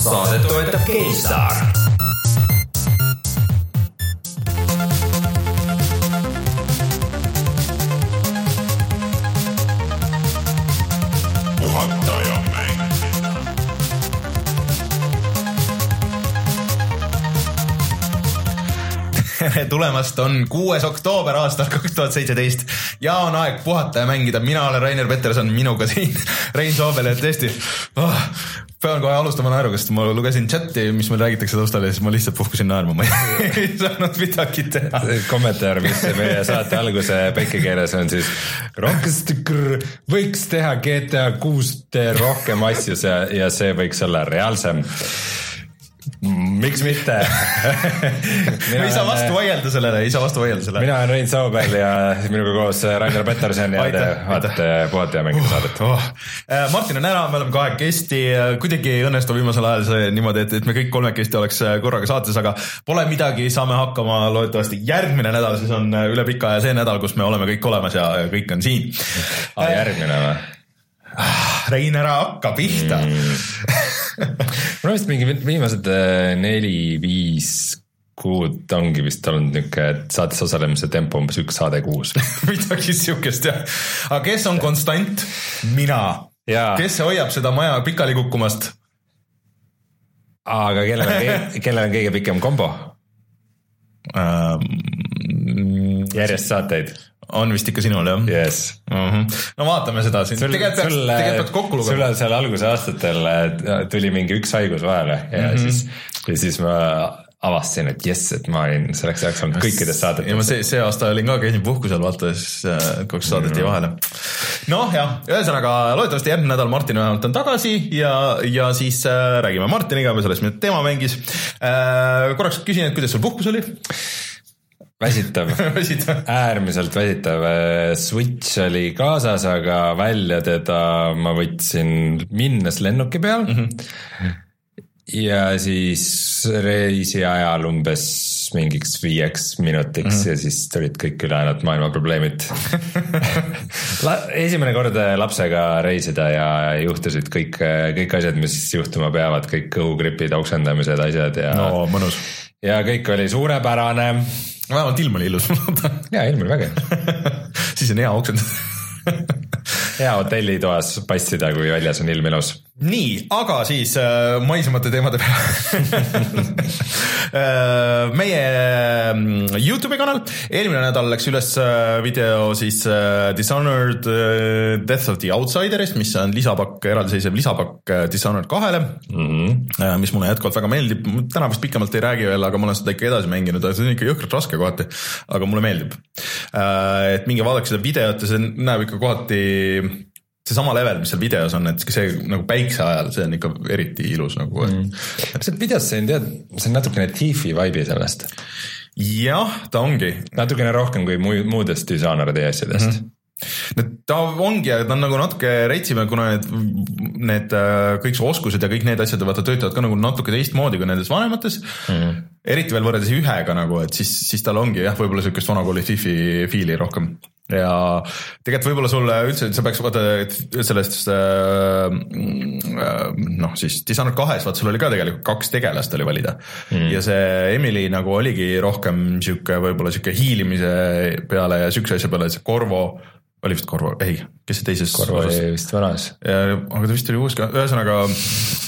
saadet toetab GameStar tere tulemast, on kuues oktoober aastal kaks tuhat seitseteist ja on aeg puhata ja mängida. mina olen Rainer Peterson, minuga siin Rein Soobel ja tõesti oh, pean kohe alustama naeruga, sest ma lugesin chati, mis meil räägitakse taustal ja siis ma lihtsalt puhkusin naerma, ma ei saanud midagi teha. kommentaar, mis meie saate alguse päike keeles on siis. Rockstar võiks teha GTA kuust rohkem asju ja see võiks olla reaalsem miks mitte ei saa vastu vaielda sellele, ei saa vastu vaielda sellele. mina olen Rein Soobel ja minuga koos Rainer Peterson ja te vaatate Puhata ja mängite uh, saadet oh.. Martin on ära, me oleme kahekesti, kuidagi ei õnnestu viimasel ajal see niimoodi, et, et me kõik kolmekesti oleks äh, korraga saates, aga pole midagi, saame hakkama loodetavasti. järgmine nädal siis on äh, üle pika aja see nädal, kus me oleme kõik olemas ja kõik on siin ah,. järgmine või? Ah, Rein, ära hakka pihta mm mul on vist mingi viimased äh, neli-viis kuud ongi vist olnud niuke, et saates osalemise tempo umbes üks saade kuus midagi siukest jah. aga kes on konstant? mina. kes hoiab seda maja pikali kukkumast? aga kellel on, kellel on kõige pikem kombo um,? Järjest saateid on vist ikka sinul jah uh? Mhm. -huh. no vaatame seda siin. tegelikult peaks, tegelikult peaks kokku lugema. sul seal alguse aastatel äh, tuli mingi üks haigus vahele ja mm -hmm. siis, ja siis ma avastasin, et jess, et ma olin selleks ajaks olnud kõikides saadetes. ja ma see, see aasta olin ka, käisin puhkusel, vaata siis äh, kaks saadet jäi mm. vahele. noh jah, ühesõnaga loodetavasti järgmine nädal Martin vähemalt on tagasi ja, ja siis äh, räägime Martiniga või sellest, mida tema mängis äh,. korraks küsin, et kuidas sul puhkus oli? väsitav äärmiselt väsitav. Switch oli kaasas, aga välja teda ma võtsin minnes lennuki peal mm. -hmm. ja siis reisi ajal umbes mingiks viieks minutiks mm -hmm. ja siis tulid kõik ülejäänud maailma probleemid esimene kord lapsega reisida ja juhtusid kõik, kõik asjad, mis juhtuma peavad, kõik kõhugripid, oksendamised, asjad ja. no mõnus. ja kõik oli suurepärane vähemalt ilm oli ilus, jaa, ilm oli vägev. Siis on hea oksendada hea hotellitoas passida, kui väljas on ilm ilus. Nii, aga siis äh, maisemate teemade peale. Äh, meie mm, Youtube'i kanal, eelmine nädal läks üles äh, video siis äh, Dishonored äh, Death of the Outsiderist, mis on lisapakk, eraldiseisev lisapakk äh, Dishonored kahele. Mm, -hmm. mis mulle jätkuvalt väga meeldib, täna vist pikemalt ei räägi veel, aga ma olen seda ikka edasi mänginud, see on ikka jõhkralt raske kohati, aga mulle meeldib. Et minge vaadake seda videot ja see näeb ikka kohati seesama level, mis seal videos on, et see nagu päikse ajal, see on ikka eriti ilus nagu mm.. sealt videost sain teada, see on natukene Tiifi vibe'i sellest. jah, ta ongi. natukene rohkem kui muudest Dishonored'i asjadest mm. -hmm no ta ongi, aga ta on nagu natuke reitsime, kuna need, need äh, kõik su oskused ja kõik need asjad vaata töötavad ka nagu natuke teistmoodi kui nendes vanemates mm. -hmm. Eriti veel võrreldes ühega nagu, et siis, siis tal ongi jah, võib-olla sihukest vanakooli Fifi fiili rohkem ja tegelikult võib-olla sulle üldse, sa peaks vaata sellest äh, noh, siis Dishonored kahes, vaata sul oli ka tegelikult kaks tegelast oli valida mm. ja see Emily nagu oligi rohkem sihuke võib-olla sihuke hiilimise peale ja siukse asja peale, et see Corvo oli vist Corvo, ei, kes see teises Corvo oli vist vanas. aga ta vist oli uus ka, ühesõnaga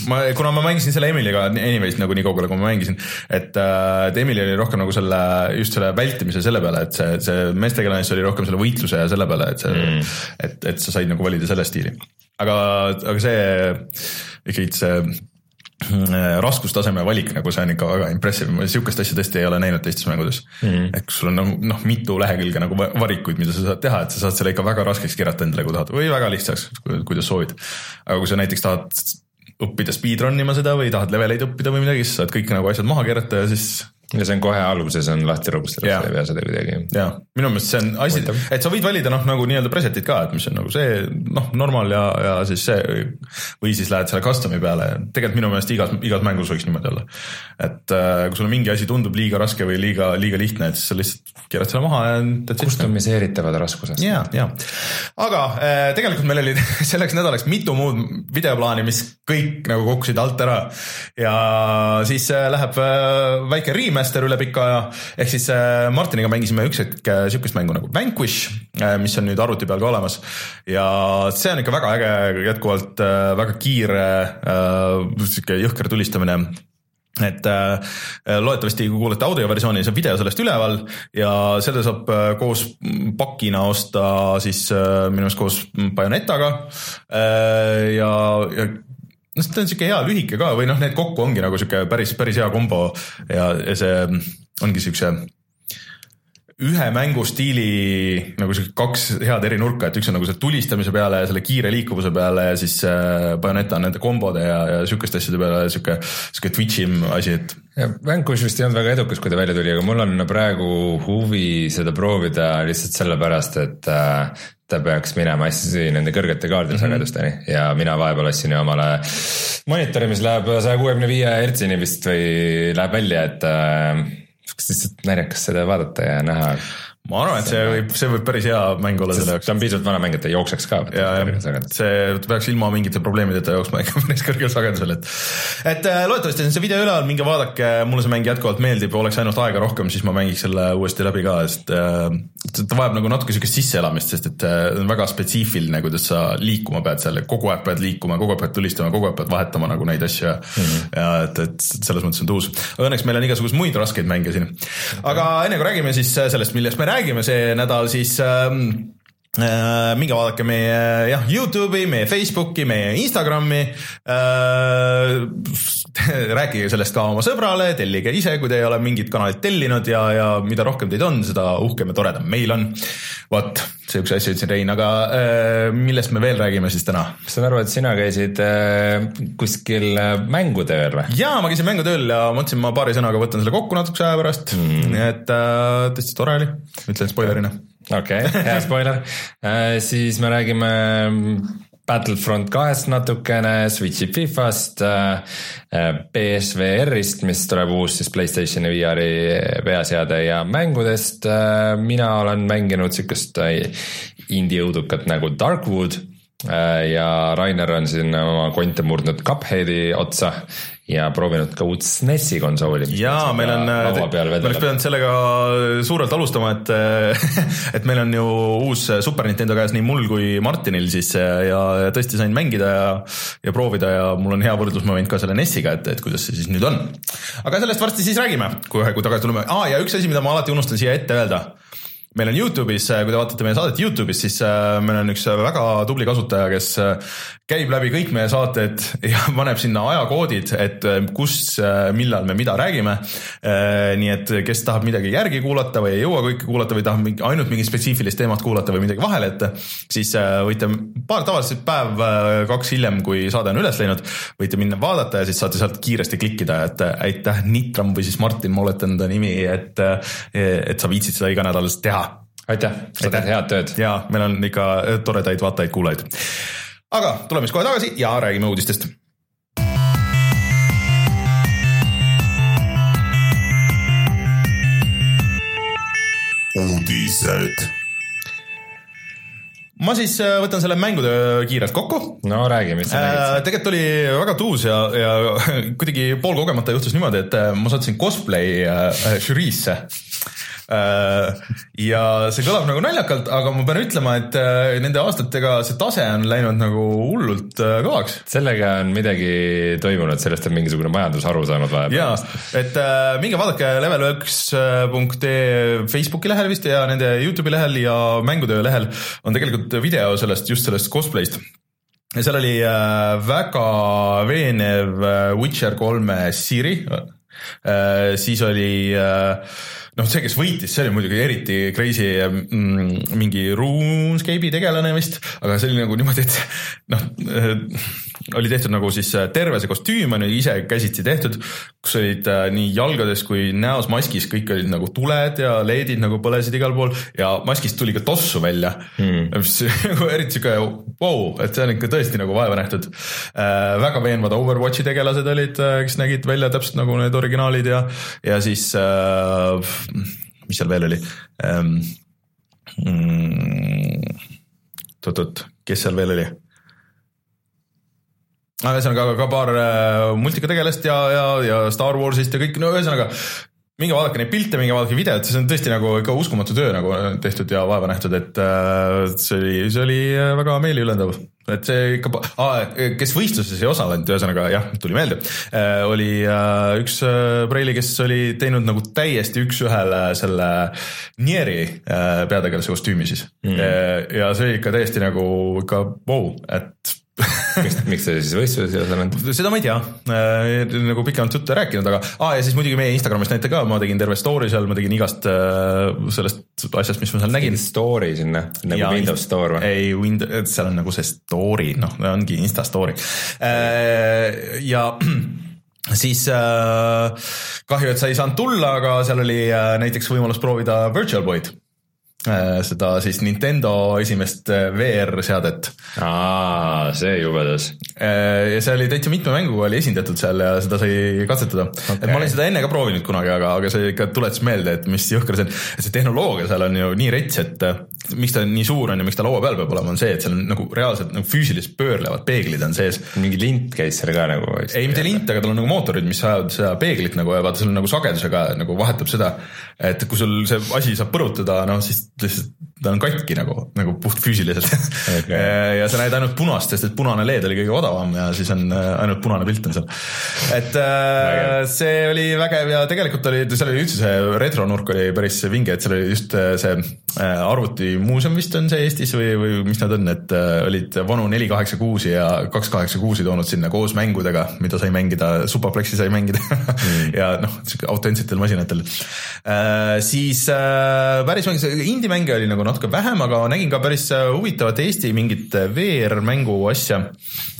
ma, kuna ma mängisin selle Emily'ga anyways nagu nii kaugele, kui ma mängisin, et äh, et Emily oli rohkem nagu selle, just selle vältimise selle peale, et see, see meestegelane oli rohkem selle võitluse ja selle peale, et see mm., et, et sa said nagu valida selle stiili. aga, aga see ikkagi see raskustaseme valik nagu see on ikka väga impressive, ma sihukest asja tõesti ei ole näinud teistes mängudes mm. -hmm. kus sul on nagu noh, mitu lehekülge nagu varikuid, mida sa saad teha, et sa saad selle ikka väga raskeks keerata endale, kui tahad või väga lihtsaks, kuidas soovid. aga kui sa näiteks tahad õppida speedrun ima seda või tahad leveleid õppida või midagi, siis saad kõik nagu asjad maha keerata ja siis ja see on kohe alguses on lahti Jaa. yeah., ei pea seda kuidagi. ja minu meelest see on asi et sa võid valida noh, nagu nii-öelda preset'id ka, et mis on nagu see noh, normal ja, ja siis see või siis lähed selle custom'i peale, tegelikult minu meelest igas, igas mängus võiks niimoodi olla. et äh, kui sulle mingi asi tundub liiga raske või liiga, liiga lihtne, et siis sa lihtsalt keerad selle maha ja kustomiseeritavad raskusest. ja, ja, aga äh, tegelikult meil oli selleks nädalaks mitu muud videoplaani, mis kõik nagu kukkusid alt ära ja siis äh, läheb äh, väike remaster üle pika aja, ehk siis äh, Martiniga mängisime üks hetk äh, sihukest mängu nagu Vanquish, mis on nüüd arvuti peal ka olemas. Ja see on ikka väga äge, jätkuvalt äh, väga kiire äh, sihuke jõhker tulistamine. Et äh, loodetavasti, kui kuulete audioversiooni, saab video sellest üleval ja selle saab äh, koos pakina osta siis äh, minu meelest koos Bayonettaga äh, ja, ja noh, ta on sihuke hea lühike ka või noh, need kokku ongi nagu sihuke päris, päris hea kombo ja, ja see ongi siukse ühe mängustiili nagu sihuke kaks head eri nurka, et üks on nagu see tulistamise peale ja selle kiire liikuvuse peale ja siis äh, Bayoneta on nende kombode ja, ja sihukeste asjade peale sihuke, sihuke twitch'im asi, et Vanquish vist ei olnud väga edukas, kui ta välja tuli, aga mul on praegu huvi seda proovida lihtsalt sellepärast, et äh, ta peaks minema hästi nende kõrgete kaardisagedusteni mm -hmm. ja mina vahepeal ostsin omale monitori, mis läheb saja kuuekümne viie hertsini vist või läheb välja, et äh, lihtsalt naljakas seda vaadata ja näha. Ma arvan, et see võib, see võib päris hea mäng olla selle jaoks ta on piisavalt vana mäng, et ta jookseks ka. see peaks ilma mingite probleemideta jooksma ikka päris kõrgel sagedusel, et. et äh, loodetavasti on see video üleval, minge vaadake, mulle see mäng jätkuvalt meeldib, oleks ainult aega rohkem, siis ma mängiks selle uuesti läbi ka, sest äh, ta vajab nagu natuke sihukest sisseelamist, sest et äh, on väga spetsiifiline, kuidas sa liikuma pead seal kogu aeg pead liikuma, kogu aeg pead tulistama, kogu aeg pead vahetama nagu neid asju ja mm, -hmm. ja et, et selles mõttes on ta uus. õnneks meil on igasuguseid muid raskeid mänge siin. aga enne kui räägime siis sellest, millest me räägime see nädal, siis ähm, Äh, minge vaadake meie jah, Youtube'i, meie Facebooki, meie Instagrami äh. rääkige sellest ka oma sõbrale, tellige ise, kui te ei ole mingit kanalit tellinud ja, ja mida rohkem teid on, seda uhkem ja toredam meil on. vot, sihukese asja ütlesin Rein, aga äh, millest me veel räägime siis täna? saan aru, et sina käisid äh, kuskil äh, mängutööl või? jaa, ma käisin mängutööl ja mõtlesin, ma paari sõnaga võtan selle kokku natukese aja pärast mm., et äh, tõesti tore oli, ütlen spoilerina okei okay,, hea spoiler äh,. siis me räägime Battlefront kahest natukene, Switch'i Fifast äh,, BSVR-ist, mis tuleb uus siis Playstationi VR-i peaseade ja mängudest äh,. mina olen mänginud sihukest äh, indie-õudukat nagu Darkwood äh, ja Rainer on siin oma konte murdnud Cupheadi otsa ja proovinud ka uut SNES-i konsooli. jaa, meil on, me oleks pidanud sellega suurelt alustama, et, et meil on ju uus Super Nintendo käes nii mul kui Martinil siis ja, ja tõesti sain mängida ja, ja proovida ja mul on hea võrdlusmoment ka selle NES-iga, et, et kuidas see siis nüüd on. aga sellest varsti siis räägime, kui tagasi tuleme ah,, ja üks asi, mida ma alati unustan siia ette öelda meil on Youtube'is, kui te vaatate meie saadet Youtube'is, siis äh, meil on üks väga tubli kasutaja, kes äh, käib läbi kõik meie saated ja paneb sinna ajakoodid, et äh, kus, millal me mida räägime. nii et kes tahab midagi järgi kuulata või ei jõua kõike kuulata või tahab ainult mingit spetsiifilist teemat kuulata või midagi vahele jätta, siis võite paar tavaliselt päev-kaks hiljem, kui saade on üles läinud, võite minna vaadata ja siis saate sealt kiiresti klikkida, et aitäh, Nitram või siis Martin, ma oletan ta nimi, et, et sa viitsid seda iganädalaselt teha aitäh, sa teed head tööd. ja meil on ikka toredaid vaatajaid-kuulajaid. aga tuleme siis kohe tagasi ja räägime uudistest uudised. ma siis äh, võtan selle mängutöö kiirelt kokku no räägi, mis sa äh, nägid. tegelikult oli väga tuus ja, ja kuidagi poolkogemata juhtus niimoodi, et äh, ma sattusin cosplay äh, žüriisse äh,. Ja see kõlab nagu naljakalt, aga ma pean ütlema, et äh, nende aastatega see tase on läinud nagu hullult äh, kõvaks sellega on midagi toimunud, sellest on mingisugune majandusharu saanud vahepeal. jaa, et äh, minge vaadake level1.ee Facebooki lehel vist ja nende Youtube'i lehel ja mängutöö lehel on tegelikult video sellest, just sellest cosplay'st. ja seal oli äh, väga veenev äh, Witcher kolme Siri äh,, siis oli äh, noh, see, kes võitis, see oli muidugi eriti crazy mm, mingi RuneScape'i tegelane vist, aga see oli nagu niimoodi, et noh, oli tehtud nagu siis terve see kostüüm on ju ise käsitsi tehtud, kus olid äh, nii jalgades kui näos maskis, kõik olid nagu tuled ja LED-id nagu põlesid igal pool ja maskist tuli ka tossu välja mm.. mis nagu eriti sihuke vau, et see on ikka tõesti nagu vaeva nähtud äh,. väga veenvad Overwatchi tegelased olid, äh, kes nägid välja täpselt nagu need originaalid ja, ja siis äh, mis seal veel oli ähm,? Mm, oot-oot, kes seal veel oli? ühesõnaga ka paar äh, multikategelast ja, ja, ja Star Warsist ja kõik, no ühesõnaga minge vaadake neid pilte, minge vaadake videot, see on tõesti nagu ikka uskumatu töö nagu tehtud ja vaeva nähtud, et äh, see oli, see oli äh, väga meeliülendav. Et see ikka ah,, kes võistluses ei osalenud, ühesõnaga jah, tuli meelde, oli üks Preili, kes oli teinud nagu täiesti üks-ühele selle Nieri peategelase kostüümi siis mm. ja see oli ikka täiesti nagu ikka vau wow,, et miks, miks te siis võistluses ei osalenud? seda ma ei tea äh,, nagu pikemalt juttu rääkinud, aga aa ja siis muidugi meie Instagramis näite ka, ma tegin terve story seal, ma tegin igast äh, sellest asjast, mis ma seal nägin. Story sinna, nagu ja, Windows Store või? ei, Windows, seal on nagu see story, noh, ongi Insta story äh,. ja siis äh, kahju, et sa ei saanud tulla, aga seal oli äh, näiteks võimalus proovida Virtual Boy'd seda siis Nintendo esimest äh, VR-seadet. aa, see jubedas. Äh, ja see oli täitsa mitme mänguga oli esindatud seal ja seda sai katsetada okay.. et ma olen seda enne ka proovinud kunagi, aga, aga see ikka tuletas meelde, et mis jõhker see on. et see tehnoloogia seal on ju nii rets, et miks ta nii suur on ja miks ta laua peal peab olema, on see, et seal on nagu reaalselt nagu füüsiliselt pöörlevad peeglid on sees. mingi lint käis seal ka nagu? ei, mitte lint, aga tal on nagu mootorid, mis ajavad seda peeglit nagu ja vaata, seal on nagu sagedusega nagu vahetab seda, et kui sul see asi saab põrutada, noh siis lihtsalt ta on katki nagu, nagu puhtfüüsiliselt okay. ja sa näed ainult punast, sest et punane LED oli kõige odavam ja siis on äh, ainult punane pilt on seal. et äh, see oli vägev ja tegelikult oli, seal oli üldse see retronurk oli päris vinge, et seal oli just äh, see arvutimuuseum vist on see Eestis või, või mis nad on, et olid vanu neli kaheksa kuusi ja kaks kaheksa kuusi toonud sinna koos mängudega, mida sai mängida, Superplexi sai mängida mm. ja noh, sihuke autentsetel masinatel. siis päris mäng, indie-mänge oli nagu natuke vähem, aga nägin ka päris äh, huvitavat Eesti mingit äh, VR-mängu asja.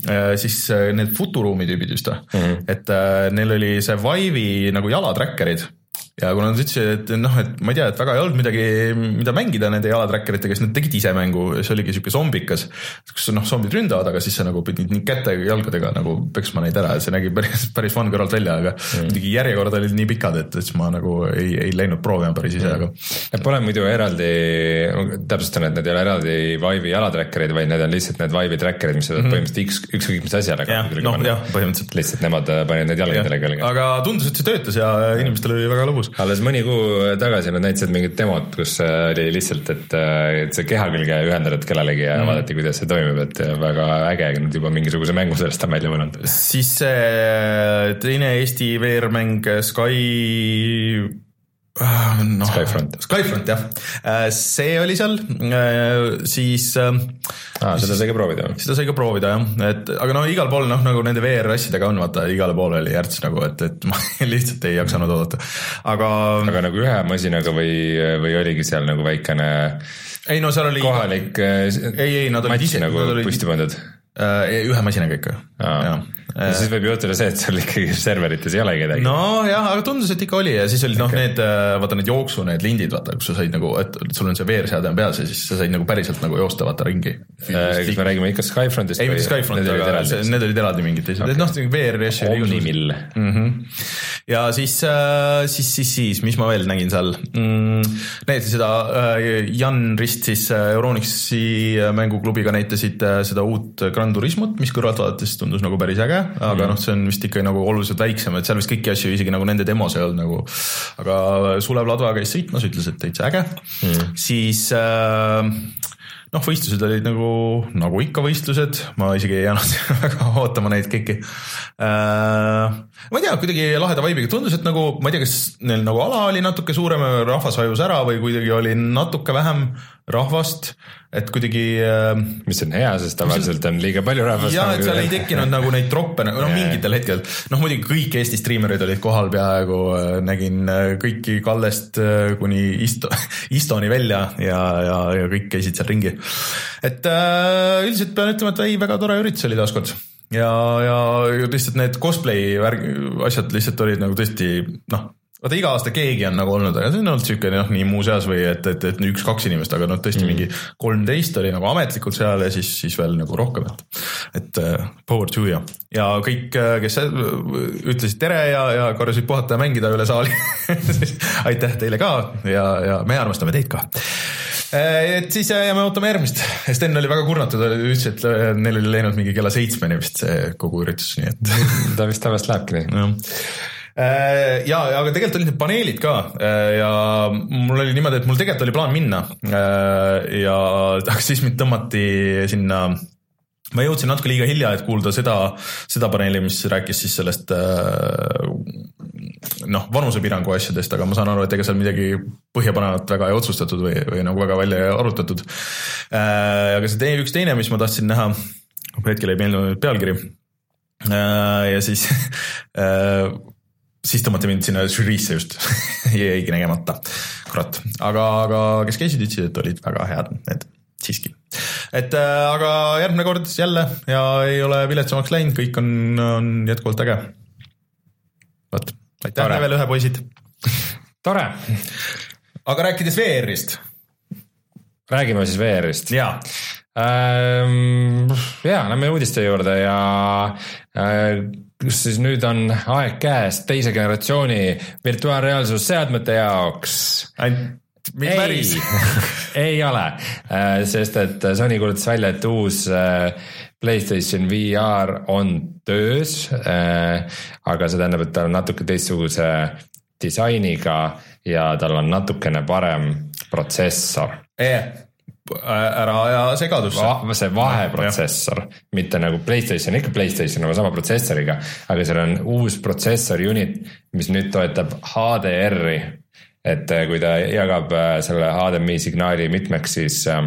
Äh, siis need Futuruumi tüübid vist või mm, -hmm. et neil oli see Vive'i nagu jalatracker'id ja kuna nad ütlesid, et noh, et ma ei tea, et väga ei olnud midagi, mida mängida nende jalatrackeritega, siis nad tegid ise mängu, see oligi sihuke zombikas. kus noh, zombid ründavad, aga siis sa nagu pidid nii käte ja jalgadega nagu peksma neid ära ja see nägi päris, päris fun kõrvalt välja, aga mm. muidugi järjekord olid nii pikad, et siis ma nagu ei, ei läinud proovima päris ise mm., aga. Need pole muidu eraldi, täpsustan, et need ei ole eraldi Vive'i jalatracker'id, vaid need on lihtsalt need Vive'i tracker'id, mis sa saad mm -hmm. põhimõtteliselt üks, ükskõik mis asjale. noh, jah, põhimõtteliselt. lihtsalt nemad äh, panid need jalgadele külge. aga tundus, et see töötas ja inimestel oli väga lõbus alles mõni kuu tagasi nad näitasid mingit demot, kus äh, oli lihtsalt, et, äh, et see keha külge ühendad kellelegi ja mm. vaadati, kuidas see toimib, et väga äge, nad juba mingisuguse mängu sellest on välja mõelnud. siis see teine Eesti VR-mäng Sky no, Skyfront. Skyfront jah, see oli seal, siis ah,. seda sai ka proovida seda sai ka proovida jah, et aga no igal pool noh, nagu nende VR asjadega on, vaata igale poole oli järts nagu, et, et ma lihtsalt ei jaksanud oodata, aga. aga nagu ühe masinaga või, või oligi seal nagu väikene. ei no seal oli. kohalik. ei, ei nad olid ise. nagu püsti pandud Äh, ühe masinaga ikka. Ja siis võib juhtuda see, et sul ikkagi serverites ei ole kedagi. nojah, aga tundus, et ikka oli ja siis olid noh okay., need äh, vaata need jooksu need lindid, vaata, kus sa said nagu, et sul on see VR-seade on peas ja siis sa said nagu päriselt nagu joosta vaata ringi. Äh, kas me räägime ikka Skyfrontist? ei, mitte Skyfront, aga see, need olid eraldi mingid teised okay., noh VR asju. Omnimill mm. -hmm. ja siis, siis, siis, siis, mis ma veel nägin seal mm,? näitasid seda Jan Rist siis Euronixi mänguklubiga näitasid seda uut Gran Turismot, mis kõrvalt vaadates tundus nagu päris äge, aga mm. noh, see on vist ikka nagu oluliselt väiksem, et seal vist kõiki asju isegi nagu nende demos ei olnud nagu. aga Sulev Ladva käis sõitmas, ütles, et täitsa äge mm., siis äh, noh, võistlused olid nagu, nagu ikka võistlused, ma isegi ei jäänud väga ootama neid kõiki äh,. ma ei tea, kuidagi laheda vibe'iga tundus, et nagu ma ei tea, kas neil nagu ala oli natuke suurem, rahvas vajus ära või kuidagi oli natuke vähem rahvast et kuidagi äh,. mis on hea, sest tavaliselt on liiga palju rahvast. ja, et seal ei tekkinud nagu neid troppe, no mingitel hetkel, noh muidugi kõik Eesti striimerid olid kohal peaaegu, äh, nägin äh, kõiki Kallest kuni Isto-, Istoni välja ja, ja, ja kõik käisid seal ringi. et äh, üldiselt pean ütlema, et ei, väga tore üritus oli taaskord ja, ja lihtsalt need cosplay värg, asjad lihtsalt olid nagu tõesti noh vaata iga aasta keegi on nagu olnud, aga see on olnud siuke noh, nii muuseas või et, et, et üks-kaks inimest, aga noh, tõesti mm. mingi kolmteist oli nagu ametlikult seal ja siis, siis veel nagu rohkem, et. et uh, power to ja, ja kõik, äh, kes ütlesid tere ja, ja korrasid puhata ja mängida üle saali aitäh teile ka ja, ja me armastame teid ka äh, et siis ja me ootame järgmist, Sten oli väga kurnatud, ütles, et neil oli läinud mingi kella seitsmeni vist see kogu üritus, nii et ta vist tavaliselt lähebki nii Äh, ja, aga tegelikult olid need paneelid ka äh, ja mul oli niimoodi, et mul tegelikult oli plaan minna äh, ja aga siis mind tõmmati sinna ma jõudsin natuke liiga hilja, et kuulda seda, seda paneeli, mis rääkis siis sellest noh, vanusepiirangu asjadest, aga ma saan aru, et ega seal midagi põhjapanevat väga ei otsustatud või, või nagu väga välja ei arutatud. aga see teine, üks teine, mis ma tahtsin näha, hetkel ei meeldinud pealkiri. ja siis siis tõmmati mind sinna žüriisse just jäigi nägemata, kurat, aga, aga kes käisid, ütlesid, et olid väga head need siiski. et äh, aga järgmine kord jälle ja ei ole viletsamaks läinud, kõik on, on jätkuvalt äge. vot, aitäh veel ühe poisid tore. aga rääkides VR-ist. räägime siis VR-ist. jaa ähm,. ja, lähme uudiste juurde ja äh, kus siis nüüd on aeg käes teise generatsiooni virtuaalreaalsusseadmete jaoks. mitte päris ei ole, äh, sest et Sony kuulutas välja, et uus äh, Playstation VR on töös. Äh, aga see tähendab, et ta on natuke teistsuguse disainiga ja tal on natukene parem protsessor yeah ära aja segadusse Va. see vaheprotsessor, mitte nagu Playstation, ikka Playstation oma sama protsessoriga, aga seal on uus protsessor unit, mis nüüd toetab HDR-i. et äh, kui ta jagab äh, selle HDMI signaali mitmeks, siis äh,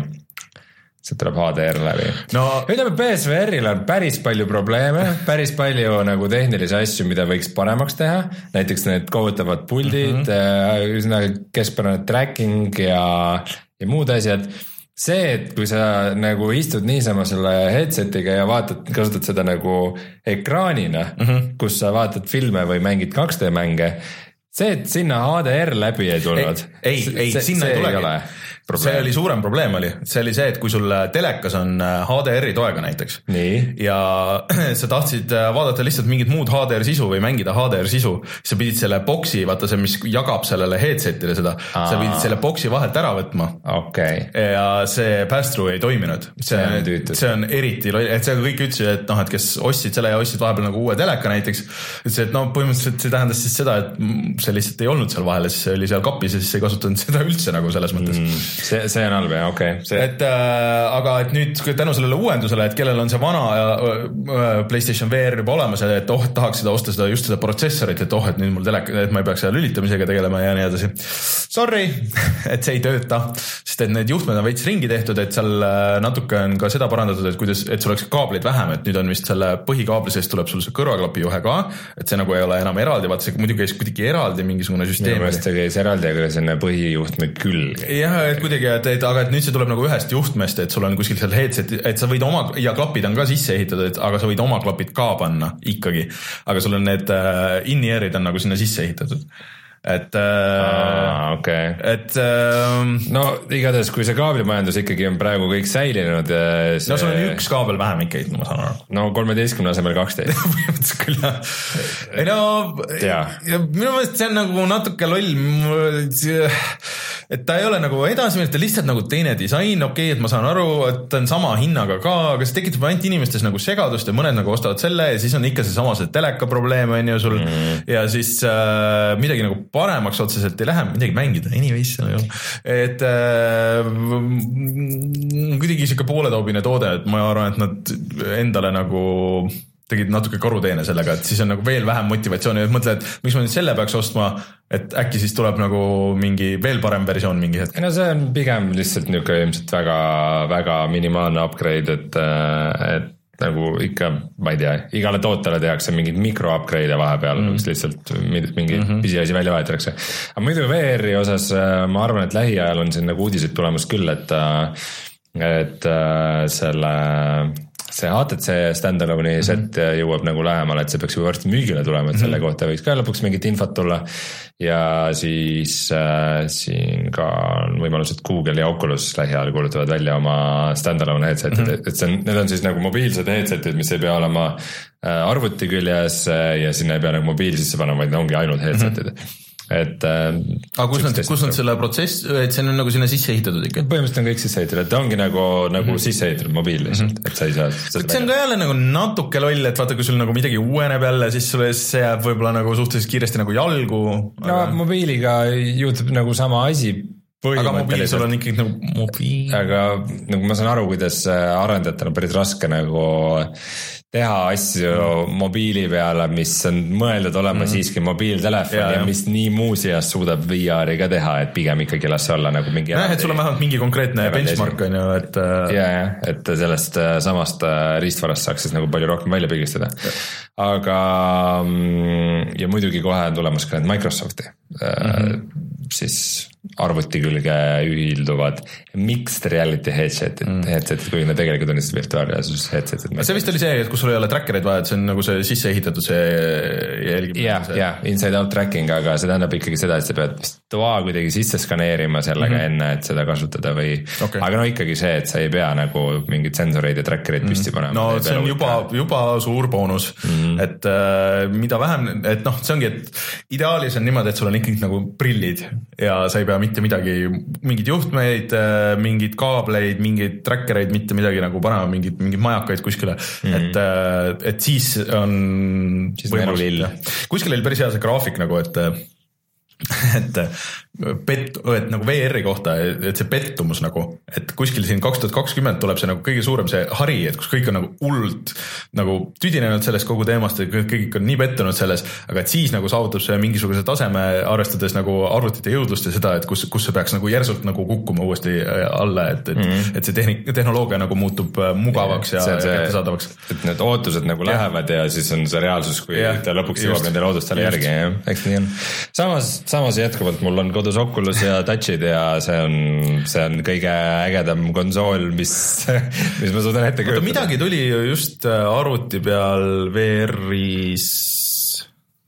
sealt tuleb HDR läbi no.. ütleme, BSVR-il on päris palju probleeme, päris palju nagu tehnilisi asju, mida võiks paremaks teha. näiteks need kohutavad puldid mm, -hmm. üsna keskpärane tracking ja, ja muud asjad see, et kui sa nagu istud niisama selle headset'iga ja vaatad, kasutad seda nagu ekraanina mm, -hmm. kus sa vaatad filme või mängid 2D mänge. see, et sinna HDR läbi ei tulnud. ei, ei, sinna ei tulegi. See oli suurem probleem oli, see oli see, et kui sul telekas on HDR-i äh, toega näiteks. ja sa tahtsid äh, vaadata lihtsalt mingit muud HDR sisu või mängida HDR sisu, sa pidid selle boksi, vaata see, mis jagab sellele headset'ile seda, sa pidid selle boksi vahelt ära võtma. Okay.. ja see pass-through ei toiminud. see on, see on eriti, et see kõik ütlesid, et noh, et kes ostsid selle ja ostsid vahepeal nagu uue teleka näiteks. ütlesid, et no põhimõtteliselt see tähendas siis seda, et see lihtsalt ei olnud seal vahel ja siis see oli seal kapis ja siis ei kasutanud seda üldse nagu selles mõttes. Mm see, see on halb jah, okei okay, see.... et äh, aga et nüüd tänu sellele uuendusele, et kellel on see vana äh, PlayStation VR juba olemas et oh, tahaks seda osta seda just seda protsessorit, et oh, et nüüd mul telek, et ma ei peaks selle lülitamisega tegelema ja nii edasi. Sorry, et see ei tööta, sest et need juhtmed on veits ringi tehtud, et seal äh, natuke on ka seda parandatud, et kuidas, et sul oleks kaableid vähem, et nüüd on vist selle põhikaabli seest tuleb sul see kõrvaklapi juhe ka, et see nagu ei ole enam eraldi, vaata see muidu käis kuidagi eraldi mingisugune süsteem. minu meelest ta käis eraldi, aga sinna põhijuhtme külge. jah, et kuidagi, et, et aga et nüüd see tuleb nagu ühest juhtmest, et sul on kuskil seal headset, et sa võid oma ja klapid on ka sisse ehitatud, et aga sa võid oma klapid ka panna ikkagi. aga sul on need uh, in-ear'id on nagu sinna sisse ehitatud et äh,. okei okay.. et äh,. no igatahes, kui see kaablimajandus ikkagi on praegu kõik säilinud see.... Äh, no sul on üks kaabel vähem ikkagi, ma saan aru. no kolmeteistkümne asemel kaksteist põhimõtteliselt küll jah. ei no, minu meelest see on nagu natuke loll et ta ei ole nagu edasiminek, ta lihtsalt nagu teine disain, okei okay,, et ma saan aru, et ta on sama hinnaga ka, aga see tekitab ainult inimestes nagu segadust ja mõned nagu ostavad selle ja siis on ikka seesama see teleka probleem on ju sul mm. ja siis äh, midagi nagu paremaks otseselt ei lähe, midagi mängida, anyways nagu. et äh, kuidagi sihuke pooletoobine toode, et ma arvan, et nad endale nagu tegid natuke karuteene sellega, et siis on nagu veel vähem motivatsiooni, et mõtle, et miks ma nüüd selle peaks ostma, et äkki siis tuleb nagu mingi veel parem versioon mingi hetk. no see on pigem lihtsalt niisugune ilmselt väga, väga minimaalne upgrade, et, et nagu ikka, ma ei tea, igale tootele tehakse mingeid mikro upgrade'e vahepeal mm., mis lihtsalt mingi mm -hmm. pisiasi välja vahetatakse. aga muidu VR-i osas ma arvan, et lähiajal on siin nagu uudiseid tulemas küll, et, et selle see HTC stand-alone'i Mhm. set jõuab nagu lähemale, et see peaks juba varsti müügile tulema, et selle kohta võiks ka lõpuks mingit infot tulla. ja siis äh, siin ka on võimalus, et Google ja Oculus lähiajal kuulutavad välja oma stand-alone headset'id mm, Mhm. -hmm. et see on, need on siis nagu mobiilsed headset'id, mis ei pea olema äh, arvuti küljes äh, ja sinna ei pea nagu mobiil sisse panema, vaid ongi ainult headset'id mm. -hmm et äh,. aga kus nad, kus nad selle protsess, et see on nagu sinna sisse ehitatud ikka? põhimõtteliselt on kõik sisse ehitatud, et ta ongi nagu, nagu mm -hmm. sisse ehitatud mobiil lihtsalt mm, -hmm. et sa ei saa. see on ka jälle nagu natuke loll, et vaata, kui sul nagu midagi uueneb jälle, siis sulle see jääb võib-olla nagu suhteliselt kiiresti nagu jalgu aga.... no mobiiliga juhtub nagu sama asi. aga mobiil sul on ikkagi nagu mobiil. aga nagu ma saan aru, kuidas arendajatel on päris raske nagu teha asju mm. mobiili peale, mis on mõeldud olema mm. siiski mobiiltelefon ja, ja mis nii muuseas suudab VR-i ka teha, et pigem ikkagi las olla nagu mingi. nojah, et sul on vähemalt mingi konkreetne benchmark on ju, et. ja, ja, et sellest samast riistvarast saaks siis nagu palju rohkem välja pigistada. aga mm, ja muidugi kohe on tulemas ka need Microsofti mm -hmm. siis arvuti külge ühilduvad mixed reality headset'id mm., headset'id, kuigi need tegelikult on lihtsalt virtuaalreaalsus headset'id. see vist oli see, et kus sul ei ole tracker eid vaja, et see on nagu see sisse ehitatud see jälgimine. jah, jah, inside out tracking, aga see tähendab ikkagi seda, et sa pead vist toa kuidagi sisse skaneerima sellega mm -hmm. enne, et seda kasutada või okay., aga no ikkagi see, et sa ei pea nagu mingeid sensoreid ja tracker'id mm -hmm. püsti panema. no see on juba, juba suur boonus mm, -hmm. et äh, mida vähem, et noh, see ongi, et ideaalis on niimoodi, et sul on ikkagi nagu prillid ja sa ei pea mitte midagi, mingeid juhtmeid, mingeid kaableid, mingeid tracker eid, mitte midagi nagu panema, mingeid, mingeid majakaid kuskile mm, -hmm. et, et siis on. kuskil oli päris hea see graafik nagu, et et pet-, et nagu VR-i kohta, et see pettumus nagu, et kuskil siin kaks tuhat kakskümmend tuleb see nagu kõige suurem see hari, et kus kõik on nagu hullult nagu tüdinenud sellest kogu teemast ja kõik on nii pettunud selles, aga et siis nagu saavutab see mingisuguse taseme, arvestades nagu arvutite jõudlust ja seda, et kus, kus see peaks nagu järsult nagu kukkuma uuesti alla, et, et mm, -hmm. et see tehnik-, tehnoloogia nagu muutub mugavaks ja, ja kättesaadavaks. et need ootused nagu ja. lähevad ja siis on see reaalsus, kui ja, ta lõpuks jõuab nendele ootustele järgi, jah, eks nii on. samas, samas jätkuvalt mul on kodus Oculus ja Touch'id ja see on, see on kõige ägedam konsool, mis, mis ma suudan ette kujutada. midagi tuli ju just arvuti peal VR-is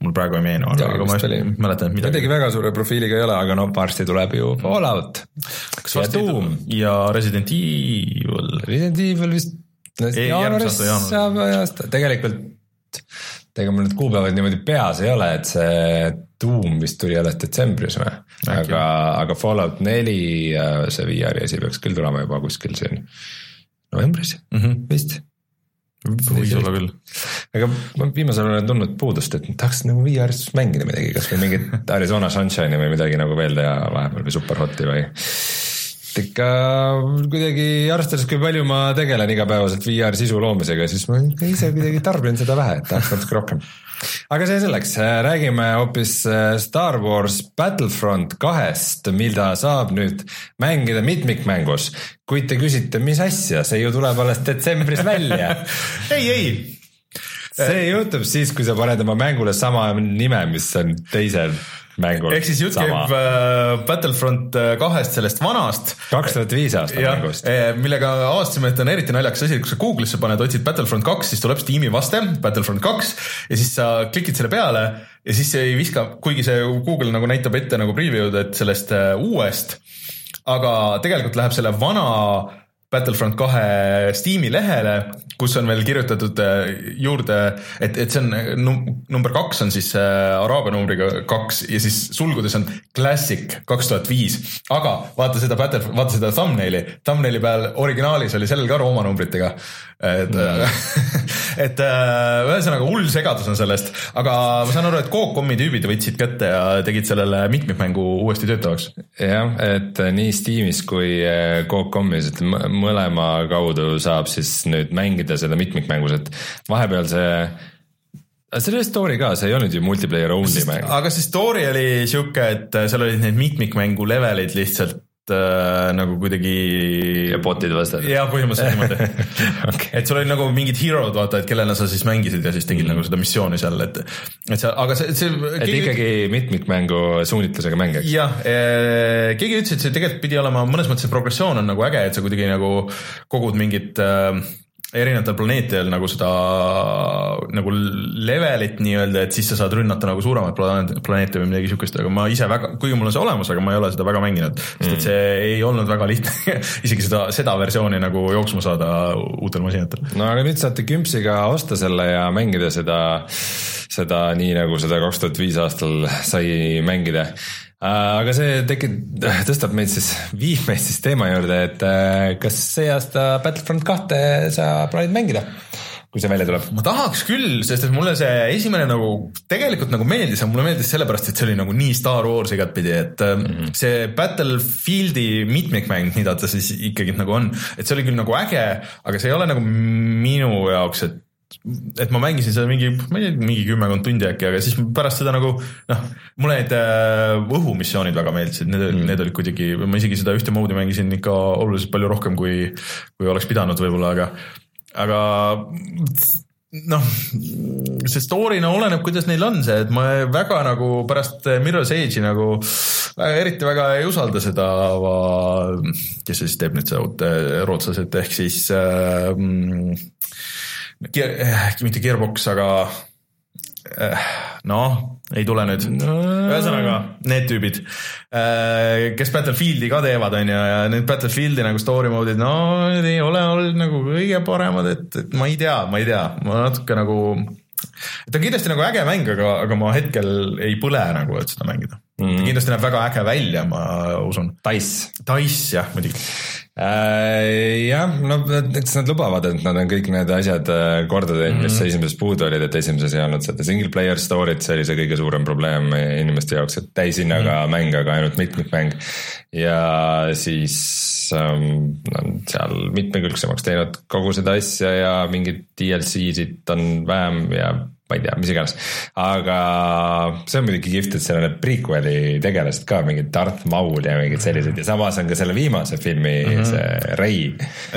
mul praegu ei meenu, aga ma just mäletan, et midagi. midagi väga suure profiiliga ei ole, aga no varsti tuleb ju Fallout. kas varsti Doom ja Resident Evil? Resident Evil vist. jaanuaris saab aasta, tegelikult ega mul need kuupäevad niimoodi peas ei ole, et see Doom vist tuli alles detsembris või, aga, aga Fallout neli see VR-i asi peaks küll tulema juba kuskil siin novembris mm -hmm. vist võis olla küll. aga ma viimasel ajal olen tundnud puudust, et tahaks nagu VR-is mängida midagi, kasvõi mingit Arizona Sunshine'i või midagi nagu veel teha vahepeal või Superhoti või. ikka kuidagi arvestades, kui palju ma tegelen igapäevaselt VR sisu loomisega, siis ma ikka ise kuidagi tarbin seda vähe, et tahaks natuke rohkem. Aga see selleks, räägime hoopis Star Wars Battlefront kahest, mida saab nüüd mängida mitmikmängus. kuid te küsite, mis asja, see ju tuleb alles detsembris välja. Ei, ei. See juhtub siis, kui sa paned oma mängule sama nime, mis on teisel mängul. ehk siis jutt käib äh, Battlefront kahest, sellest vanast. kaks tuhat viis aasta ja, mängust. millega avastasime, et on eriti naljakas asi, kui sa Google'isse paned, otsid Battlefront kaks, siis tuleb Steam'i vaste Battlefront kaks ja siis sa klikid selle peale ja siis see ei viska, kuigi see Google nagu näitab ette nagu preview'd, et sellest uuest, aga tegelikult läheb selle vana Battlefront kahe Steam'i lehele, kus on veel kirjutatud juurde, et, et see on num, number kaks on siis äh, araabia numbriga kaks ja siis sulgudes on classic kaks tuhat viis. aga vaata seda Battle, vaata seda thumbnaili, thumbnaili peal originaalis oli sellel ka Rooma numbritega. et mm., et ühesõnaga hull segadus on sellest, aga ma saan aru, et Coop.com-i tüübid võtsid kätte ja tegid sellele mitmikmängu uuesti töötavaks. jah, et nii Steamis kui Coop.com-is, et mõlema kaudu saab siis nüüd mängida seda mitmikmängus, et vahepeal see seal oli story ka, see ei olnud ju multiplayer only mäng. aga see story oli sihuke, et seal olid need mitmikmängu levelid lihtsalt äh, nagu kuidagi. bot'id vastad. jaa, põhimõtteliselt niimoodi okay.. et sul oli nagu mingid hero'd, vaata, et kellena sa siis mängisid ja siis tegid mm. nagu seda missiooni seal, et, et seal, aga see, see. et keegi... ikkagi mitmikmängu suunitlusega mäng, eks. jah eh,, keegi ütles, et see tegelikult pidi olema mõnes mõttes see progressioon on nagu äge, et sa kuidagi nagu kogud mingit äh, erinevatel planeetidel nagu seda nagu levelit nii-öelda, et siis sa saad rünnata nagu suuremaid planeete või midagi siukest, aga ma ise väga, kuigi mul on see olemas, aga ma ei ole seda väga mänginud mm., sest et see ei olnud väga lihtne isegi seda, seda versiooni nagu jooksma saada uutel masinatel. no aga nüüd saate kümpsiga osta selle ja mängida seda, seda nii nagu seda kaks tuhat viis aastal sai mängida aga see tekib, tõstab meid siis, viib meid siis teema juurde, et äh, kas see aasta Battlefront kahte sa plaanid mängida? kui see välja tuleb? ma tahaks küll, sest et mulle see esimene nagu tegelikult nagu meeldis, aga mulle meeldis sellepärast, et see oli nagu nii Star Wars igatpidi, et mm -hmm. see Battlefieldi mitmikmäng, mida ta siis ikkagi nagu on, et see oli küll nagu äge, aga see ei ole nagu minu jaoks, et et ma mängisin seda mingi, ma ei tea, mingi kümmekond tundi äkki, aga siis pärast seda nagu noh, mulle need äh, õhumissioonid väga meeldisid, need mm., need olid kuidagi, ma isegi seda ühte moodi mängisin ikka oluliselt palju rohkem, kui, kui oleks pidanud võib-olla, aga, aga noh, see story'na oleneb, kuidas neil on see, et ma väga nagu pärast Mirror's Edge'i nagu eriti väga ei usalda seda, kes see siis teeb nüüd seda uut rootslased, ehk siis äh, äh, mitte Gearbox, aga äh, noh, ei tule nüüd. No.. ühesõnaga, need tüübid, äh, kes Battlefieldi ka teevad, on ju, ja need Battlefieldi nagu story mode'id, no ei ole olnud nagu kõige paremad, et, et ma ei tea, ma ei tea, ma natuke nagu ta on kindlasti nagu äge mäng, aga, aga ma hetkel ei põle nagu, et seda mängida mm.. kindlasti näeb väga äge välja, ma usun. Dice. Dice jah, muidugi äh,. jah, no eks nad lubavad, et nad on kõik need asjad äh, korda teinud, mis mm -hmm. esimeses puudu olid, et esimeses ei olnud seda single player story't, see oli see kõige suurem probleem inimeste jaoks, et täishinnaga mm -hmm. mäng, aga ainult mitmikmäng. ja siis ähm, on seal mitmekülgsemaks teinud kogu seda asja ja mingeid DLC-sid on vähem ja ma ei tea, mis iganes. aga see on muidugi kihvt, et seal on need prequel'i tegelased ka, mingid Darth Maul ja mingid sellised ja samas on ka selle viimase filmi mm -hmm. see Rey.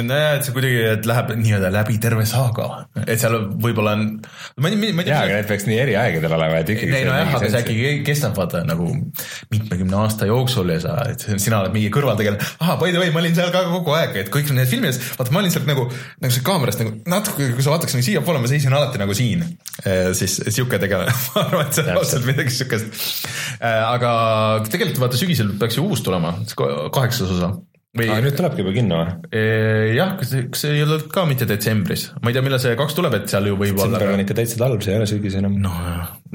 nojah, et see kuidagi, et läheb nii-öelda läbi terve saaga, et seal võib-olla on. ma ei, ma ei tea. jaa, aga need peaks nii eri aegadel olema, et ikkagi. ei nojah, aga see äkki kestab vaata nagu mitmekümne aasta jooksul ja sa, et sina oled mingi kõrvaltegelane. ahah, by the way, ma olin seal ka kogu aeg, et kõik need filmid, vaata ma olin sealt nagu, nagu see kaamerast nagu natuke, kui sa vaataks nagu siiapoole, ma seisin alati nagu siin siis sihuke tegelane, ma arvan, et see on ausalt midagi sihukest. Äh, aga tegelikult vaata sügisel peaks ju uus tulema, kaheksas osa. või ah,. nüüd tulebki juba kinno või? Äh, jah, kas, kas see ei olnud ka mitte detsembris, ma ei tea, millal see kaks tuleb, et seal ju võib olla. detsember on ikka täitsa talv, see ei ole sügis enam. no,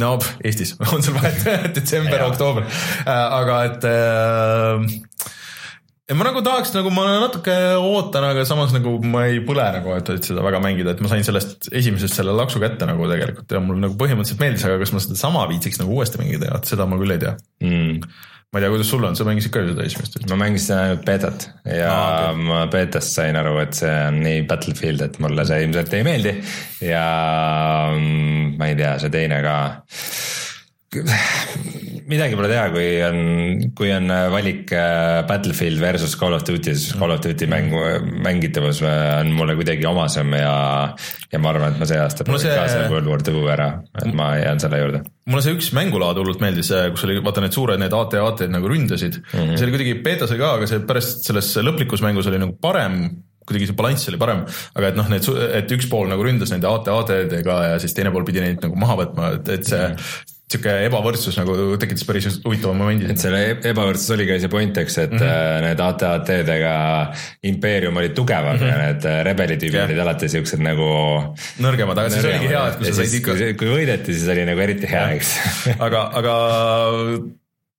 no Eestis on seal vahet detsember, oktoober, äh, aga et äh, ja ma nagu tahaks nagu ma natuke ootan, aga samas nagu ma ei põle nagu, et, et seda väga mängida, et ma sain sellest esimesest selle laksu kätte nagu tegelikult ja mul nagu põhimõtteliselt meeldis, aga kas ma sedasama viitsiks nagu uuesti mängida, et seda ma küll ei tea mm. ma ei tea, kuidas sul on, sa mängisid ka ju seda esimest? ma mängisin ainult beetat ja ah, okay. ma beetast sain aru, et see on nii Battlefield, et mulle see ilmselt ei meeldi ja mm, ma ei tea, see teine ka midagi pole teha, kui on, kui on äh, valik äh, Battlefield versus Call of Duty, siis Call of Duty mängu, mängitavus äh, on mulle kuidagi omasem ja, ja ma arvan, et ma see aasta proovin see... ka selle World War Two ära, et ma jään selle juurde. mulle see üks mängulaad hullult meeldis, kus oli vaata need suured need AT-AT-d nagu ründasid mm, -hmm. see oli kuidagi betas oli ka, aga see pärast selles lõplikus mängus oli nagu parem kuidagi see balanss oli parem, aga et noh, need, et üks pool nagu ründas nende AT-AT-dega ja siis teine pool pidi neid nagu maha võtma, et, et see -hmm sihuke ebavõrdsus nagu tekitas päris huvitava momendi. et selle ebavõrdsus oli ka see point, eks, et mm -hmm. need AT-AT-dega impeerium olid tugevad mm -hmm. ja need äh, rebeli tüübid olid alati siuksed nagu. nõrgemad, aga siis oligi hea, et kui sa said ikka. kui võideti, siis oli nagu eriti hea, eks aga, aga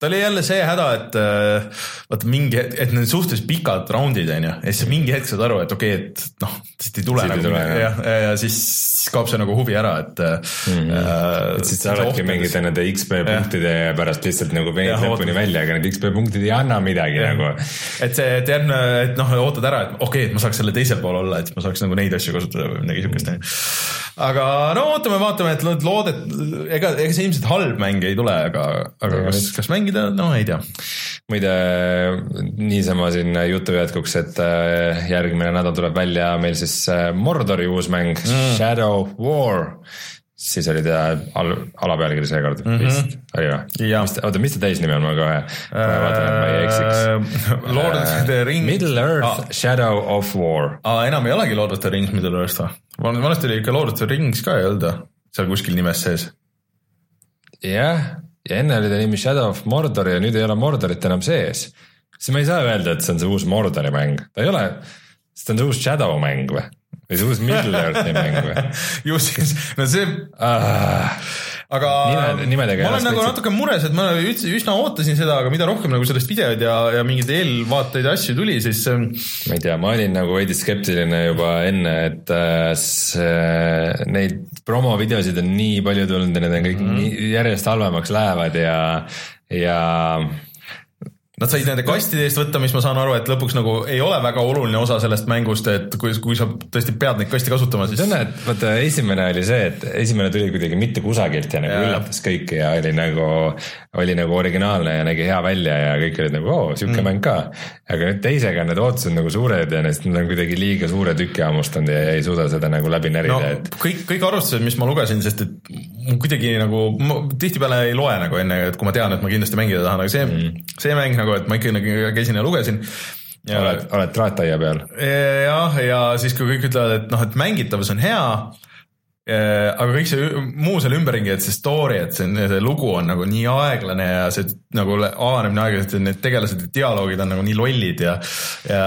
ta oli jälle see häda, et äh, vaata mingi hetk, et need suhteliselt pikad raundid on ju, ja siis mingi hetk saad aru, et okei okay,, et noh, siit ei tule siit nagu ja, ja, ja, ja siis kaob see nagu huvi ära, et mm. -hmm. Äh, et siis sa oledki mingite nende XP punktide pärast lihtsalt nagu veenid lõpuni välja, aga need XP punktid ei anna midagi ja. nagu. et see, et järgmine, et noh, ootad ära, et okei okay,, et ma saaks selle teisel pool olla, et ma saaks nagu neid asju kasutada või midagi siukest mm. -hmm aga no ootame-vaatame, et loodet, ega, ega see ilmselt halb mäng ei tule, aga, aga kas, kas mängida, no ei tea. muide, niisama siin jutu jätkuks, et äh, järgmine nädal tuleb välja meil siis äh, Mordori uus mäng mm. Shadow War siis oli ta al, alapealkiri seekord mm -hmm. vist, oli või? oota, mis ta täisnimi on, ma kohe, kohe vaatan, et ma ei eksiks. Äh, Lord of the Rings. Middle Earth ah. Shadow of War. aa, enam ei olegi Lord of the Rings Middle Earth või? vanasti oli ikka Lord of the Rings ka ei olnud või? seal kuskil nimes sees. jah, ja enne oli ta nimi Shadow of Mordor ja nüüd ei ole Mordorit enam sees. siis ma ei saa öelda, et see on see uus Mordori mäng, ta ei ole, see on see uus Shadow mäng või? Või see uus Middle Earthi mäng või? ju siis, no see ah, aga Nime, nimedega ma olen nagu natuke mures, et ma üldse üsna ootasin seda, aga mida rohkem nagu sellest videoid ja, ja mingeid eelvaateid ja asju tuli, siis. Ähm, ma ei tea, ma olin nagu veidi skeptiline juba enne, et äh, see, neid promovideosid on nii palju tulnud ja need on kõik mm -hmm. nii järjest halvemaks lähevad ja, ja Nad said nende kastide eest võtta, mis ma saan aru, et lõpuks nagu ei ole väga oluline osa sellest mängust, et kui, kui sa tõesti pead neid kaste kasutama, siis. on, et vaata, esimene oli see, et esimene tuli kuidagi mitte kusagilt ja nagu ja. üllatas kõiki ja oli nagu, oli nagu originaalne ja nägi hea välja ja kõik olid nagu oo, sihuke mm. mäng ka. aga nüüd teisega need ootused nagu suured ja neist nad on kuidagi liiga suure tüki hammustanud ja ei suuda seda nagu läbi närida no,, et. kõik, kõik arvustused, mis ma lugesin, sest et kuidagi nagu, tihtipeale ei loe nagu enne, et kui ma tean, et ma kindlasti mängida tahan, aga see mm., see mäng nagu, et ma ikkagi nagu käisin ja lugesin. Ja, oled, oled traattaia peal? jah, ja siis, kui kõik ütlevad, et noh, et mängitavus on hea aga kõik see muu seal ümberringi, et see story, et see, see lugu on nagu nii aeglane ja see nagu avaneb nii aeglaselt ja need tegelased ja dialoogid on nagu nii lollid ja, ja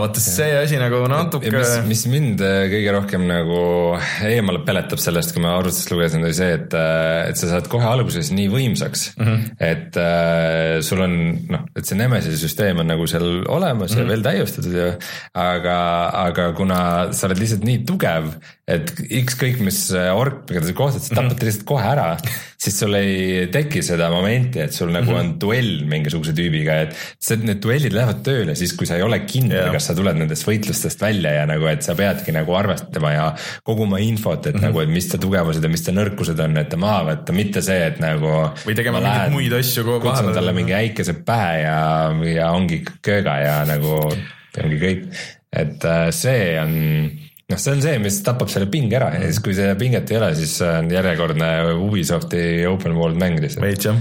vaata see asi nagu natuke. mis, mis mind äh, kõige rohkem nagu eemale peletab sellest, kui ma arvutust lugesin, oli see, et, äh, et sa saad kohe alguses nii võimsaks mm, -hmm. et äh, sul on noh, et see Nemesise süsteem on nagu seal olemas mm -hmm. ja mhm. veel täiustatud ja aga, aga kuna sa oled lihtsalt nii tugev, et ükskõik mis ork, keda sa kohtad, sa tapad ta lihtsalt kohe ära, siis sul ei teki seda momenti, et sul nagu on duell mingisuguse tüübiga, et see, need duellid lähevad tööle siis, kui sa ei ole kindel, kas sa tuled nendest võitlustest välja ja nagu, et sa peadki nagu arvestama ja koguma infot, et -hmm. nagu, et mis ta tugevused ja mis ta nõrkused on, et ta maha võtta, mitte see, et nagu. või tegema mingeid muid asju kogu aeg. kutsun talle mingi äikese pähe ja, ja ongi kööga ja nagu ongi kõik, et äh, see on noh, see on see, mis tapab selle pinge ära ja siis, kui seda pinget ei ole, siis on järjekordne Ubisofti open world mäng lihtsalt. veits jah.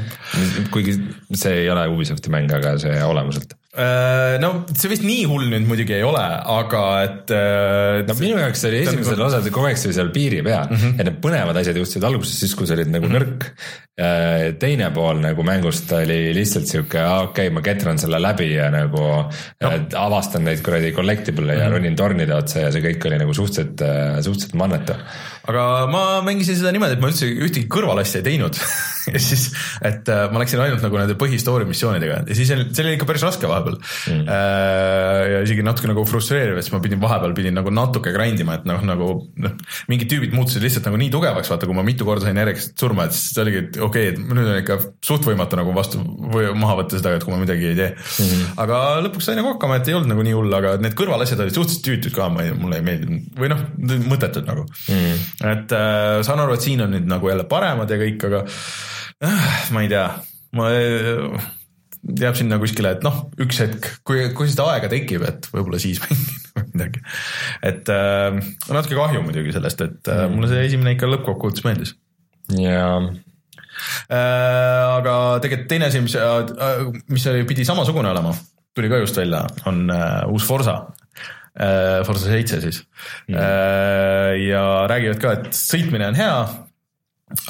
kuigi see ei ole Ubisofti mäng, aga see olemuselt no see vist nii hull nüüd muidugi ei ole, aga et. Äh, no minu jaoks oli esimesel nagu... osal kogu aeg see seal piiri peal mm -hmm. ja need põnevad asjad juhtusid alguses siis, kui sa olid nagu mm -hmm. nõrk. Äh, teine pool nagu mängust oli lihtsalt sihuke, okei okay,, ma ketran selle läbi ja nagu no. avastan neid kuradi collectible'e mm -hmm. ja mhm. ronin tornide otsa ja see kõik oli nagu suhteliselt, suhteliselt mannetu. Aga ma mängisin seda niimoodi, et ma üldse ühtegi kõrvalasja ei teinud ja siis, et ma läksin ainult nagu nende põhistory missioonidega ja siis oli, see oli ikka päris raske vahepeal mm.. ja isegi natuke nagu frustreeriv, et siis ma pidin vahepeal pidin nagu natuke grind ima, et noh, nagu noh, mingid tüübid muutusid lihtsalt nagu nii tugevaks, vaata, kui ma mitu korda sain järjest surma, et siis oligi, et okei okay,, et nüüd on ikka suht võimatu nagu vastu või maha võtta seda, et kui ma midagi ei tee mm. -hmm. aga lõpuks sai nagu hakkama, et ei olnud nagu nii hull, aga need kõrvalasjad olid suhteliselt tüütud ka, ma ei, mulle ei meeldinud või noh, mõttetud nagu mm. -hmm. Et äh, saan aru, et siin on nüüd nagu jälle paremad ja kõik, aga äh, ma ei tea, ma äh, jääb sinna kuskile, et noh, üks hetk, kui, kui seda aega tekib, et võib-olla siis mängin midagi. et äh, natuke kahju muidugi sellest, et äh, mulle see esimene ikka lõppkokkuvõttes meeldis. jaa äh,. aga tegelikult teine asi, mis äh,, mis oli, pidi samasugune olema, tuli ka just välja, on äh, uus Forsa äh,. Forsa seitse siis mm. äh, ja räägivad ka, et sõitmine on hea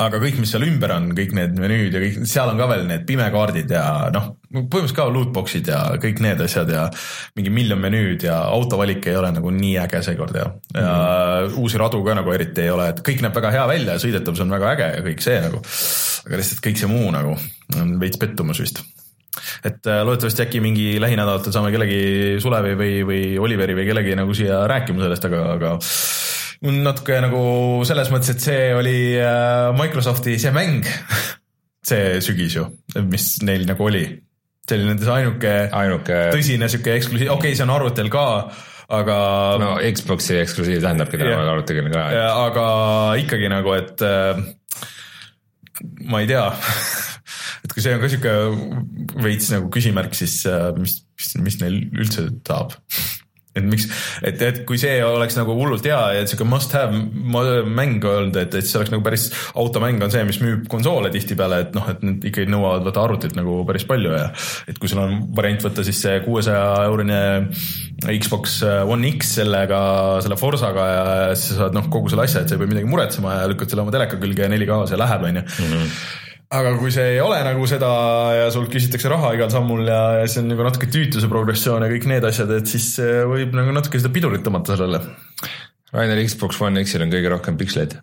aga kõik, mis seal ümber on, kõik need menüüd ja kõik, seal on ka veel need pimekaardid ja noh, põhimõtteliselt ka lootbox'id ja kõik need asjad ja mingi miljon menüüd ja autovalik ei ole nagu nii äge seekord ja, ja mm. uusi radu ka nagu eriti ei ole, et kõik näeb väga hea välja ja sõidetavus on väga äge ja kõik see nagu. aga lihtsalt kõik see muu nagu on veits pettumus vist et äh, loodetavasti äkki mingi lähinädalatel saame kellegi Sulevi või, või Oliveri või kellegi nagu siia rääkima sellest, aga, aga natuke nagu selles mõttes, et see oli äh, Microsofti see mäng see sügis ju, mis neil nagu oli. see oli nende ainuke, ainuke... tõsine sihuke eksklusiiv, okei okay,, see on arvutil ka, aga. no Xbox'i eksklusiiv tähendabki tänapäeval arvutil ka. aga ikkagi nagu, et äh, ma ei tea. Et kui see on ka sihuke veits nagu küsimärk, siis äh, mis, mis, mis neil üldse saab et miks, et, et kui see oleks nagu hullult hea ja sihuke must have mäng olnud, et, et see oleks nagu päris, automäng on see, mis müüb konsoole tihtipeale, et noh, et need ikkagi nõuavad vaata arvutit nagu päris palju ja et kui sul on variant võtta siis see kuuesaja eurone Xbox One X sellega, selle Forsaga ja siis sa saad noh, kogu selle asja, et sa ei pea midagi muretsema ja lükkad selle oma teleka külge ja 4K-s ja läheb, on ju mhm aga kui see ei ole nagu seda ja sult küsitakse raha igal sammul ja, ja see on nagu natuke tüütuse progressioon ja kõik need asjad, et siis võib nagu natuke seda pidurit tõmmata sellele. Rainer, Xbox One X-il on kõige rohkem piksleid.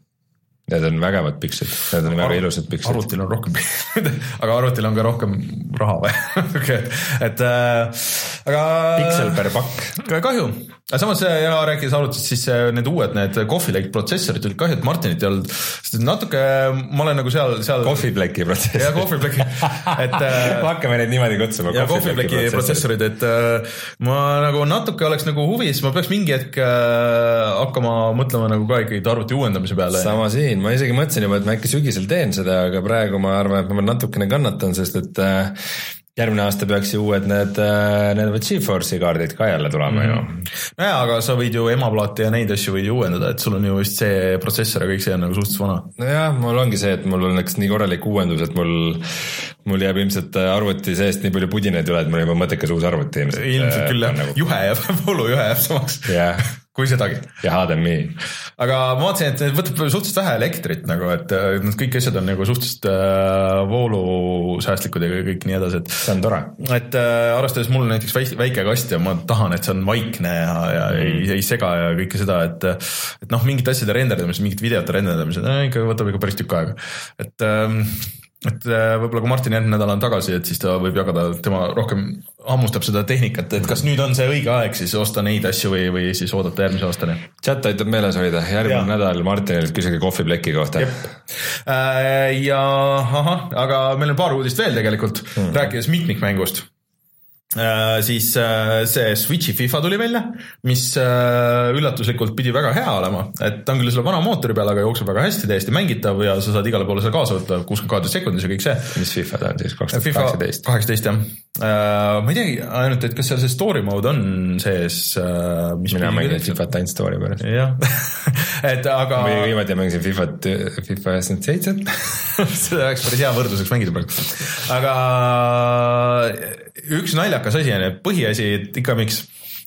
Need on vägevad pikslid, need on Ar väga ilusad pikslid. arvutil on rohkem aga arvutil on ka rohkem raha või okay. et äh, aga. piksel per pakk. kahju aga samas ja rääkides arvutist, siis need uued, need Coffee Lake protsessorid olid kahju, et Martinit ei olnud, sest natuke ma olen nagu seal, seal. Coffee Blake'i protsessorid. jah, Coffee Blake'i, et me hakkame neid niimoodi kutsuma. ja Coffee Blake'i protsessorid, et äh, ma nagu natuke oleks nagu huvis, ma peaks mingi hetk äh, hakkama mõtlema nagu ka ikkagi arvuti uuendamise peale. sama siin, ma isegi mõtlesin juba, et ma äkki sügisel teen seda, aga praegu ma arvan, et ma natukene kannatan, sest et äh, järgmine aasta peaks ju uued need, äh, need Geforce'i kaardid ka jälle tulema mm -hmm. ju. Mhm. nojaa, aga sa võid ju emaplaate ja neid asju võid ju uuendada, et sul on ju vist see protsessor ja kõik see on nagu suhteliselt vana. nojah, mul ongi see, et mul on üks nii korralik uuendus, et mul, mul jääb ilmselt äh, arvuti seest nii palju pudinaid üle, et mul on juba mõttekas uus arvuti ilmselt. ilmselt küll jah nagu..., juhe jääb, voolujuhe jääb samaks. jah kui sedagi. ja HDMI. aga ma vaatasin, et võtab suhteliselt vähe elektrit nagu, et need kõik asjad on nagu suhteliselt äh, voolusäästlikud ja kõik nii edasi, et. see on tore. et äh, arvestades mul näiteks väike kast ja ma tahan, et see on vaikne ja, ja mm. ei, ei sega ja kõike seda, et. et noh, mingite asjade renderdamised, mingite videote renderdamised äh, ikka võtab ikka päris tükk aega, et ähm, et äh, võib-olla kui Martin järgmine nädal on tagasi, et siis ta võib jagada, tema rohkem hammustab seda tehnikat, et kas nüüd on see õige aeg siis osta neid asju või, või siis oodata järgmise aastani. chat aitab meeles hoida, järgmine ja. nädal Martinilt küsige kohvipleki kohta. Äh, ja ahah, aga meil on paar uudist veel tegelikult hmm., rääkides mitmikmängust Äh, siis äh, see Switchi FIFA tuli välja, mis äh, üllatuslikult pidi väga hea olema, et ta on küll selle vana mootori peal, aga jookseb väga hästi, täiesti mängitav ja sa saad igale poole seal kaasa võtta, kuuskümmend kaadrit sekundis ja kõik see. mis FIFA ta on siis, kaks tuhat kaheksateist? kaheksateist jah. ma ei teagi ainult, et kas seal see story mode on sees. mina mängin FIFAt ainult story pärast. jah et aga. ma viimati mängisin FIFAt, FIFA üheksakümmend seitset see oleks päris hea võrdluseks mängida praegu, aga üks naljakas asi on, et põhiasi, et ikka miks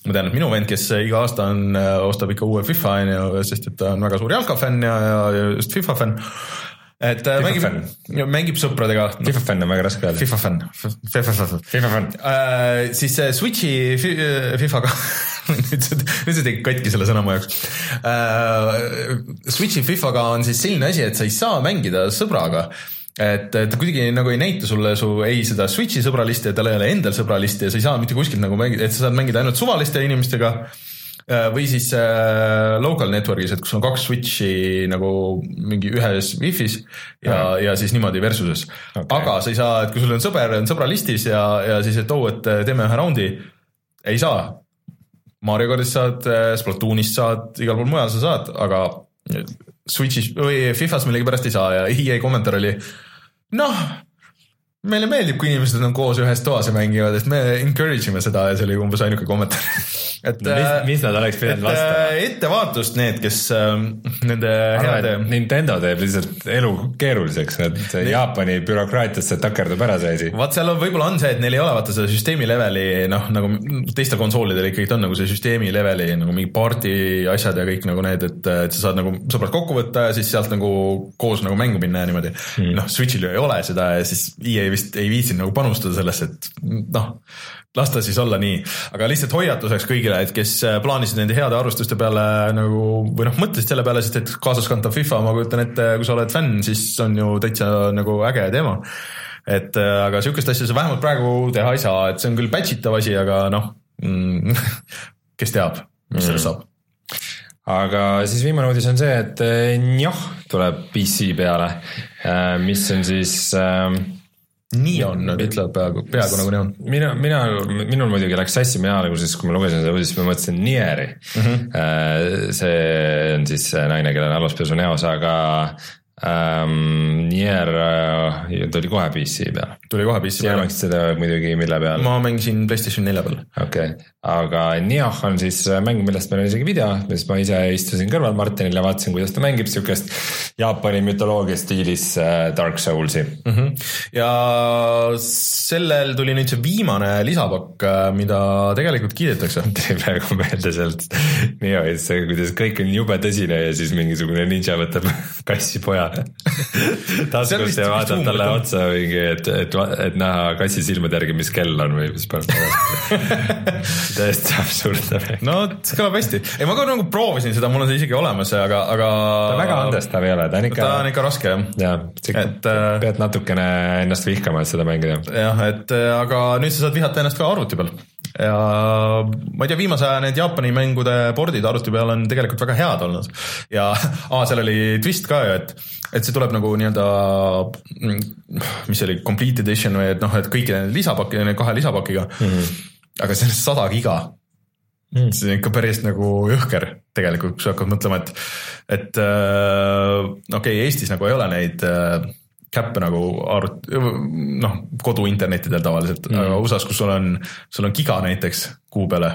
ma tean, et minu vend, kes iga aasta on, äh, ostab ikka uue FIFA on ju, sest et ta on väga suur jalkafänn ja, ja just FIFA fänn. et äh, FIFA mängib, mängib sõpradega no,. FIFA fänn on väga raske öelda. FIFA fänn, FIFA fänn, FIFA fänn äh,. siis Switchi FIFA-ga nüüd see, nüüd see tegi katki selle sõna mu jaoks äh,. Switchi FIFA-ga on siis selline asi, et sa ei saa mängida sõbraga et ta kuidagi nagu ei näita sulle su ei seda Switch'i sõbralisti ja tal ei ole endal sõbralisti ja sa ei saa mitte kuskilt nagu mängida, et sa saad mängida ainult suvaliste inimestega äh, või siis äh, local network'is, et kus on kaks switch'i nagu mingi ühes wifi's ja, ja, siis niimoodi versus'es. Okay.. aga sa ei saa, et kui sul on sõber, on sõbralistis ja, ja siis, et oo oh,, et teeme ühe raundi, ei saa. Mario kardist saad, äh, Splatoonist saad, igal pool mujal sa saad, aga Switch'is või Fifas millegipärast ei saa ja EA kommentaar oli noh, meile meeldib, kui inimesed on koos ühes toas ja mängivad, et me encourage ime seda ja see oli umbes ainuke kommentaar et no, mis, äh, mis nad oleks pidanud vastama? Äh, ettevaatust need, kes äh, nende heade. Nintendo teeb lihtsalt elu keeruliseks, et ne... Jaapani bürokraatiasse takerdub ära see asi. vaat seal on, võib-olla on see, et neil ei ole vaata seda süsteemi leveli noh, nagu teistel konsoolidel ikkagi on nagu see süsteemi leveli nagu mingi party asjad ja kõik nagu need, et, et sa saad nagu sõbrad kokku võtta ja siis sealt nagu koos nagu mängu minna ja niimoodi mm.. noh, Switch'il ju ei ole seda ja siis EA vist ei viitsinud nagu panustada sellesse, et noh las ta siis olla nii, aga lihtsalt hoiatuseks kõigile, et kes äh, plaanisid nende heade arvustuste peale nagu või noh, mõtlesid selle peale, sest et kaasaskantav FIFA, ma kujutan ette, kui sa oled fänn, siis on ju täitsa nagu äge teema. et äh, aga sihukest asja sa vähemalt praegu teha ei saa, et see on küll batch itav asi, aga noh mm, kes teab, mis sellest mm. saab aga siis viimane uudis on see, et äh, njoh tuleb PC peale, mis on siis äh, nii on, nad ütlevad peaaegu, peaaegu nagu nii on. mina, mina, minul muidugi läks sassi mina alguses, kui ma lugesin seda uudist, ma mõtlesin Nieri mm. -hmm. see on siis naine, kellel on aluspesu näos, aga ähm, Nier äh, tuli kohe PC peale. Tuli kohe PC sina mängisid seda muidugi mille peal? ma mängisin Playstation nelja peal. okei okay., aga Nioh on siis mäng, millest meil on isegi video, millest ma ise istusin kõrval Martinil ja vaatasin, kuidas ta mängib siukest Jaapani mütoloogia stiilis äh, Dark Soulsi mm. -hmm. ja sellel tuli nüüd see viimane lisapakk, äh, mida tegelikult kiidetakse. tuli praegu meelde sealt Niohist see, kuidas kõik on jube tõsine ja siis mingisugune ninja võtab kassi poja taskust ja vaatab talle otsa mingi, et, et, et näha kassi silmade järgi, mis kell on või mis päev täiesti absurdne. no see kõlab hästi, ei ma ka nagu proovisin seda, mul on see isegi olemas, aga, aga. ta väga andestav ei ole, ta on ikka. ta on ikka raske jah. jah, et äh, pead natukene ennast vihkama, et seda mängida. jah, et äh, aga nüüd sa saad vihata ennast ka arvuti peal ja ma ei tea, viimase aja need Jaapani mängude pordid arvuti peal on tegelikult väga head olnud ja aa, seal oli twist ka ju, et, et see tuleb nagu nii-öelda, mis see oli, complete edition või et noh, et kõikide lisapaki, kahe lisapakiga mm. -hmm. aga see on sada giga mm.. see on ikka päris nagu jõhker tegelikult, kui sa hakkad mõtlema, et, et äh, okei okay,, Eestis nagu ei ole neid äh, käppe nagu arvut-, noh, koduinternetidel tavaliselt mm., aga USA-s, kus sul on, sul on giga näiteks kuu peale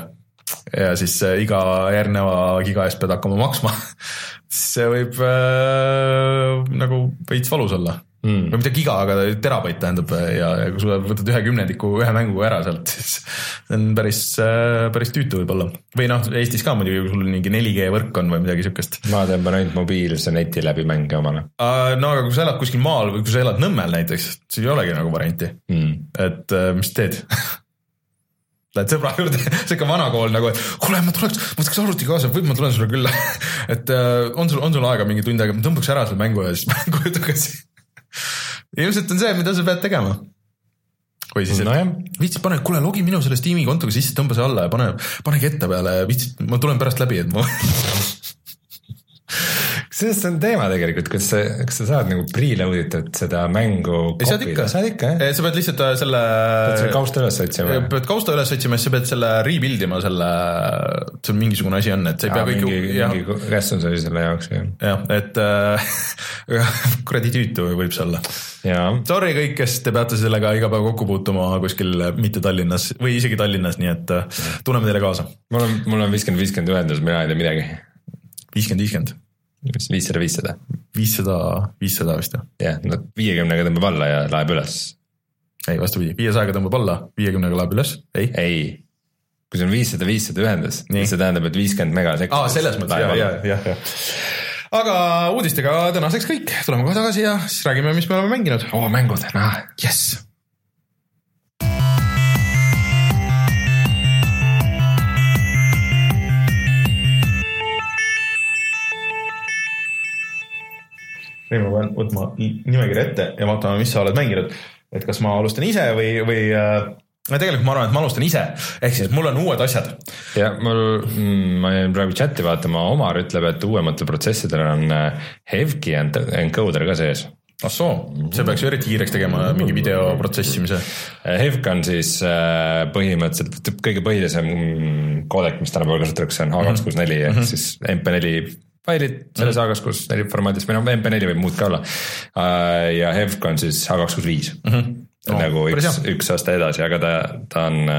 ja siis iga järgneva giga eest pead hakkama maksma see võib äh, nagu veits valus olla mm.. või mitte giga, aga terabait tähendab ja, ja kui sa võtad ühe kümnendiku ühe mängu ära sealt, siis see on päris, äh, päris tüütu võib-olla. või noh, Eestis ka muidugi, kui sul mingi 4G võrk on või midagi siukest. ma tõmban ainult mobiilse neti läbi mänge omale uh,. no aga kui sa elad kuskil maal või kui sa elad Nõmmel näiteks, siis ei olegi nagu varianti mm., et uh, mis teed Lähed sõbra juurde, sihuke vanakool nagu, et kuule, ma tuleks, ma võtaks arvuti kaasa, võib, ma tulen sulle külla et uh, on sul, on sul aega mingi tund aega, ma tõmbaks ära selle mängu ja siis ma koju tagasi ilmselt on see, mida sa pead tegema. või siis no, viitsid, pane, kuule, logi minu selle Steam'i kontoga sisse, tõmba see alla ja pane, pane ketta peale ja viitsid, ma tulen pärast läbi, et ma sellest on teema tegelikult, kas sa, kas sa saad nagu preload itud seda mängu saad ikka, saad ikka jah? sa pead lihtsalt äh, selle. pead selle kausta üles otsima. pead kausta üles otsima ja siis sa pead selle rebuild ima selle, see on mingisugune asi on, et sa ei pea kõike. mingi, mingi ressurss oli selle jaoks jah. jah, et äh, kuradi tüütu võib see olla. Sorry kõik, kes te peate sellega iga päev kokku puutuma kuskil mitte Tallinnas või isegi Tallinnas, nii et äh, tunneme teile kaasa. mul on, mul on viiskümmend, viiskümmend ühendus, mina ei tea midagi. Viiskümmend, viiskümmend viissada, viissada. viissada, viissada vist jah. jah, no viiekümnega tõmbab alla ja laeb üles. ei, vastupidi, viiesajaga tõmbab alla, viiekümnega laeb üles, ei. ei, kui sul on viissada, viissada ühendus, siis see tähendab, et viiskümmend mega sekundis. aa, selles mõttes ja, ja, jah, jah. aga uudistega tänaseks kõik, tuleme kohe tagasi ja siis räägime, mis me oleme mänginud. oo, mängud, jess nüüd ma pean võtma nimekirja ette ja vaatama, mis sa oled mänginud. et kas ma alustan ise või, või äh, no tegelikult ma arvan, et ma alustan ise, ehk siis mul on uued asjad. ja mul mm,, ma jäin praegu chati vaatama, Omar ütleb, et uuematel protsessidel on äh, Hevki encoder ka sees ah soo, see peaks ju eriti kiireks tegema mingi video protsessimise. Hevk on siis äh, põhimõtteliselt kõige põhilisem mm, koodek, mis tänapäeval kasutatakse, on H264 ehk mhm. siis MP4 failid selles mm -hmm. A264 neli formaadis või noh, MP4 võib muud ka olla. Äh, ja Hevk on siis A265 mm. -hmm. No, nagu üks, üks aasta edasi, aga ta, ta on,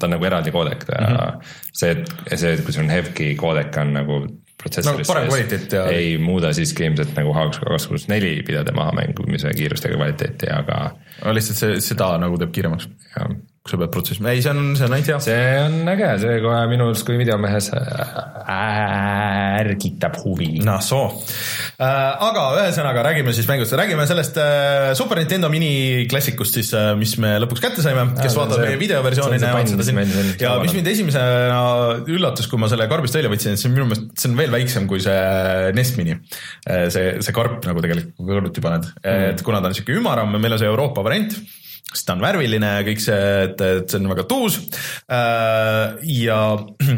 ta on nagu eraldi koodek ja mm -hmm. see, see, kui sul on Hevki koodek on nagu protsessoris no, sees, ja... ei muuda siiski ilmselt nagu H264 pidade maha mängimise kiirust ega kvaliteeti, aga. aga lihtsalt see, seda nagu teeb kiiremaks. jah kui sa pead protsessima, ei, see on, see on ainult hea. see on äge, see kohe minu arust kui videomehes ärgitab huvi. noh, soo äh,. aga ühesõnaga räägime siis mängust, räägime sellest äh, Super Nintendo miniklassikust siis äh,, mis me lõpuks kätte saime, kes äh, vaatab meie videoversiooni, näevad seda siin. ja mis mind esimesena üllatus, kui ma selle karbist välja võtsin, et see on minu meelest, see on veel väiksem kui see NES Mini. Äh, see, see karp nagu tegelikult, kui kõrvuti paned mm., et kuna ta on sihuke ümaram, meil on see Euroopa variant sest ta on värviline ja kõik see, et, et see on väga tuus äh, ja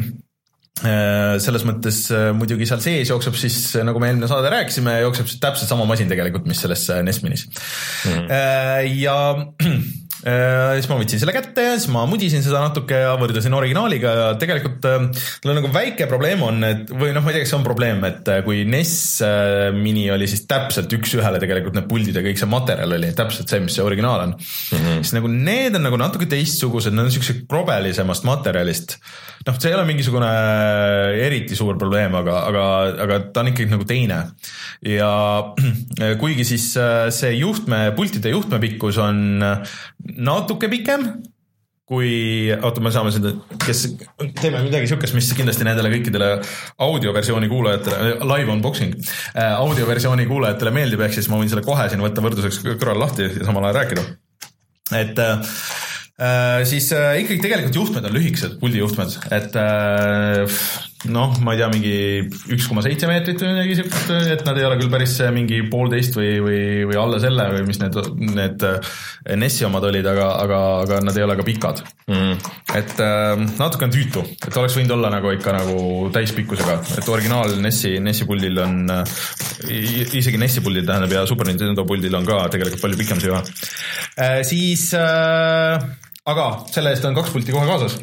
äh, selles mõttes äh, muidugi seal sees jookseb siis, nagu me eelmine saade rääkisime, jookseb täpselt sama masin tegelikult, mis selles NES Minis mm. -hmm. ja siis ma võtsin selle kätte ja siis ma mudisin seda natuke ja võrdlesin originaaliga ja tegelikult tal on nagu väike probleem on, et või noh, ma ei tea, kas see on probleem, et kui NES mini oli siis täpselt üks-ühele tegelikult need puldid ja kõik see materjal oli täpselt see, mis see originaal on mm. -hmm. siis nagu need on nagu natuke teistsugused, need on siuksed krobelisemast materjalist. Noh, see ei ole mingisugune eriti suur probleem, aga, aga, aga ta on ikkagi nagu teine. ja kuigi siis see juhtme, pultide juhtme pikkus on natuke pikem kui, oota, me saame seda, kes, teeme midagi siukest, mis kindlasti nendele kõikidele audioversiooni kuulajatele, live unboxing äh,, audioversiooni kuulajatele meeldib, ehk siis ma võin selle kohe siin võtta võrdluseks kõrval lahti ja samal ajal rääkida. et äh, äh siis äh, ikkagi tegelikult juhtmed on lühikesed, puldijuhtmed, et äh, noh, ma ei tea, mingi üks koma seitse meetrit või midagi siukest, et nad ei ole küll päris mingi poolteist või, või, või alla selle või mis need, need NES-i omad olid, aga, aga, aga nad ei ole ka pikad. Mm.. et natuke on tüütu, et oleks võinud olla nagu ikka nagu täispikkusega, et originaal NES-i, NES-i puldil on isegi NES-i puldil tähendab ja Super Nintendo puldil on ka tegelikult palju pikem see juhe äh,. siis aga selle eest on kaks pulti kohe kaasas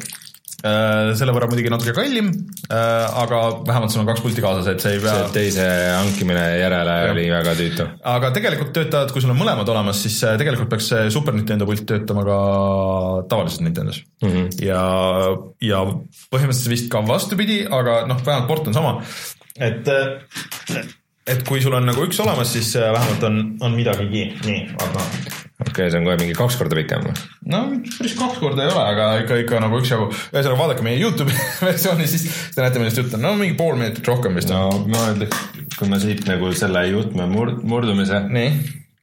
Äh, selle võrra muidugi natuke kallim, äh, aga vähemalt sul on kaks pulti kaasas, et see ei pea. teise hankimine järele ja. oli väga tüütu. aga tegelikult töötavad, kui sul on mõlemad olemas, siis äh, tegelikult peaks see Super Nintendo pult töötama ka tavalises Nintendos mm. -hmm. ja, ja põhimõtteliselt vist ka vastupidi, aga noh, vähemalt port on sama. et, et kui sul on nagu üks olemas, siis vähemalt on, on midagigi, nii, aga okei okay,, see on kohe mingi kaks korda pikem või? no päris kaks korda ei ole, aga ikka, ikka nagu üksjagu. ühesõnaga vaadake meie Youtube'i versiooni, siis te näete, millest jutt on. no mingi pool minutit rohkem vist. no ma ütleks, kui ma siit nagu selle juhtme murd-, murdumise Nii.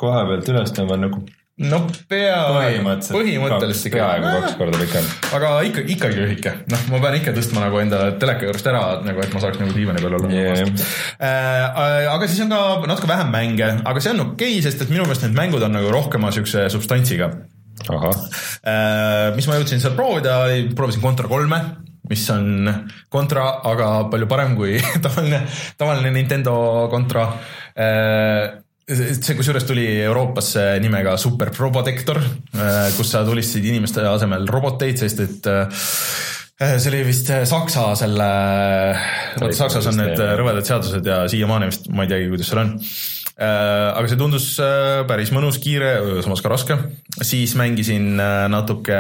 koha pealt üles tõmban nagu no peaaegu, põhimõtteliselt, põhimõtteliselt ikka. peaaegu kaks korda pikem. aga ikka, ikkagi lühike, noh, ma pean ikka tõstma nagu enda teleka juurest ära, nagu et ma saaks nagu diivani peal olla yeah.. Äh, aga siis on ka natuke vähem mänge, aga see on okei okay,, sest et minu meelest need mängud on nagu rohkema siukse substantsiga. Äh, mis ma jõudsin seal proovida, proovisin Contra kolme mis on Contra, aga palju parem kui tavaline, tavaline Nintendo Contra äh, see kusjuures tuli Euroopasse nimega Super Probotector, äh, kus sa tulistasid inimeste asemel roboteid, sest et äh, see oli vist Saksa selle, vaata Saksas on need rõvedad seadused ja siiamaani vist ma ei teagi, kuidas seal on. Äh, aga see tundus päris mõnus, kiire, samas ka raske. siis mängisin natuke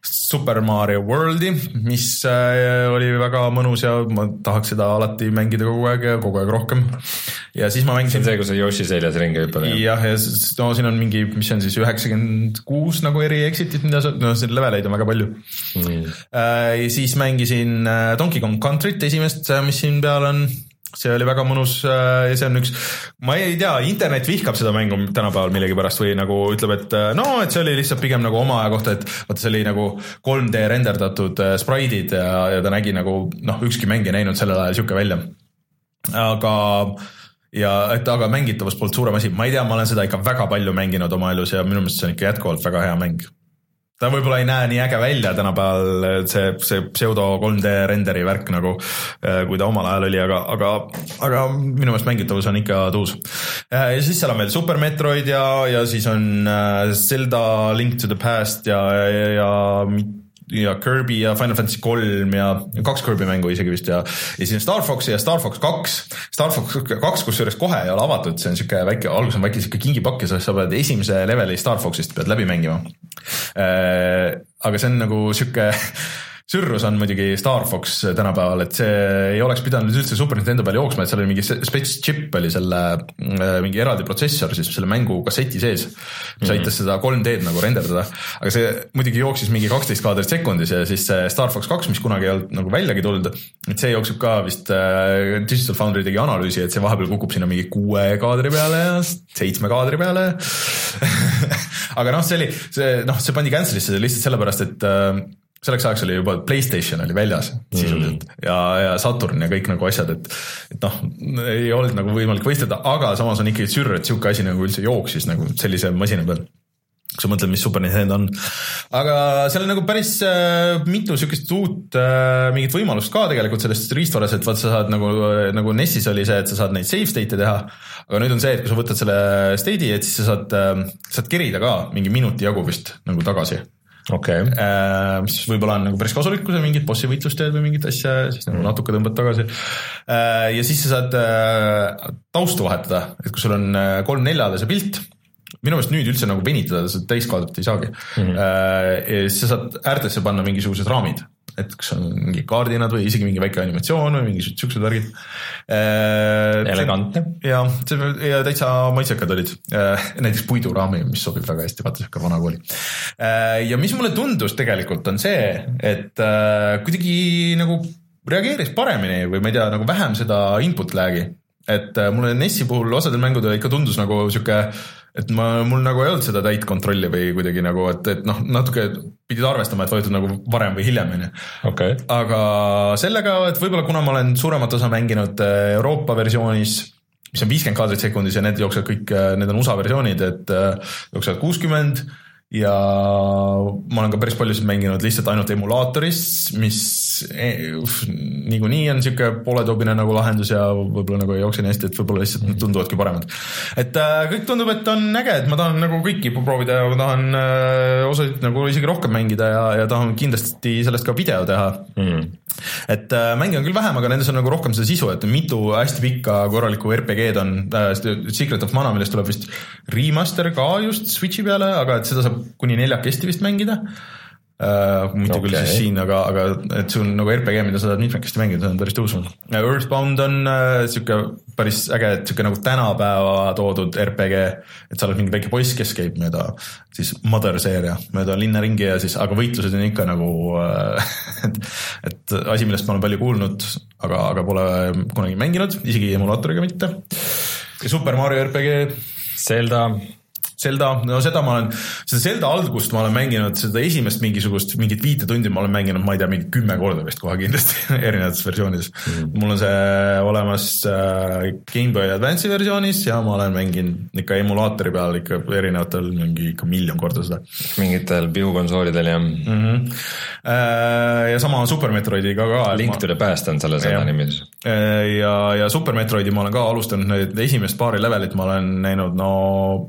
Super Mario Worldi, mis äh, oli väga mõnus ja ma tahaks seda alati mängida kogu aeg ja kogu aeg rohkem. ja siis ma mängisin. see on see, kus sa Yoshi seljas ringi hüppad? jah, ja no siin on mingi, mis on siis üheksakümmend kuus nagu eri exit'it, mida sa, no siin leveleid on väga palju mm.. ja siis mängisin äh, Donkey Kong Country't esimest, mis siin peal on see oli väga mõnus äh, ja see on üks, ma ei tea, internet vihkab seda mängu tänapäeval millegipärast või nagu ütleb, et äh, no, et see oli lihtsalt pigem nagu oma aja kohta, et vaata, see oli nagu 3D renderdatud äh, spraidid ja, ja ta nägi nagu noh, ükski mäng ei näinud sellel ajal sihuke välja. aga ja et aga mängitavus polnud suurem asi, ma ei tea, ma olen seda ikka väga palju mänginud oma elus ja minu meelest see on ikka jätkuvalt väga hea mäng ta võib-olla ei näe nii äge välja tänapäeval, see, see pseudo 3D renderi värk nagu, äh, kui ta omal ajal oli, aga, aga, aga minu meelest mängitavus on ikka tuus. Äh, ja siis seal on veel Super Metroid ja, ja siis on äh, Zelda Link to the Past ja, ja, ja ja Kirby ja Final Fantasy kolm ja kaks Kirby mängu isegi vist ja, ja siis on Star Fox ja Star Fox kaks. Star Fox kaks, kusjuures kohe ei ole avatud, see on sihuke väike, alguses on väike sihuke kingipakk ja sa pead esimese leveli Star Foxist pead läbi mängima äh,. aga see on nagu sihuke sürrus on muidugi Star Fox tänapäeval, et see ei oleks pidanud üldse Super Nintendo peal jooksma, et seal oli mingi spets chip oli selle äh, mingi eraldi protsessor siis selle mängu kasseti sees, mis mm -hmm. aitas seda 3D-d nagu renderdada. aga see muidugi jooksis mingi kaksteist kaadrit sekundis ja siis see Star Fox kaks, mis kunagi ei olnud nagu väljagi tulnud, et see jookseb ka vist äh,, Digital Foundry tegi analüüsi, et see vahepeal kukub sinna mingi kuue kaadri peale ja seitsme kaadri peale aga noh, see oli, see noh, see pandi cancel'isse lihtsalt sellepärast, et äh, selleks ajaks oli juba Playstation oli väljas sisuliselt mm. ja, ja Saturn ja kõik nagu asjad, et, et noh, ei olnud nagu võimalik võistelda, aga samas on ikkagi sürr, et sihuke asi nagu üldse jooksis nagu sellise masina peal. kui sa mõtled, mis Super Nintendo on. aga seal on nagu päris äh, mitu sihukest uut äh, mingit võimalust ka tegelikult sellest riistvaras, et vaat sa saad nagu, nagu NES-is oli see, et sa saad neid save state'e teha. aga nüüd on see, et kui sa võtad selle state'i, et siis sa saad äh,, saad kerida ka mingi minuti jagu vist nagu tagasi okei okay. äh,. mis võib-olla on nagu päris kasulik, kui sa mingit bossi võitlust teed või mingit asja, siis nagu natuke tõmbad tagasi äh,. ja siis sa saad äh, taustu vahetada, et kui sul on äh, kolm neljale see pilt minu meelest nüüd üldse nagu venitada seda täiskaadrit ei saagi mm. -hmm. sa saad äärtesse panna mingisugused raamid, et kas on mingi kaardinad või isegi mingi väike animatsioon või mingisugused siuksed värgid. Äh, Elegantne. ja, ja täitsa maitsekad olid, äh, näiteks puiduraami, mis sobib väga hästi, vaata sihuke vana kooli. ja mis mulle tundus tegelikult on see, et kuidagi nagu reageeris paremini või ma ei tea, nagu vähem seda input lag'i et mulle NES-i puhul osadel mängudel ikka tundus nagu sihuke et ma, mul nagu ei olnud seda täit kontrolli või kuidagi nagu, et, et noh, natuke pidid arvestama, et vajutad nagu varem või hiljem, on ju. aga sellega, et võib-olla kuna ma olen suuremat osa mänginud äh, Euroopa versioonis, mis on viiskümmend kaadrit sekundis ja need jooksevad kõik, äh, need on USA versioonid, et äh, jooksevad kuuskümmend ja ma olen ka päris paljusid mänginud lihtsalt ainult emulaatoris, mis eh, niikuinii on sihuke pooletobine nagu lahendus ja võib-olla nagu ei jookse nii hästi, et võib-olla lihtsalt nad tunduvadki paremad. et äh, kõik tundub, et on äge, et ma tahan nagu kõiki proovida ja ma tahan äh, osasid nagu isegi rohkem mängida ja, ja tahan kindlasti sellest ka video teha. Mm et äh, mänge on küll vähem, aga nendes on nagu rohkem seda sisu, et mitu hästi pikka korralikku RPG-d on äh,, Secret of Mana, millest tuleb vist remaster ka just Switchi peale, aga et seda saab kuni neljakesti vist mängida Uh, mitte okay. küll siis siin, aga, aga et see on nagu RPG, mida sa saad mitmekesti mängida, see on päris tõus. Earthbound on uh, sihuke päris äge, et sihuke nagu tänapäeva toodud RPG, et sa oled mingi väike poiss, kes käib mööda siis Mother seeria, mööda linna ringi ja siis, aga võitlused on ikka nagu uh, et, et asi, millest ma olen palju kuulnud, aga, aga pole kunagi mänginud, isegi emulaatoriga mitte. Super Mario RPG. Zelda Zelda, no seda ma olen, seda Zelda algust ma olen mänginud, seda esimest mingisugust, mingit viite tundi ma olen mänginud, ma ei tea, mingi kümme korda vist kohe kindlasti erinevates versioonides mm. -hmm. mul on see olemas äh, GameBoy Advance'i versioonis ja ma olen mänginud ikka emulaatori peal ikka erinevatel mingi ikka miljon korda seda. mingitel piukonsoolidel jah mm. -hmm. Ja sama Super Metroidiga ka. Link to the Past on selle sõna nimi siis. Äh, ja, ja Super Metroidi ma olen ka alustanud, need esimest paari levelit ma olen näinud, no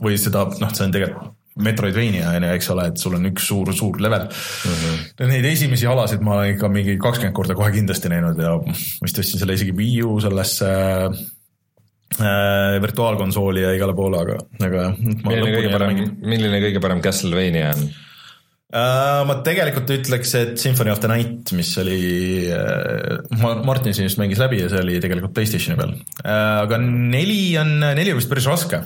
või seda noh, see on tegelikult Metroidvania on ju, eks ole, et sul on üks suur, suur level mm. -hmm. Neid esimesi alasid ma olen ikka mingi kakskümmend korda kohe kindlasti näinud ja vist tõstsin selle isegi Wii U sellesse äh, virtuaalkonsooli ja igale poole, aga, aga jah. milline kõige parem, milline kõige parem Castlevania on uh,? ma tegelikult ütleks, et Symphony of the Night, mis oli uh,, Martin siin just mängis läbi ja see oli tegelikult Playstationi peal uh,. aga neli on, neli on vist päris raske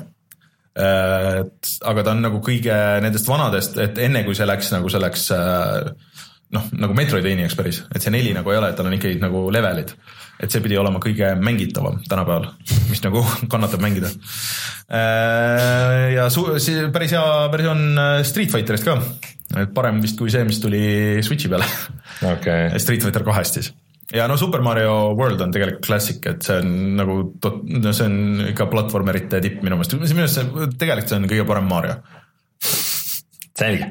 et aga ta on nagu kõige nendest vanadest, et enne kui see läks nagu selleks noh, nagu Metroidvaniaks päris, et see neli nagu ei ole, et tal on ikkagi nagu levelid. et see pidi olema kõige mängitavam tänapäeval, mis nagu kannatab mängida. ja su-, see päris hea versioon Street Fighterist ka, et parem vist kui see, mis tuli Switchi peale okay.. Street Fighter kahest siis ja no Super Mario World on tegelikult klassik, et see on nagu, no see on ikka platvormerite tipp minu meelest, minu meelest see, tegelikult see on kõige parem Mario. Selge.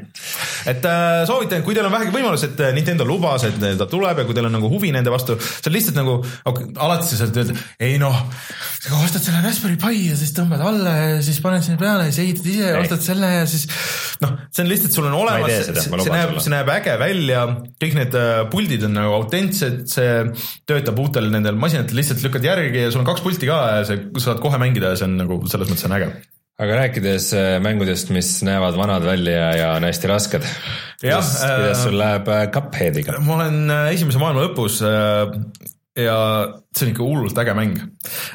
Et äh, soovitan, kui teil on vähegi võimalus, et äh, Nintendo lubas, et ta tuleb ja kui teil on nagu huvi nende vastu, see on lihtsalt nagu okay,, alati sa saad öelda, ei noh, ostad selle Raspberry Pi ja siis tõmbad alla ja siis paned sinna peale ja siis ehitad ise ja ostad selle ja siis noh, see on lihtsalt, sul on olemas, see, see näeb, see näeb äge välja, kõik need äh, puldid on nagu autentsed, see töötab uutel nendel masinatel, lihtsalt lükkad järgi ja sul on kaks pulti ka ja sa saad kohe mängida ja see on nagu selles mõttes on äge aga rääkides äh, mängudest, mis näevad vanad välja ja on hästi rasked. kuidas, kuidas sul läheb äh, Cupheadiga? ma olen äh, esimese maailma lõpus ja see on ikka hullult äge mäng.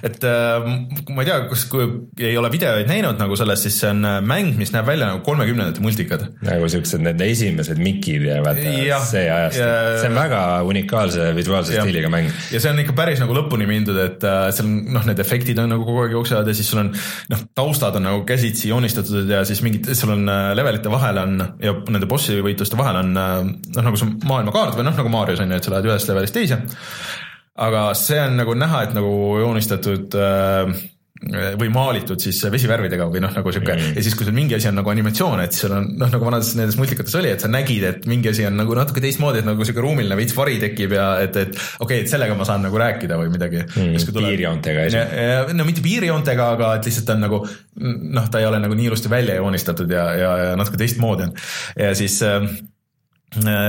et äh, ma ei tea, kas, kui ei ole videoid näinud nagu sellest, siis see on äh, mäng, mis näeb välja nagu kolmekümnendate multikad. nagu siuksed need esimesed mikid ja vaata ja, see ajastu, see on väga unikaalse visuaalse ja, stiiliga mäng. ja see on ikka päris nagu lõpuni mindud, et äh, seal on noh, need efektid on nagu kogu aeg jooksevad ja siis sul on noh, taustad on nagu käsitsi joonistatud ja siis mingid, sul on levelite vahel on ja nende bossi võitluste vahel on noh, nagu see maailmakaart või noh, nagu Marios on ju, et sa lähed ühest levelist teise aga see on nagu näha, et nagu joonistatud äh, või maalitud siis vesivärvidega või noh, nagu sihuke mm. ja siis, kui sul mingi asi on nagu animatsioon, et sul on noh, nagu vanades nendes multikates oli, et sa nägid, et mingi asi on nagu natuke teistmoodi, et nagu sihuke ruumiline veits vari tekib ja et, et okei okay,, et sellega ma saan nagu rääkida või midagi mm,. piirjoontega asi. no mitte piirjoontega, aga et lihtsalt on nagu noh, ta ei ole nagu nii ilusti välja joonistatud ja, ja, ja natuke teistmoodi on ja siis Äh,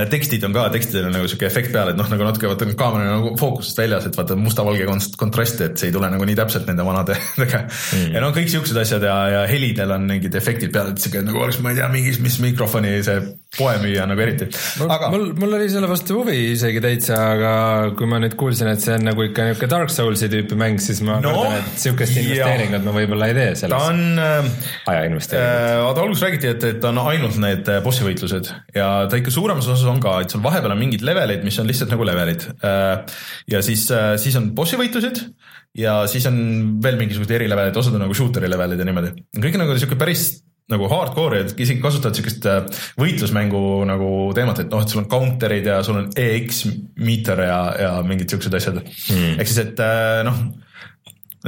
tekstid on ka, tekstidel on nagu sihuke efekt peal, et noh, nagu natuke vaata kaamera nagu fookusest väljas, et vaata musta-valge kontrast, et see ei tule nagu nii täpselt nende vanadega mm.. ja no kõik siuksed asjad ja, ja helidel on mingid efektid peal, et sihuke nagu oleks, ma ei tea, mingis, mis mikrofoni see poemüüja nagu eriti. aga mul, mul oli selle vastu huvi isegi täitsa, aga kui ma nüüd kuulsin, et see on nagu ikka nihuke Dark Soulsi tüüpi mäng, siis ma no, kardan, et sihukest investeeringut ma võib-olla ei tee selles. ta on äh, aja investeeringut äh,. vaata alguses räägiti, et, et on ainult need bossi võitlused ja ta ikka suur suuremas osas on ka, et seal vahepeal on mingid levelid, mis on lihtsalt nagu levelid. Äh, ja siis, äh, siis on bossi võitlused ja siis on veel mingisugused erilevelid, osad on nagu shooter'i levelid ja niimoodi. kõik on nagu sihuke päris nagu hardcore, et isegi kasutavad siukest äh, võitlusmängu nagu teemat, et noh, et sul on counter'id ja sul on EX meter ja, ja mingid siuksed asjad hmm.. ehk siis, et noh,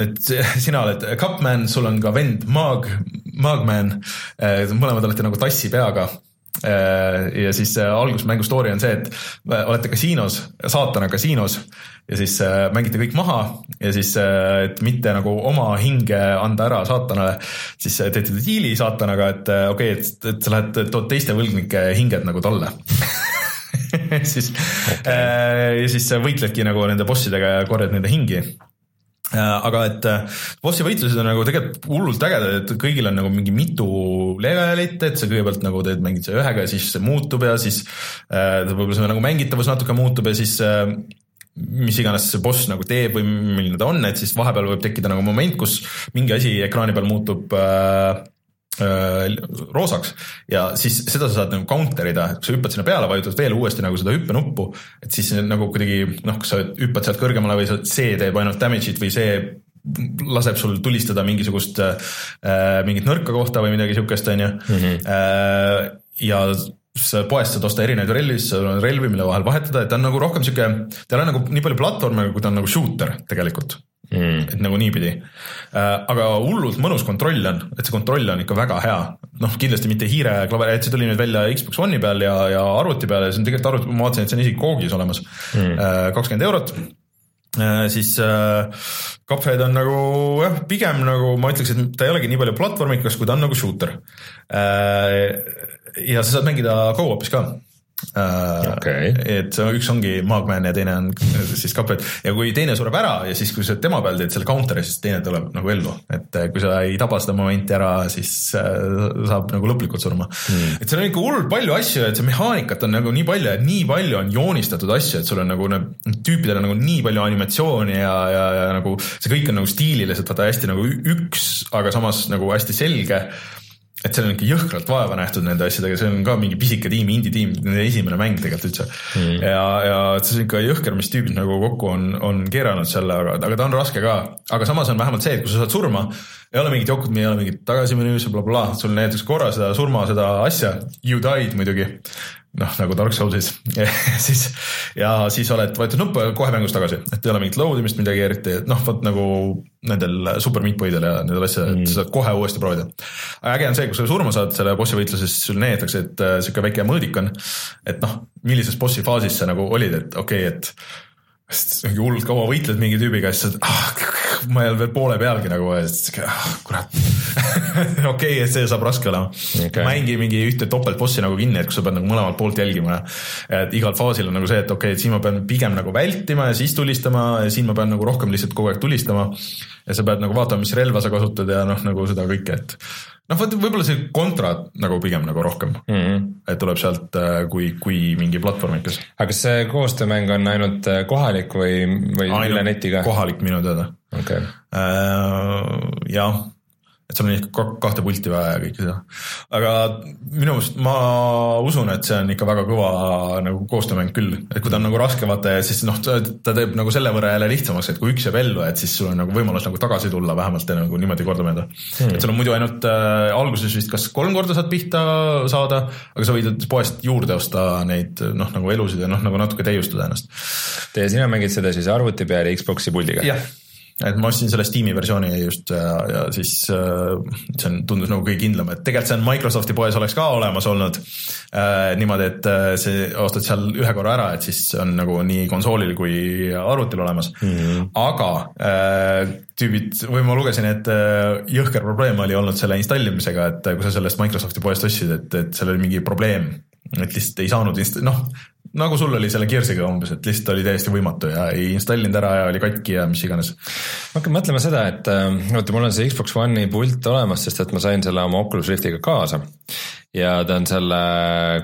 et sina oled Cupman, sul on ka vend Mag, Magman, mõlemad olete nagu tassi peaga ja siis äh, alguses mängu story on see, et äh, olete kasiinos, saatana kasiinos ja siis mängite kõik maha ja siis, et mitte nagu oma hinge anda ära saatanale, siis teete diili saatanaga, et okei okay,, et, et sa lähed, tood teiste võlgnike hinged nagu talle siis okay. ja siis võitledki nagu nende bossidega ja korjad nende hingi Äh, aga et äh, bossi võitlused on nagu tegelikult hullult ägedad, et kõigil on nagu mingi mitu levelit, et sa kõigepealt nagu teed selle ühega ja siis see muutub ja siis äh, võib-olla see nagu mängitavus natuke muutub ja siis äh, mis iganes see boss nagu teeb või milline ta on, et siis vahepeal võib tekkida nagu moment, kus mingi asi ekraani peal muutub äh, Äh, roosaks ja siis seda sa saad nagu counter ida, kui sa hüppad sinna peale, vajutad veel uuesti nagu seda hüppenuppu, et siis nagu kuidagi noh, kas sa hüppad sealt kõrgemale või see teeb ainult damage'it või see laseb sul tulistada mingisugust äh,, mingit nõrka kohta või midagi siukest, on ju. Mhm. Äh, ja sa poest saad osta erinevaid relvi, siis sul on relvi, mille vahel vahetada, et ta on nagu rohkem sihuke, ta ei ole nagu nii palju platvorme, kui ta on nagu shooter tegelikult mm.. et nagu niipidi. Äh,. aga hullult mõnus kontroll on, et see kontroll on ikka väga hea. noh, kindlasti mitte hiire klaver, et see tuli nüüd välja Xbox One'i peal ja, ja arvuti peal ja see on tegelikult arvuti, ma vaatasin, et see on isegi koogis olemas. Mm.. Äh, kakskümmend eurot. Äh, siis Cuphead on nagu jah, pigem nagu ma ütleks, et ta ei olegi nii palju platvormikas, kui ta on nagu shooter. Ja sa saad mängida go-op'is ka okay.. et üks ongi Magman ja teine on siis Cuphead. Ja kui teine sureb ära ja siis, kui sa tema peal teed selle counter'i, siis teine tuleb nagu ellu, et eh, kui sa ei taba seda momenti ära, siis eh, saab nagu lõplikult surma. Mm.. et seal on ikka hullult palju asju, et see mehaanikat on nagu nii palju ja nii palju on joonistatud asju, et sul on nagu tüüpidel on nagu nii palju animatsiooni ja, ja, ja nagu see kõik on nagu stiililiselt vaata hästi nagu üks, aga samas nagu hästi selge et seal on ikka jõhkralt vaeva nähtud nende asjadega, see on ka mingi pisike tiim, indie-tiim, nende esimene mäng tegelikult üldse. Mm.. ja, ja see on ikka jõhker, mis tüübid nagu kokku on, on keeranud selle, aga, aga ta on raske ka. aga samas on vähemalt see, et kui sa saad surma, ei ole mingit jokut, ei ole mingit tagasimenüüsi bla,, blablabla, sul näiteks korra seda surma, seda asja, you died muidugi noh, nagu Dark Soulsis siis ja siis oled, vajutad nuppu ja kohe mängus tagasi, et ei ole mingit load imist midagi eriti, et noh, vot nagu nendel Super Meat Boydel ja nendel asjadel mm., et sa saad kohe uuesti proovida. aga äge on see, kui sa surma saad selle bossi võitluses, sul näidatakse, et äh, sihuke väike mõõdik on, et noh, millises bossi faasis sa nagu olid, et okei okay,, et mingi hullult kaua võitled mingi tüübiga ja siis ah, ma ei olnud veel poole pealgi nagu ja ah, kurat okei, et see saab raske olema okay.. mängi mingi ühte topeltbossi nagu kinni, et kus sa pead nagu mõlemalt poolt jälgima. et igal faasil on nagu see, et okei okay,, et siin ma pean pigem nagu vältima ja siis tulistama ja siin ma pean nagu rohkem lihtsalt kogu aeg tulistama. ja sa pead nagu vaatama, mis relva sa kasutad ja noh, nagu seda kõike, et noh, vot võib-olla see kontra nagu pigem nagu rohkem mm, -hmm. et tuleb sealt äh, kui, kui mingi platvormikas. aga kas see koostöömäng on ainult äh, kohalik või, või üle neti ka? kohalik minu teada okay.. Äh, jah et sul on ikka kahte pulti vaja ja kõike seda. aga minu meelest ma usun, et see on ikka väga kõva nagu koostöömäng küll, et kui ta on nagu raske vaata ja siis noh, ta teeb nagu selle võrra jälle lihtsamaks, et kui üks jääb ellu, et siis sul on nagu võimalus nagu tagasi tulla vähemalt ja nagu niimoodi korda mõelda hmm.. et sul on muidu ainult äh, alguses vist kas kolm korda saad pihta saada, aga sa võid poest juurde osta neid noh, nagu elusid ja noh, nagu natuke täiustada ennast. ja sina mängid seda siis arvuti peal ja Xbox'i puldiga? jah et ma ostsin selle Steam'i versiooni just ja, ja siis äh, see on, tundus nagu kõige kindlam, et tegelikult see on Microsofti poes oleks ka olemas olnud äh,. niimoodi, et äh, see ostad seal ühe korra ära, et siis on nagu nii konsoolil kui arvutil olemas mm. -hmm. aga äh, tüübid, või ma lugesin, et äh, jõhker probleem oli olnud selle installimisega, et kui sa sellest Microsofti poest ostsid, et, et seal oli mingi probleem, et lihtsalt ei saanud inst-, noh nagu sul oli selle Gearsiga umbes, et lihtsalt oli täiesti võimatu ja ei installinud ära ja oli katki ja mis iganes. ma hakkan mõtlema seda, et äh, vaata, mul on see Xbox One'i pult olemas, sest et ma sain selle oma Oculus Riftiga kaasa. ja ta on selle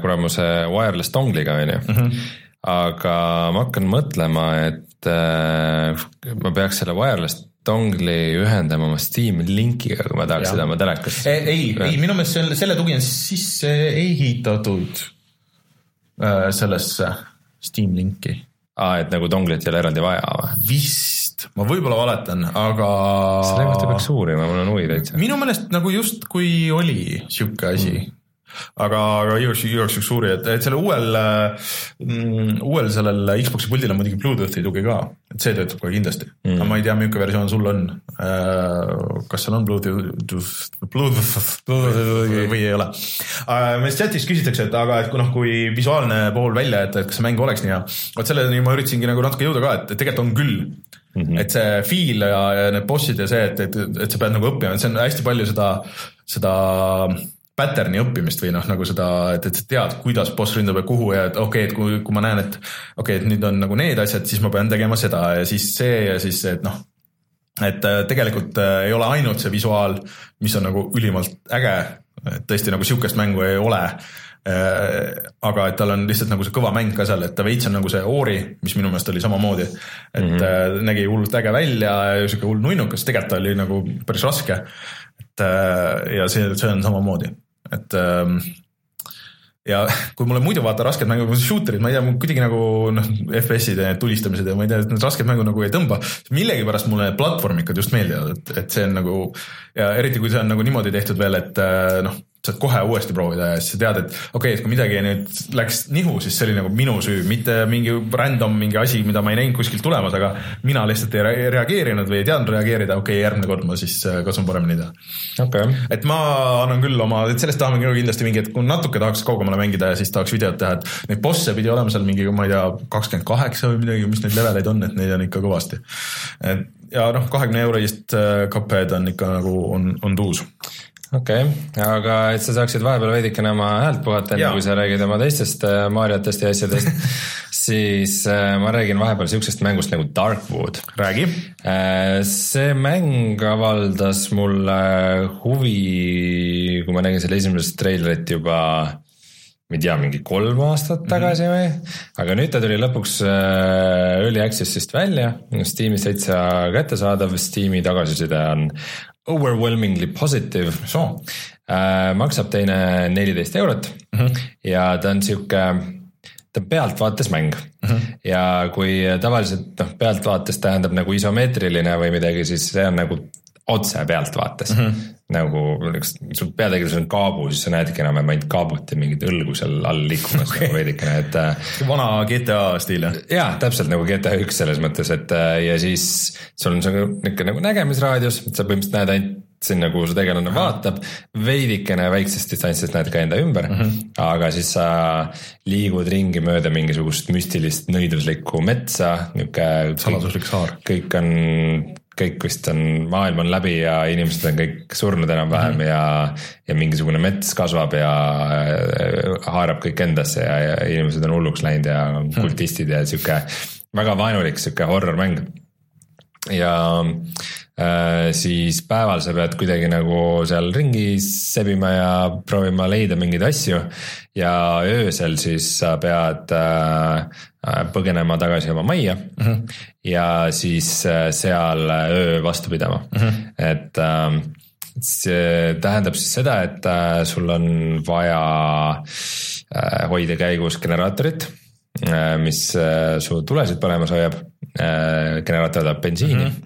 kuramuse wireless dongliga, on ju. Mhm. aga ma hakkan mõtlema, et äh, ma peaks selle wireless dongli ühendama oma Steam linkiga, kui ma tahaks ja. seda oma telekas. ei, ei, ei, minu meelest selle, selle tugi on sisse ehitatud Äh, sellesse Steam linki. aa, et nagu donglit ei ole eraldi vaja või? vist, ma võib-olla valetan, aga. selle kohta peaks uurima, mul on huvi täitsa. minu meelest nagu justkui oli sihuke asi mm aga, aga igaks, juhuks uuri, et, et sellel uuel mm,, uuel sellel Xbox'i puldil on muidugi Bluetoothi tugi ka, et see töötab kohe kindlasti mm., aga ma ei tea, milline versioon sul on. Äh, kas seal on Bluetooth, Bluetooth, Bluetooth või ei ole. Äh, meil chatis küsitakse, et aga, et kui noh, kui visuaalne pool välja jätta, et kas see mäng oleks nii hea. vot selleni ma üritasingi nagu natuke jõuda ka, et tegelikult on küll Mm -hmm. et see feel ja, ja need bossid ja see, et, et, et sa pead nagu õppima, et see on hästi palju seda, seda pattern'i õppimist või noh, nagu seda, et, et sa tead, kuidas boss ründab ja kuhu ja et okei okay,, et kui, kui ma näen, et okei okay,, et nüüd on nagu need asjad, siis ma pean tegema seda ja siis see ja siis see, et noh, et äh, tegelikult äh, ei ole ainult see visuaal, mis on nagu ülimalt äge, et tõesti nagu sihukest mängu ei ole äh, aga et tal on lihtsalt nagu see kõva mäng ka seal, et ta veits on nagu see Ori, mis minu meelest oli samamoodi. et mm -hmm. nägi hullult äge välja ja sihuke hull nunnukas, tegelikult ta oli nagu päris raske. et ja see, see on samamoodi et ähm, ja kui mulle muidu vaata rasked mängud, shooter'id, ma ei tea, mul kuidagi nagu noh, FPS-id ja need tulistamised ja ma ei tea, need rasked mängud nagu ei tõmba. millegipärast mulle platvormikad just meeldivad, et, et see on nagu ja eriti, kui see on nagu niimoodi tehtud veel, et äh, noh saad kohe uuesti proovida ja siis sa tead, et okei okay,, et kui midagi nüüd läks nihu, siis see oli nagu minu süü, mitte mingi random mingi asi, mida ma ei näinud kuskilt tulemas, aga mina lihtsalt ei reageerinud või ei teadnud reageerida, okei okay,, järgmine kord ma siis äh, katsun paremini teha. Okay.. et ma annan küll oma, et sellest tahame kindlasti mingi, et kui natuke tahaks kaugemale mängida ja siis tahaks videot teha, et neid bosse pidi olema seal mingi, ma ei tea, kakskümmend kaheksa või midagi, mis neid leveleid on, et neid on ikka kõvasti. et ja noh, kahekümne euro eest äh, Cuphead on ikka nagu, on, on tuus okei okay., aga et sa saaksid vahepeal veidikene oma häält puhata, enne kui sa räägid oma teistest äh, Mariotest ja asjadest siis äh, ma räägin vahepeal siuksest mängust nagu Darkwood. räägi äh,. see mäng avaldas mulle huvi, kui ma nägin selle esimest treilerit juba ma ei tea, mingi kolm aastat mhm. tagasi mm -hmm. või, aga nüüd ta tuli lõpuks Early Access'ist välja, Steamis täitsa kättesaadav, Steam'i tagasiside on overwhelmingly positive so. äh,. maksab teine neliteist eurot mm -hmm. ja ta on sihuke, ta on pealtvaates mäng mm. -hmm. ja kui tavaliselt noh, pealtvaates tähendab nagu isomeetriline või midagi, siis see on nagu otse pealtvaates mm. -hmm nagu üks, sul peategelasel on kaabu, siis sa näedki enam-vähem ainult kaabut ja mingit õlgu seal all liikumas okay. nagu veidikene, et. Äh, vana GTA stiil jah? jaa, täpselt nagu GTA üks selles mõttes, et äh, ja siis sul on see nihuke nagu nägemisraadius, et sa põhimõtteliselt näed ainult sinna, kuhu su tegelane vaatab, veidikene väiksest distantsist näed ka enda ümber mm, -hmm. aga siis sa liigud ringi mööda mingisugust müstilist nõiduslikku metsa, nihuke. saladuslik saar. kõik on kõik vist on, maailm on läbi ja inimesed on kõik surnud enam-vähem mm -hmm. ja, ja mingisugune mets kasvab ja haarab kõik endasse ja, ja inimesed on hulluks läinud ja mhm. kultistid ja sihuke väga vaenulik sihuke horror mäng. Ja äh, siis päeval sa pead kuidagi nagu seal ringi sebima ja proovima leida mingeid asju ja öösel siis sa pead äh, põgenema tagasi oma majja mm -hmm. ja siis äh, seal öö vastu pidama mm, -hmm. et äh, see tähendab siis seda, et äh, sul on vaja äh, hoida käigus generaatorit äh,, mis äh, su tulesid põlemas hoiab äh,. tahab bensiini mm. -hmm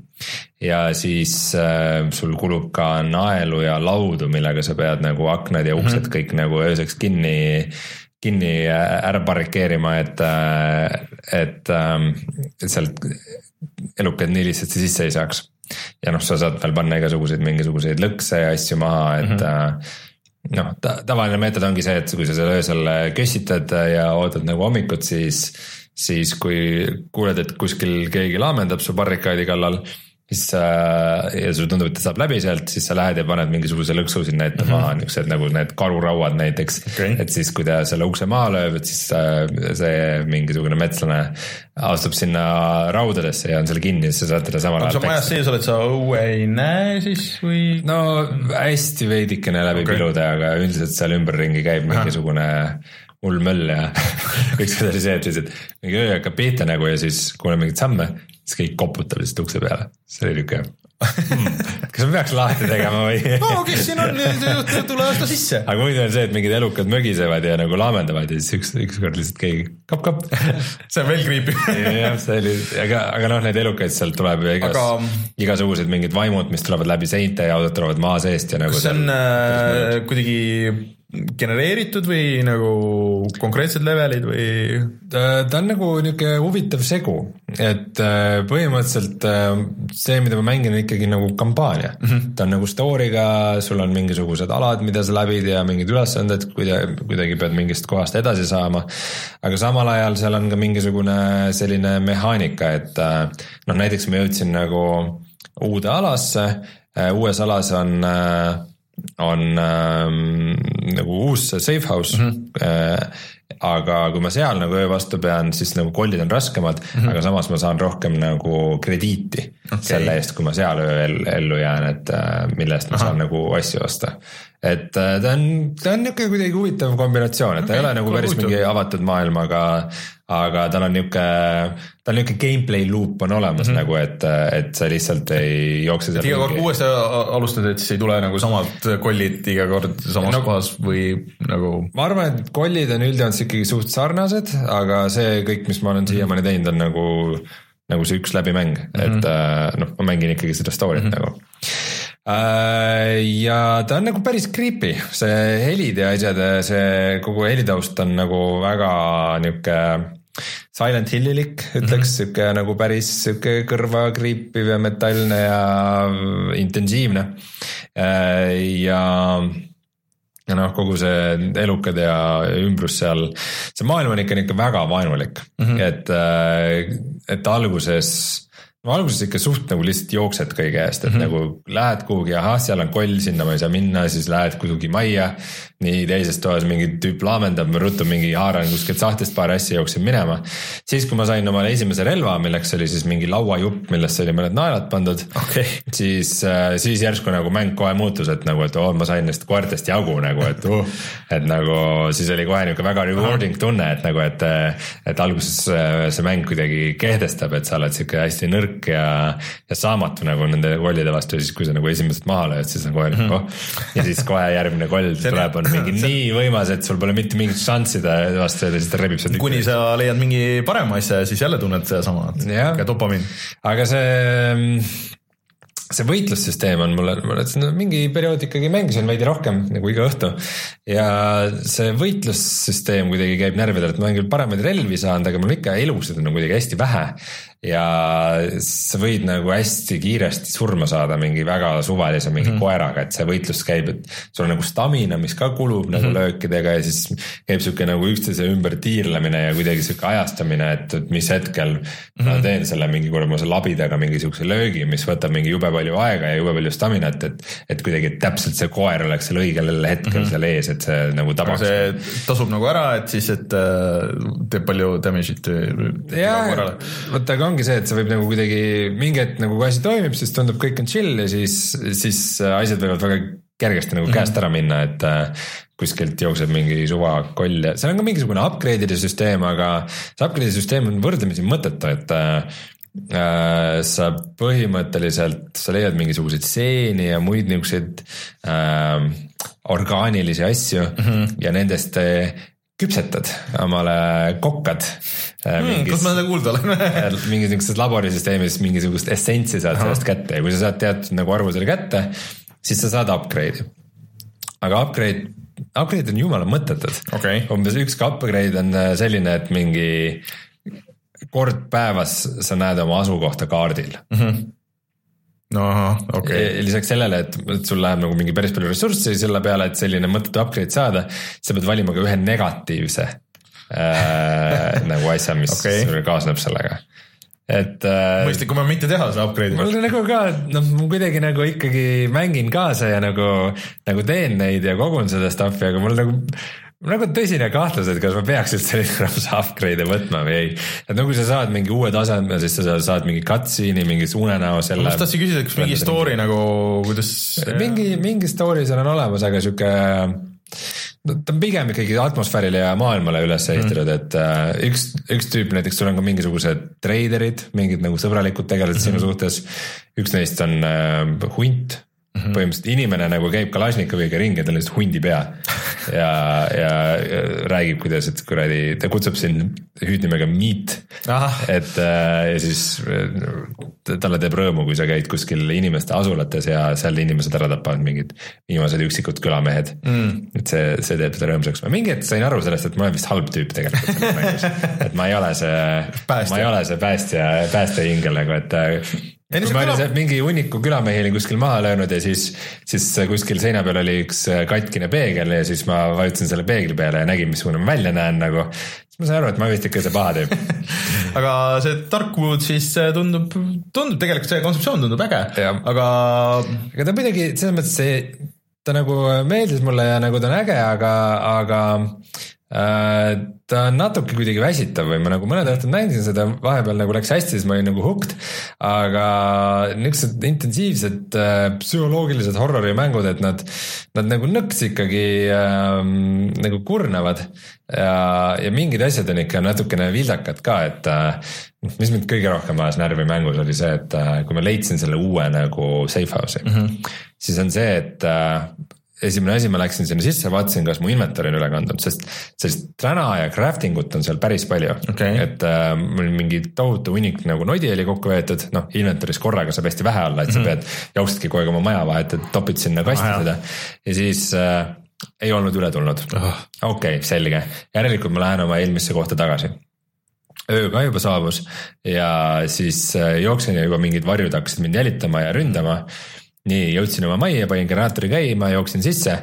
ja siis äh, sul kulub ka naelu ja laudu, millega sa pead nagu aknad ja uksed mm -hmm. kõik nagu ööseks kinni kinni ära barrikeerima, et, et, et sealt elukad nii lihtsasti sisse ei saaks ja noh, sa saad veel panna igasuguseid mingisuguseid lõkse ja asju maha, et mm. -hmm noh ta,, tavaline meetod ongi see, et kui sa seal öösel kössitad ja ootad nagu hommikut, siis, siis kui kuuled, et kuskil keegi laamendab su barrikaadi kallal siis äh, ja sulle tundub, et ta saab läbi sealt, siis sa lähed ja paned mingisuguse lõksu sinna ette mm -hmm. maha, niuksed nagu need karurauad näiteks okay.. et siis, kui ta selle ukse maha lööb, et siis äh, see mingisugune metslane astub sinna raudadesse ja on seal kinni, siis sa saad teda samal ajal. kui sa majas sees oled, sa õue ei näe siis või? no hästi veidikene läbi okay. pilude, aga üldiselt seal ümberringi käib mingisugune hull möll ja ükskord oli see, et lihtsalt mingi öö hakkab pihta nagu ja siis kuuleme mingeid samme siis keegi koputab lihtsalt ukse peale, see oli niuke hmm, kas ma peaks lahti tegema või? No kes siin on, tule osta sisse. aga muidu on see, et mingid elukad mögisevad ja nagu laamendavad ja siis üks, ükskord lihtsalt keegi kapp-kapp see on veel creepy. Jah, see oli, aga, aga noh, neid elukaid sealt tuleb ju igas aga..., igasugused mingid vaimud, mis tulevad läbi seinte ja ausad tulevad maa seest ja nagu. kas see on äh, kuidagi genereeritud või nagu konkreetsed levelid või? ta on nagu niisugune huvitav segu, et äh, põhimõtteliselt äh, see, mida ma mängin, on ikkagi nagu kampaania mm. -hmm. ta on nagu story'ga, sul on mingisugused alad, mida sa läbid ja mingid ülesanded, kuidagi, kuidagi pead mingist kohast edasi saama. aga samal ajal seal on ka mingisugune selline mehaanika, et äh, noh, näiteks ma jõudsin nagu uude alasse, uues alas on on ähm, nagu uus safe house mm. -hmm. Äh, aga kui ma seal nagu öö vastu pean, siis nagu kollid on raskemad mm, -hmm. aga samas ma saan rohkem nagu krediiti okay. selle eest, kui ma seal öö ellu jään, et äh, mille eest ma Aha. saan nagu asju osta. Et äh, ta on, ta on niisugune kuidagi huvitav kombinatsioon, et okay, ta ei ole nagu päris mingi avatud maailm, aga, aga tal on nihuke, tal nihuke gameplay loop on olemas mm -hmm. nagu, et, et sa lihtsalt ei jookse seal. iga kord uuesti alustad, et siis ei tule nagu samad kollid iga kord samas no, kohas või nagu? ma arvan, et kollid on üldjoontes ikkagi suht sarnased, aga see kõik, mis ma olen siiamaani teinud, on nagu, nagu see üks läbimäng mm, -hmm. et äh, noh, ma mängin ikkagi seda story't mm -hmm. nagu ja ta on nagu päris creepy, see helid ja asjad, see kogu helitaust on nagu väga niuke Silent Hillilik, ütleks mm, sihuke -hmm. nagu päris sihuke kõrva kriipiv ja metallne ja intensiivne. Äh, ja, ja noh, kogu see elukad ja ümbrus seal, see maailm on ikka nihuke väga vaenulik mm, -hmm. et, äh, et alguses no alguses ikka suht nagu lihtsalt jooksed kõige eest, et mm -hmm. nagu lähed kuhugi, ahah, seal on koll, sinna ma ei saa minna, siis lähed kuhugi majja. nii teises toas mingi tüüp laamendab, ma ruttu mingi haaran kuskilt sahtlist paar asja, jooksen minema. siis, kui ma sain omale esimese relva, milleks oli siis mingi lauajupp, millesse oli mõned naelad pandud okay.. siis, äh, siis järsku nagu mäng kohe muutus, et nagu, et oo oh,, ma sain neist koertest jagu nagu, et uh. et nagu siis oli kohe nihuke väga rewarding tunne, et nagu, et, et alguses äh, see mäng kuidagi kehtestab, et sa oled sihuke hästi nõrk nõrk ja, ja saamatu nagu nende kollide vastu ja siis, kui sa nagu esimesed maha lööd, siis on kohe mm -hmm. oh. ja siis kohe järgmine koll tuleb, on mingi see... nii võimas, et sul pole mitte mingit šanssi ta vastu ja siis ta rebib seal. kuni sa leiad mingi parema asja ja siis jälle tunned sedasama, et dopamiin. aga see see võitlussüsteem on mulle, ma no, mingi periood ikkagi mängisin veidi rohkem nagu iga õhtu. ja see võitlussüsteem kuidagi käib närvidele, et ma olen küll paremaid relvi saanud, aga mul ikka elusid on kuidagi hästi vähe ja sa võid nagu hästi kiiresti surma saada mingi väga suvalise mingi mm -hmm. koeraga, et see võitlus käib, et sul on nagu stamina, mis ka kulub mm -hmm. nagu mhm. löökidega ja siis käib sihuke nagu üksteise ümber tiirlemine ja kuidagi sihuke ajastamine, et, et mis hetkel mm -hmm. ma teen selle mingi kuramuse labidaga mingi sihukese löögi, mis võtab mingi jube palju aega ja jube palju staminat, et. et kuidagi täpselt see koer oleks seal õigel hetkel mm -hmm. seal ees, et see nagu tabaks. see tasub nagu ära, et siis, et äh, teeb palju damage'it. jaa, vot aga ongi see, et see võib nagu kuidagi mingi hetk nagu kui asi toimib, siis tundub, kõik on chill ja siis, siis äh, asjad võivad väga kergesti nagu käest ära minna, et äh, kuskilt jookseb mingi suva koll ja seal on ka mingisugune upgrade'ide süsteem, aga see upgrade'i süsteem on võrdlemisi mõttetu, et sa põhimõtteliselt, sa leiad mingisuguseid seeni ja muid niisuguseid äh, orgaanilisi asju mm -hmm. ja nendest küpsetad omale kokkad hmm,. kus ma seda kuulda olen mingis niisuguses laborisüsteemis mingisugust essentsi saad Aha. sellest kätte ja kui sa saad teatud nagu arvu selle kätte, siis sa saad upgrade'i. aga upgrade, upgrade on jumala mõttetud okay.. umbes ükski upgrade on äh, selline, et mingi kord päevas sa näed oma asukohta kaardil mm. -hmm ahah, okei okay., lisaks sellele, et sul läheb nagu mingi päris palju ressurssi selle peale, et selline mõttetu upgrade saada, sa pead valima ka ühe negatiivse äh, nagu asja, mis okay. kaasneb sellega. et äh, mõistlikum on mitte teha seda upgrade'i. mul nagu ka, noh, ma kuidagi nagu ikkagi mängin kaasa ja nagu, nagu teen neid ja kogun seda stuff'i, aga mul nagu nagu tõsine kahtlus, et kas ma peaks üldse neid Ramsa upgrade'e võtma või ei. et no kui sa saad mingi uue taseme, siis sa saad mingi cutscene'i, mingi unenäo ma selle just. tahtsin küsida, kas mingi story nagu, kuidas. mingi, mingi story seal on olemas, aga sihuke no ta on pigem ikkagi atmosfäärile ja maailmale üles ehitatud mm, et äh, üks, üks tüüp näiteks, sul on ka mingisugused treiderid, mingid nagu sõbralikud tegelased mm -hmm. sinu suhtes. üks neist on äh, hunt mm, -hmm. põhimõtteliselt inimene nagu käib Kalašnikoviga ringi ja tal on lihtsalt hundi pea. ja, ja räägib, kuidas, et kuradi, ta kutsub sind hüüdnimega Meat et äh, ja siis äh, talle teeb rõõmu, kui sa käid kuskil inimeste asulates ja seal inimesed ära tapavad mingid viimased üksikud külamehed mm.. et see, see teeb teda rõõmsaks, ma mingi hetk sain aru sellest, et ma olen vist halb tüüp tegelikult selles mängus. et ma ei ole see, Päästja. ma ei ole see päästja, päästehingel nagu, et äh, Ei, no see kõlab- mingi hunniku külamehi olin kuskil maha löönud ja siis, siis kuskil seina peal oli üks äh, katkine peegel ja siis ma vajutasin selle peegli peale ja nägin, missugune ma välja näen nagu. siis ma sain aru, et ma vist ikka see paha tüüp. aga see Darkwood siis äh, tundub, tundub tegelikult see kontseptsioon tundub äge, aga aga ta kuidagi selles mõttes see, ta nagu meeldis mulle ja nagu ta on äge, aga, aga ta on natuke kuidagi väsitav või ma nagu mõned õhtud mängisin seda, vahepeal nagu läks hästi, siis ma olin nagu hooked. aga niisugused intensiivsed äh, psühholoogilised horrorimängud, et nad, nad nagu nõks ikkagi äh, nagu kurnavad. ja, ja mingid asjad on ikka natukene vildakad ka, et äh, mis mind kõige rohkem ajas närvi mängus oli see, et äh, kui ma leidsin selle uue nagu safe house'i mm, -hmm. siis on see, et äh, esimene asi, ma läksin sinna sisse, vaatasin, kas mu inventar on üle kantud, sest sellist täna ja crafting ut on seal päris palju Okei. et äh, mul mingi tohutu hunnik nagu nodi oli kokku võetud, noh inventoris korraga saab hästi vähe olla, et sa mm -hmm. pead, jooksedki kogu aeg oma maja vahet, et topid sinna kasti Ah, seda ja siis äh, ei olnud üle tulnud Oh. okei okay,, selge, järelikult ma lähen oma eelmisse kohta tagasi öö ka juba saabus ja siis äh, jooksin ja juba mingid varjud hakkasid mind jälitama ja ründama. Nii jõudsin oma majja, panin generaatori käima, jooksin sisse.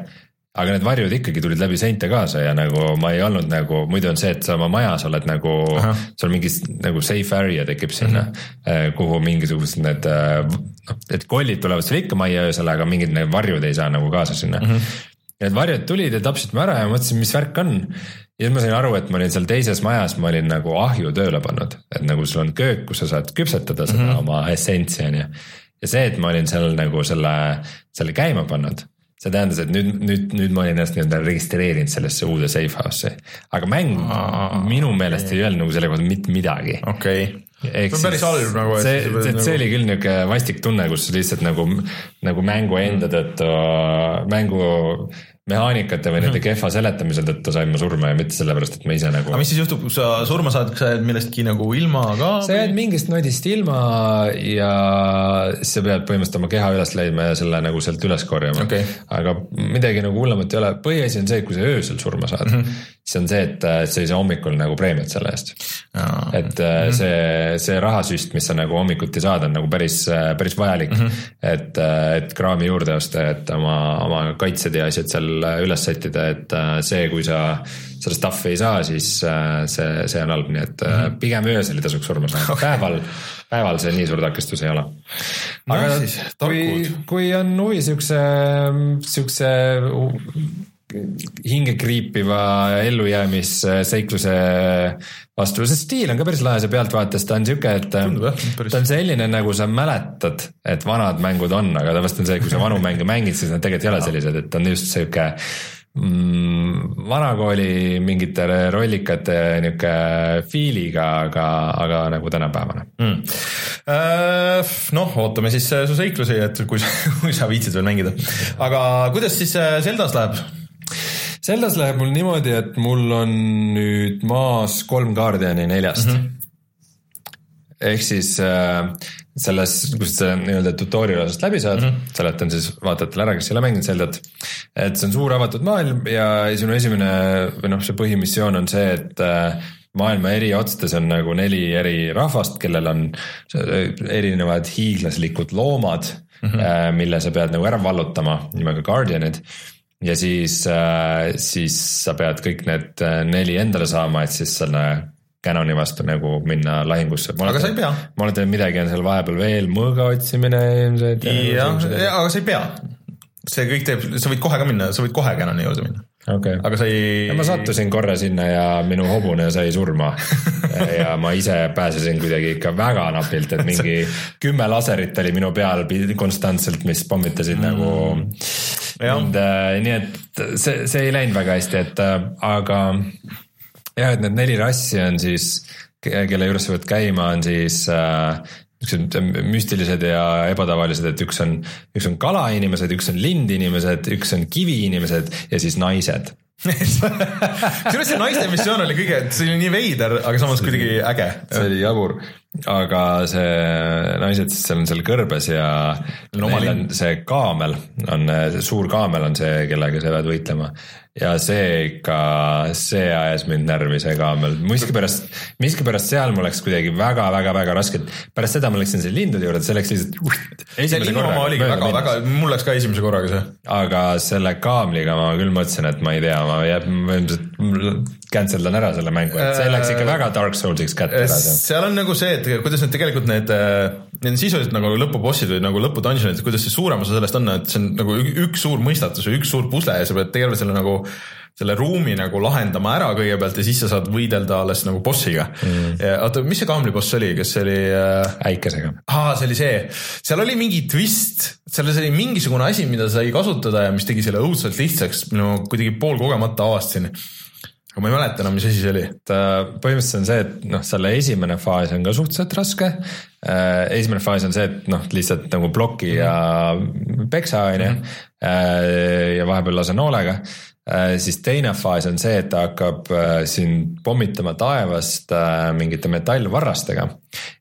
aga need varjud ikkagi tulid läbi seinte kaasa ja nagu ma ei olnud nagu, muidu on see, et sa oma majas oled nagu, sul mingi nagu safe area tekib sinna mm, -hmm. kuhu mingisugused need, noh, et kollid tulevad sulle ikka majja öösel, aga mingid need varjud ei saa nagu kaasa sinna mm. -hmm. Need varjud tulid ja tapsid mu ära ja mõtlesin, mis värk on. ja siis ma sain aru, et ma olin seal teises majas, ma olin nagu ahju tööle pannud, et nagu sul on köök, kus sa saad küpsetada seda mm -hmm. oma essentsi on ju. Ja see, et ma olin seal nagu selle, selle käima pannud, see tähendas, et nüüd, nüüd, nüüd ma olin ennast nii-öelda registreerinud sellesse uude safe house'i. aga mäng Aa, minu meelest ei öelnud nagu selle kohta mitte midagi okei okay.. See on päris halb nagu, see, pead see, nagu- see oli küll niuke vastik tunne, kus lihtsalt nagu, nagu mängu enda tõttu, mängu mehaanikate või nende kehva seletamise tõttu sain ma surma ja mitte sellepärast, et ma ise nagu aga. mis siis juhtub, kui sa surma saad, kas sa jääd millestki nagu ilma ka? sa jääd mingist nodist ilma ja siis sa pead põhimõtteliselt oma keha üles leidma ja selle nagu sealt üles korjama Okei. aga midagi nagu hullemat ei ole, põhiasi on see, et kui sa öösel surma saad mm, Mhm. -hmm. siis on see, et äh, sa ei saa hommikul nagu preemiat selle eest et mm -hmm. see, see rahasüst, mis sa nagu hommikuti saad, on nagu päris, päris vajalik mm. -hmm. et, et kraami juurde osta, et oma, oma kaitsed ja asjad seal üles sättida, et äh, see, kui sa seda stuff'i ei saa, siis äh, see, see on halb, nii et mm -hmm. pigem öösel ei tasuks surma saada okay., päeval, päeval see nii suur takistus ei ole. aga No siis, kui kui on huvi siukse, siukse hinge kriipiva ellujäämisseikluse vastu, see stiil on ka päris lahe, see pealtvaates ta on siuke, et ta on selline, nagu sa mäletad, et vanad mängud on, aga tavaliselt on see, kui sa vanu mänge mängid, siis nad tegelikult ei ole sellised, et on just siuke mm, vanakooli mingite rollikate niuke feel'iga, aga, aga nagu tänapäevane mm.. noh, ootame siis äh, su seiklusi, et kui sa, kui sa viitsid veel mängida. aga kuidas siis äh, Zeldas läheb? Zeldas läheb mul niimoodi, et mul on nüüd maas kolm Guardiani neljast mm. -hmm. ehk siis äh, selles, kus sa nii-öelda tutorial osast läbi saad mm, -hmm. seletan siis vaatajatele ära, kes ei ole mänginud Zeldat. et see on suur avatud maailm ja sinu esimene või noh, see põhimissioon on see, et äh, maailma eri otstes on nagu neli eri rahvast, kellel on erinevad hiiglaslikud loomad mm, -hmm. mille sa pead nagu ära vallutama nimega Guardianid ja siis, siis sa pead kõik need neli endale saama, et siis selle Canoni vastu nagu minna lahingusse. aga sa ei pea. ma olen teinud midagi on seal vahepeal veel, mõõga otsimine ilmselt. jah, aga sa ei pea. see kõik teeb, sa võid kohe ka minna, sa võid kohe Canoni juurde minna okay.. aga sa ei. ma sattusin korra sinna ja minu hobune sai surma ja ma ise pääsesin kuidagi ikka väga napilt, et mingi kümme laserit oli minu peal konstantselt, mis pommitasid mm. nagu mind, äh, nii et see, see ei läinud väga hästi, et äh, aga jah, et need neli rassi on siis, kelle juures sa pead käima, on siis äh, niisugused müstilised ja ebatavalised, et üks on, üks on kalainimesed, üks on lindinimesed, üks on kiviinimesed ja siis naised. Kusjuures see naiste missioon oli kõige, see oli nii veider, aga samas kuidagi äge. see oli jabur, aga see naised siis seal on seal kõrbes ja no, neil on see kaamel, on see suur kaamel on see, kellega sa pead võitlema ja see ikka, see ajas mind närvi, kaamel, miskipärast, miskipärast seal mul läks kuidagi väga-väga-väga raske, pärast seda ma läksin selle lindude juurde, see läks lihtsalt. see linnu oma oligi väga-väga, mul läks ka esimese korraga see. aga selle kaamliga ma küll mõtlesin, et ma ei tea, ma jääb, ma ilmselt cancel dan ära selle mängu, et see läks ikka väga Dark Soulsiks kätte ära. seal on nagu see, et kuidas need tegelikult need, need on sisuliselt nagu lõpubossid või nagu lõpudungeonid, kuidas see suurem osa sellest on, et see on nagu üks suur mõistatus või üks suur pusle ja sa pead terve selle nagu selle ruumi nagu lahendama ära kõigepealt ja siis sa saad võidelda alles nagu bossiga mm.. oota, mis see kaamliboss oli, kes oli äh...? äikesega. aa, see oli see, seal oli mingi twist, selles oli mingisugune asi, mida sai kasutada ja mis tegi selle õudselt lihtsaks, mille ma kuidagi poolkogemata avastasin aga ma ei mäleta enam, mis asi see oli. et äh, põhimõtteliselt on see, et noh, selle esimene faas on ka suhteliselt raske. Äh, esimene faas on see, et noh, lihtsalt nagu ploki ja peksa on ju. Mhm. Äh, ja vahepeal lase noolega siis teine faas on see, et ta hakkab äh, sind pommitama taevast äh, mingite metallvarrastega.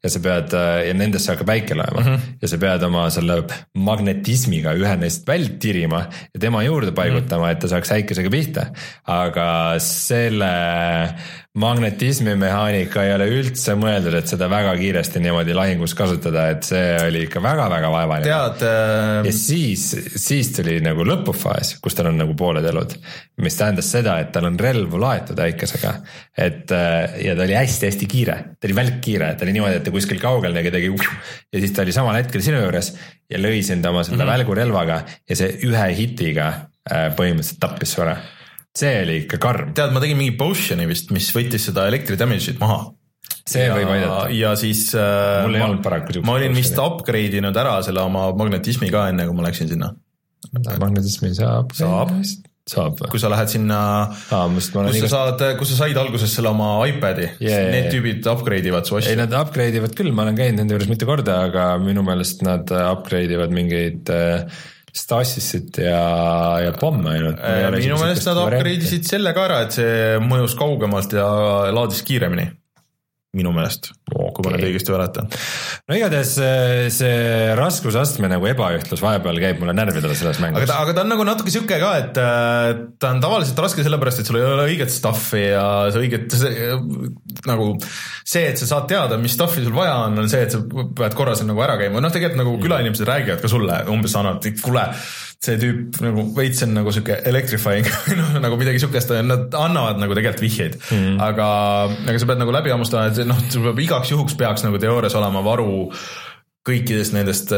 ja sa pead ja nendesse hakkab päike lööma mm -hmm. ja sa pead oma selle magnetismiga ühe neist välja tirima ja tema juurde paigutama mm, -hmm. et ta saaks äikesega pihta. aga selle magnetismi mehaanika ei ole üldse mõeldud, et seda väga kiiresti niimoodi lahingus kasutada, et see oli ikka väga-väga vaevaline. tead äh.... ja siis, siis tuli nagu lõpufaas, kus tal on nagu pooled elud, mis tähendas seda, et tal on relv laetud äikesega. et äh, ja ta oli hästi-hästi kiire, ta oli välkkiire, ta oli niimoodi, et ta kuskil kaugel nägi, tegi ja siis ta oli samal hetkel sinu juures ja lõi sind oma selle mm -hmm. välgurelvaga ja see ühe hitiga äh, põhimõtteliselt tappis su ära see oli ikka karm. tead, ma tegin mingi potion'i vist, mis võttis seda elektri damage'it maha. see ja, võib aidata. ja siis äh, mul ei olnud paraku siukest. ma olin vist upgrade inud ära selle oma magnetismi ka enne, kui ma läksin sinna. magnetismi saab. saab saab või? kui sa lähed sinna ah,, kus igast... sa saad, kus sa said alguses selle oma iPad'i yeah,, need yeah. tüübid upgrade ivad su asju. ei, nad upgrade ivad küll, ma olen käinud nende juures mitu korda, aga minu meelest nad upgrade ivad mingeid äh, Stassisit ja, ja pomme ainult. minu meelest nad upgrade isid selle ka ära, et see mõjus kaugemalt ja laadis kiiremini. Minu meelest okay., kui ma nüüd õigesti mäletan. no igatahes see, see raskusastme nagu ebaühtlus vahepeal käib mulle närvidele selles mängus. aga ta, aga ta on nagu natuke sihuke ka, et äh, ta on tavaliselt raske sellepärast, et sul ei ole õiget stuff'i ja see õiget, nagu see, et sa saad teada, mis stuff'i sul vaja on, on see, et sa pead korra seal nagu ära käima, noh, tegelikult nagu külainimesed räägivad ka sulle umbes annavad, kuule see tüüp nagu veits on nagu sihuke electrifying noh, nagu midagi sihukest, nad annavad nagu tegelikult vihjeid mm. -hmm. aga, aga sa pead nagu läbi hammustama, et noh, sul peab igaks juhuks peaks nagu teoorias olema varu kõikidest nendest,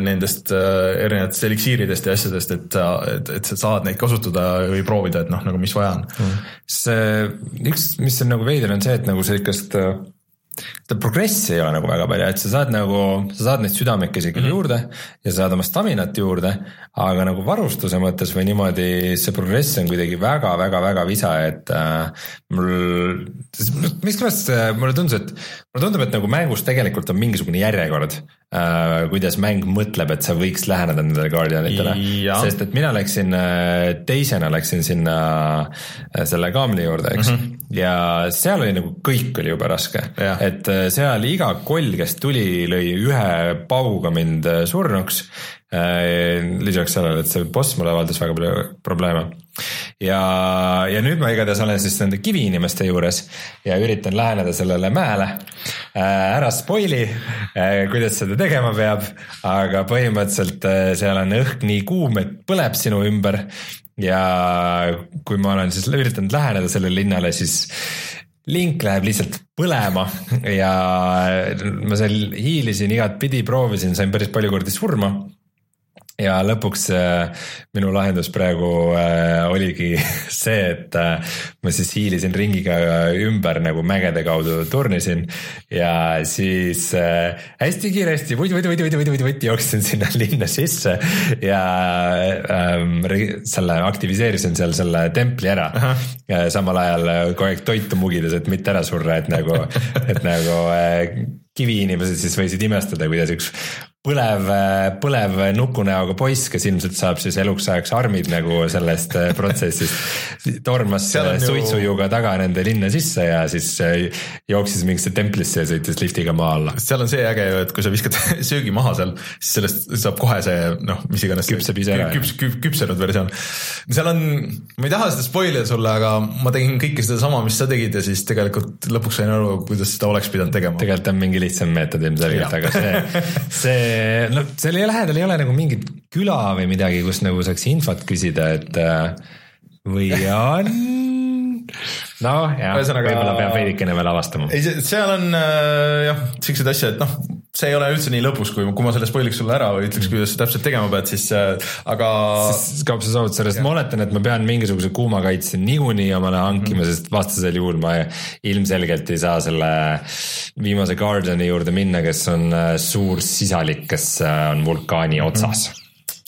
nendest erinevatest eliksiiridest ja asjadest, et, et, et sa saad neid kasutada või proovida, et noh, nagu mis vaja on mm.. see üks, mis on nagu veider, on see, et nagu sellist seda progressi ei ole nagu väga palju, et sa saad nagu, sa saad neid südamekesi küll mm -hmm. juurde ja sa saad oma staminat juurde, aga nagu varustuse mõttes või niimoodi see progress on kuidagi väga-väga-väga visa, et äh, mul, miskipärast äh, mulle tundus, et mulle tundub, et nagu mängus tegelikult on mingisugune järjekord äh,, kuidas mäng mõtleb, et sa võiks läheneda nendele Guardianitele, sest et mina läksin äh, teisena läksin sinna äh, selle kaamli juurde, eks. Mm. -hmm ja seal oli nagu kõik oli jube raske, et äh, seal iga koll, kes tuli, lõi ühe pauguga mind surnuks. Lisaks sellele, et see boss mulle avaldas väga palju probleeme. Ja, ja nüüd ma igatahes olen siis nende kiviinimeste juures ja üritan läheneda sellele mäele. ära spoil'i, kuidas seda tegema peab, aga põhimõtteliselt seal on õhk nii kuum, et põleb sinu ümber. Ja kui ma olen siis üritanud läheneda sellele linnale, siis link läheb lihtsalt põlema. Ja ma seal hiilisin igatpidi, proovisin, sain päris palju kordi surma ja lõpuks äh, minu lahendus praegu äh, oligi see, et äh, ma siis hiilisin ringiga ümber nagu mägede kaudu turnisin ja siis hästi kiiresti vuti-vuti-vuti-vuti-vuti jooksin sinna linna sisse ja ähm, selle aktiviseerisin seal selle templi ära. samal ajal kogu aeg toitu mugides, et mitte ära surra, et nagu, et nagu kiviinimesed siis võisid imestada, kuidas üks põlev, põlev nukunäoga poiss, kes ilmselt saab siis eluks ajaks armid nagu sellest äh, protsessist, tormas suitsujuuga taga nende linna sisse ja siis äh, jooksis mingisse templisse ja sõitis liftiga maa alla. seal on see äge ju, et kui sa viskad söögi maha seal, siis sellest saab kohe see noh, mis iganes. küpseb ise ära. küps, küps, küpsenud versioon. seal on, ma ei taha seda spoil ida sulle, aga ma tegin kõike sedasama, mis sa tegid ja siis tegelikult lõpuks sain aru, kuidas seda oleks pidanud tegema. tegelikult on mingi lihtsam meetod ilmselgelt, aga see, see no seal lähedal ei ole nagu mingit küla või midagi, kus nagu saaks infot küsida, et äh, või on noh, jah, võib-olla peab veidikene veel avastama. ei, seal on äh, jah, siukseid asju, et noh, see ei ole üldse nii lõbus, kui, kui ma selle spoil'iks sulle ära või ütleks, kuidas sa täpselt tegema pead, siis äh, aga. siis kaob see saavutus sellest, ma oletan, et ma pean mingisuguse kuumakaitse niikuinii omale hankima mm, sest vastasel juhul ma ilmselgelt ei saa selle viimase Guardiani juurde minna, kes on äh, suur sisalik, kes on vulkaani otsas mm.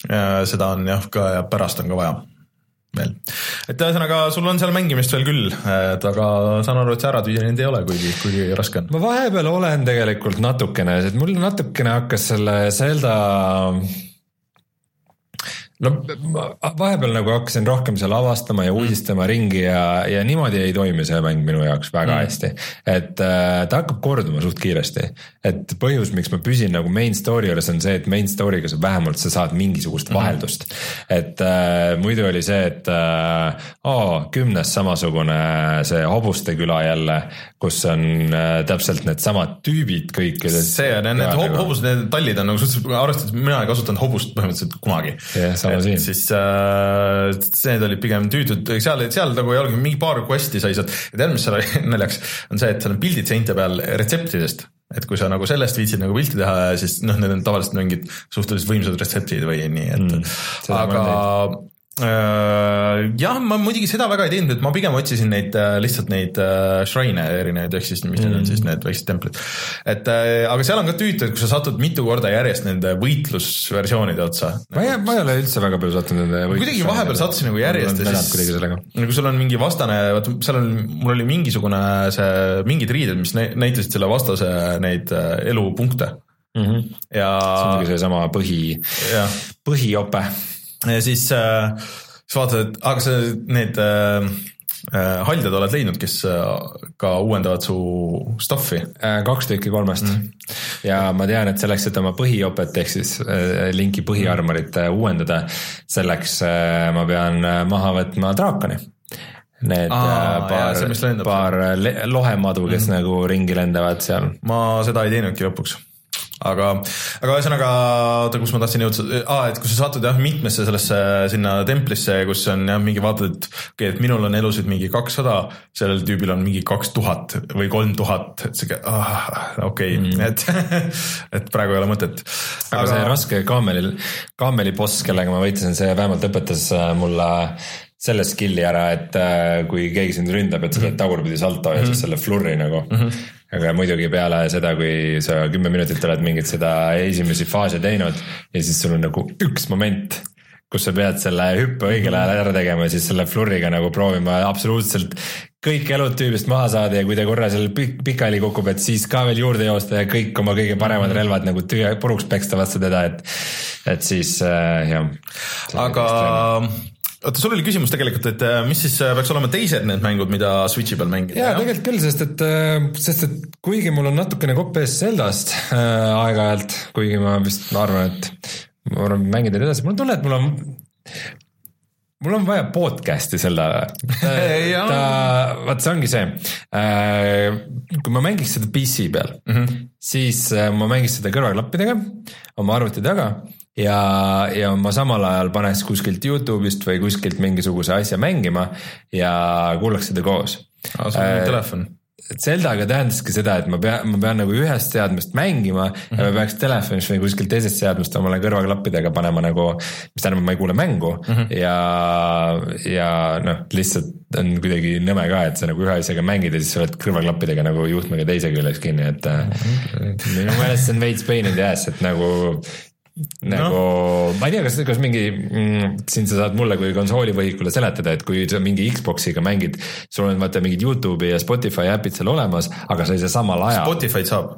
-hmm. seda on jah ka ja pärast on ka vaja veel. et ühesõnaga, sul on seal mängimist veel küll, et aga saan aru, et see ära tüüdinud ei ole, kuigi, kuigi raske on. ma vahepeal olen tegelikult natukene, et mul natukene hakkas selle Zelda no vahepeal nagu hakkasin rohkem seal avastama ja uudistama mm. ringi ja, ja niimoodi ei toimi see mäng minu jaoks väga mm. hästi. et äh, ta hakkab korduma suht kiiresti, et põhjus, miks ma püsin nagu main story juures on see, et main story'ga sa vähemalt sa saad mingisugust mm. vaheldust. et äh, muidu oli see, et äh, oo, kümnes samasugune see hobuste küla jälle, kus on äh, täpselt needsamad tüübid kõik. see on, need hob nagu... hobused, need tallid on nagu suhteliselt, arvestades, mina ei kasutanud hobust põhimõtteliselt kunagi yeah, sama siin. siis äh, need olid pigem tüütud, seal, seal nagu ei olegi mingi paar quest'i sai sealt, ja tead, mis seal oli naljaks, on see, et seal on pildid seinte peal retseptidest. Et kui sa nagu sellest viitsid nagu pilti teha, siis noh, need on tavaliselt mingid suhteliselt võimsad retseptid või nii, et mm, aga jah, ma muidugi seda väga ei teinud, et ma pigem otsisin neid äh, lihtsalt neid äh, shrine'e erinevaid, ehk siis mis need mm. on siis need väiksed templid. et aga seal on ka tüütu, et kui sa satud mitu korda järjest nende võitlusversioonide otsa. ma ei, ma ei ole üldse väga palju sattunud nende kuidagi vahepeal sattusin nagu järjest ja siis nagu sul on mingi vastane, vaata seal on, mul oli mingisugune see, mingid riided, mis näitasid selle vastase neid elupunkte mm. -hmm. ja. see ongi seesama põhi, põhiope ja siis äh,, siis vaatad, et aga sa need äh, äh, haljad oled leidnud, kes äh, ka uuendavad su stuff'i äh,? kaks tükki kolmest mm. ja ma tean, et selleks, et oma põhiopet ehk siis linki põhiarmorit uuendada, selleks ma pean maha võtma draakoni need Aa, paar, paar lohemadu, kes mm. nagu ringi lendavad seal. ma seda ei teinudki lõpuks aga, aga ühesõnaga, oota, kus ma tahtsin jõuda ah,, et kui sa satud jah mitmesse sellesse sinna templisse, kus on jah mingi vaatad, et okei okay,, et minul on elusid mingi kakssada, sellel tüübil on mingi kaks tuhat või kolm tuhat, et sihuke ah, okei okay. mm., et, et praegu ei ole mõtet. aga see raske kaameli, kaameli boss, kellega ma võitlesin, see vähemalt õpetas äh, mulle selle skill'i ära, et äh, kui keegi sind ründab, et sa teed tagurpidi salto ja mm -hmm. siis selle flurry nagu mm. -hmm. Aga muidugi peale seda, kui sa kümme minutit oled mingit seda esimesi faase teinud ja siis sul on nagu üks moment, kus sa pead selle hüppe õigel ajal ära tegema siis selle flurry'ga nagu proovima absoluutselt kõik elud tüübist maha saada ja kui ta korra seal pikali kukub, et siis ka veel juurde joosta ja kõik oma kõige paremad relvad nagu tühja puruks peksta vastu teda, et, et siis äh, jah. aga oota, sul oli küsimus tegelikult, et äh, mis siis äh, peaks olema teised need mängud, mida Switchi peal mängida? jaa, tegelikult küll, sest et, sest et kuigi mul on natukene kopp ees Zeldast äh, aeg-ajalt, kuigi ma vist ma arvan, et ma arvan, mängin teile edasi, mul on tunne, et mul on mul on vaja podcast'i Zeldale. Jaa. ta, vaat see ongi see, kui ma mängiks seda PC peal mm, -hmm. siis äh, ma mängiks seda kõrvaklappidega oma arvuti taga ja, ja ma samal ajal paneks kuskilt Youtube'ist või kuskilt mingisuguse asja mängima ja kuulaks seda koos aa, sul on Äh, telefon. Zeldaga tähendaski seda, et ma pean, ma pean nagu ühest seadmest mängima mm -hmm. ja ma peaks telefonis või kuskil teisest seadmest omale kõrvaklappidega panema nagu, mis tähendab, ma ei kuule mängu mm -hmm. ja, ja noh, lihtsalt on kuidagi nõme ka, et sa nagu ühe asjaga mängid ja siis sa oled kõrvaklappidega nagu juhtmega teise küljes kinni, et mm -hmm. minu meelest see on veits pain in the ass, et nagu nagu no. ma ei tea, kas, kas mingi mm,, siin sa saad mulle kui konsoolivõhikule seletada, et kui sa mingi Xbox'iga mängid, sul on vaata mingid Youtube'i ja Spotify äpid seal olemas, aga sa ei saa samal ajal, Spotify'd saab.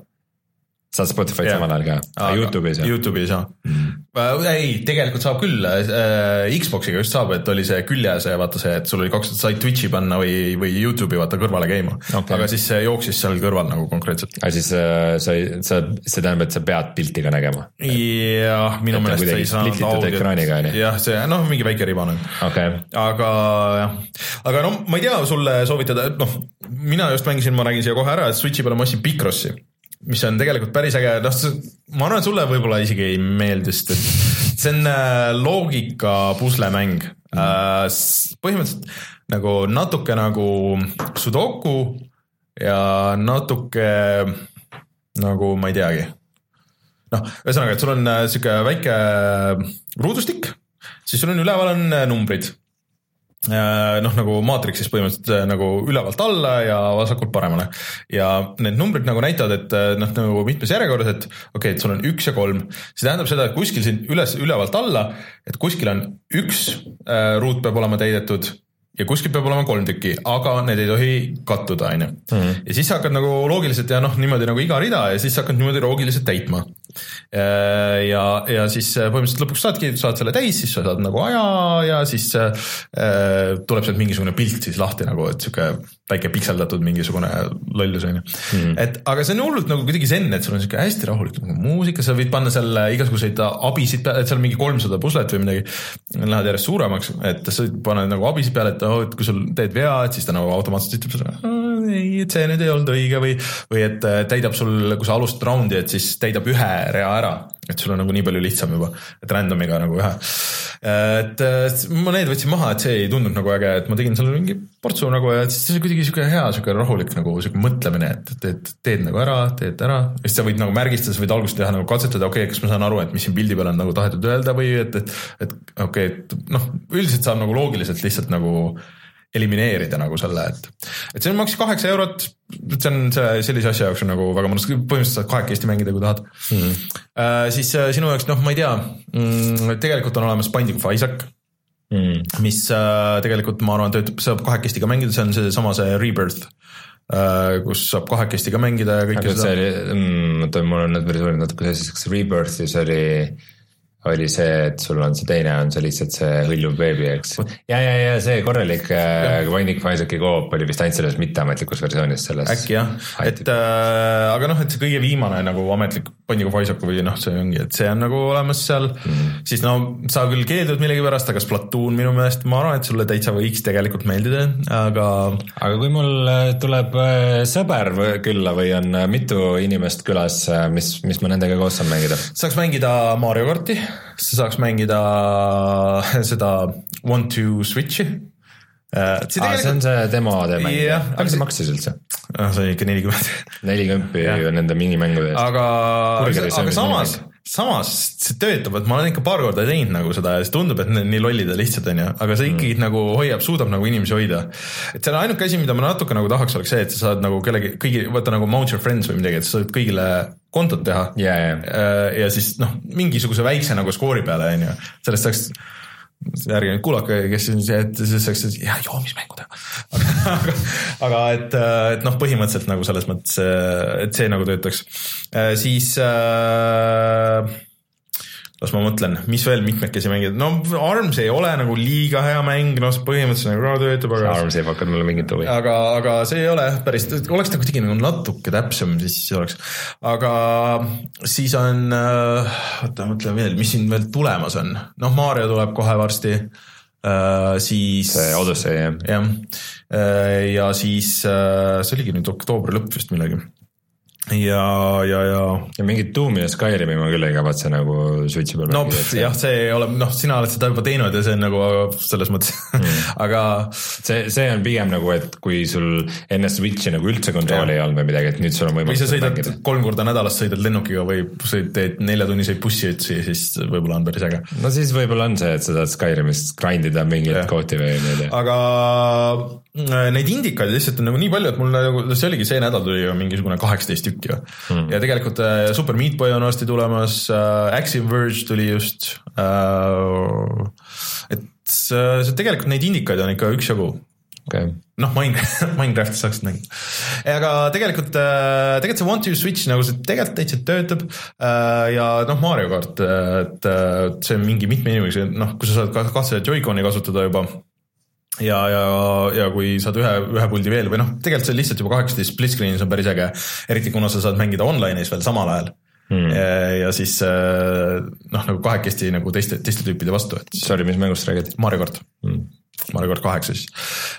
saad Spotify'd Jah. samal ajal ka, aga Youtube'i ei saa. Youtube'i ei saa mm.. ei, tegelikult saab küll äh,, Xbox'iga just saab, et oli see küljes ja vaata see, et sul oli kaks, said Twitch'i panna või, või Youtube'i vaata kõrvale käima Okei. aga siis see jooksis seal kõrval nagu konkreetselt. aga siis äh, sa ei, sa, see tähendab, et sa pead pilti ka nägema, jah, minu ta meelest kuidagi ei saanud on ju? jah, see noh, mingi väike riba nagu okei okay., aga jah, aga no ma ei tea sulle soovitada, noh, mina just mängisin, ma räägin siia kohe ära, et Switchi peale ma ostsin Picrossi, mis on tegelikult päris äge, noh, ma arvan, et sulle võib-olla isegi ei meeldi, sest et see on äh, loogika puslemäng mm.. põhimõtteliselt nagu natuke nagu Sudoku ja natuke nagu ma ei teagi noh, ühesõnaga, et sul on äh, sihuke väike ruudustik, siis sul on üleval on äh, numbrid. noh, nagu maatriksis põhimõtteliselt äh, nagu ülevalt alla ja vasakult paremale ja need numbrid nagu näitavad, et äh, noh, nagu mitmes järjekorras, et okei okay,, et sul on üks ja kolm, see tähendab seda, et kuskil siin üles, ülevalt alla, et kuskil on üks äh, ruut peab olema täidetud ja kuskil peab olema kolm tükki, aga need ei tohi kattuda, on ju. ja siis sa hakkad nagu loogiliselt ja noh, niimoodi nagu iga rida ja siis sa hakkad niimoodi loogiliselt täitma. ja, ja siis põhimõtteliselt lõpuks saadki, saad selle täis, siis sa saad nagu aja ja siis äh, tuleb sealt mingisugune pilt siis lahti nagu, et sihuke väike pikseldatud mingisugune lollus on ju. et aga see on hullult nagu kuidagi zen, et sul on sihuke hästi rahulik nagu muusika, sa võid panna seal igasuguseid abisid et seal on mingi kolmsada puslet või midagi. Lähevad järjest suuremaks, et sa panna nagu abisid peale, et oh, et kui sul teed vea, et siis ta nagu automaatselt ütleb sulle, ei, et see nüüd ei olnud õige või, või et äh, täidab sul, kui sa alustad raundi, et siis täidab ühe rea ära, et sul on nagu nii palju lihtsam juba, et random'iga nagu ühe. et äh, ma need võtsin maha, et see ei tundunud nagu äge, et ma tegin seal mingi portsu nagu ja siis see oli kuidagi sihuke hea, sihuke rahulik nagu sihuke mõtlemine, et teed, teed nagu ära, teed ära ja siis sa võid nagu märgistada, sa võid alguses teha nagu katsetada, okei okay,, kas ma saan aru, et mis siin pildi peal on nagu tahetud öelda või et, et, et okei okay,, et noh, üldiselt saab nagu loogiliselt lihtsalt nagu elimineerida nagu selle, et, et see maksis kaheksa eurot, see on see sellise asja jaoks on nagu väga mõnus, põhimõtteliselt saad kahekesti mängida, kui tahad mm.. Uh, siis uh, sinu jaoks, noh, ma ei tea mm,, tegelikult on olemas Binding of Isaac mm. mis uh, tegelikult ma arvan, töötab, saab kahekesti ka mängida, see on seesama see Rebirth uh,, kus saab kahekesti ka mängida ja kõike aga see oli mm,, oota, mul on need versioonid natuke kas Rebirthis oli, oli see, et sul on see teine, on see lihtsalt see hõljuv beebi, eks. ja, ja, ja see korralik äh, Binding of Isaaci koop oli vist ainult selles mitteametlikus versioonis selles. äkki jah, et äh, aga noh, et see kõige viimane nagu ametlik Binding of Isaac või noh, see ongi, et see on nagu olemas seal mm., siis no sa küll keeldud millegipärast, aga Splatoon minu meelest, ma arvan, et sulle täitsa võiks tegelikult meeldida, aga aga kui mul äh, tuleb äh, sõber või- külla või on äh, mitu inimest külas, mis, mis ma nendega koos saan mängida? saaks mängida Mario karti, sa saaks mängida seda One Two Switch'i. aa, see on see demo teeme Jah,, aga aga see see- maksis üldse? ah,. see on ikka nelikümmend, neli kõmpi nende minimängude eest. aga, aga samas, samas see töötab, et ma olen ikka paar korda teinud nagu seda ja siis tundub, et need nii lollid ja lihtsad on ju, aga see ikkagi mm. nagu hoiab, suudab nagu inimesi hoida. et seal ainuke asi, mida ma natuke nagu tahaks, oleks see, et sa saad nagu kellegi, kõigi, vaata nagu Mount Your Friends või midagi, et sa saad kõigile kontot teha ja, ja, ja siis noh, mingisuguse väikse nagu skoori peale on ju, sellest saaks ärge nüüd kuulake, kes siin see, et siis saaks ja joomismängu teha. aga, aga et, et noh, põhimõtteliselt nagu selles mõttes, et see nagu töötaks. siis äh, las ma mõtlen, mis veel mitmekesi mängida, no Arms ei ole nagu liiga hea mäng, noh põhimõtteliselt nagu töötab, aga Arms ei pakkunud mulle mingit huvi. aga, aga see ei ole jah päris, oleks ta kuidagi nagu natuke täpsem, siis oleks. aga siis on, äh, oota, mõtlen veel, mis siin veel tulemas on, noh, Mario tuleb kohe varsti Uh, siis. see Odyssey jah. jah, uh, ja siis uh, see oligi nüüd oktoobri lõpp vist millalgi ja, ja, ja. ja mingit Doom'i ja Skyrimi ma küll ei kavatse nagu Switchi peal no, mängida. jah, see ei ole, noh, sina oled seda juba teinud ja see on nagu selles mõttes mm. aga. see, see on pigem nagu, et kui sul enne Switchi nagu üldse kontrolli ei olnud või midagi, et nüüd sul on võimalik. või sa sõidad mängida. kolm korda nädalas sõidad lennukiga või sõid, teed neljatunniseid bussiütsi, siis võib-olla on päris äge. no siis võib-olla on see, et sa tahad Skyrimist grind ida mingit kohti või ma ei tea. aga äh, neid indikaid lihtsalt on nagu nii palju, et mul nagu, see oligi see nädal tuli mingisugune kaheksateist tükki mm. ja tegelikult äh, Super Meat Boy on varsti tulemas äh,, Axiom Verge tuli just äh,. et see tegelikult neid indikaid on ikka üksjagu okay.. noh, Minecraft, Minecrafti saaksid mängida. aga tegelikult, äh, tegelikult see One to Switch nagu see tegelikult täitsa töötab. Äh, ja noh, Mario kart, et see on mingi mitme inimesega, noh, kui sa saad kahte Joy-Coni kasutada juba ja, ja, ja kui saad ühe, ühe puldi veel või noh, tegelikult see lihtsalt juba kaheksateist split screen'is on päris äge, eriti kuna sa saad mängida online'is veel samal ajal mm.. Ja, siis äh, noh, nagu kahekesti nagu teiste, teiste tüüpide vastu, et. Sorry, mis mängust räägid? Mario kart mm.. Mario kart kaheksa siis,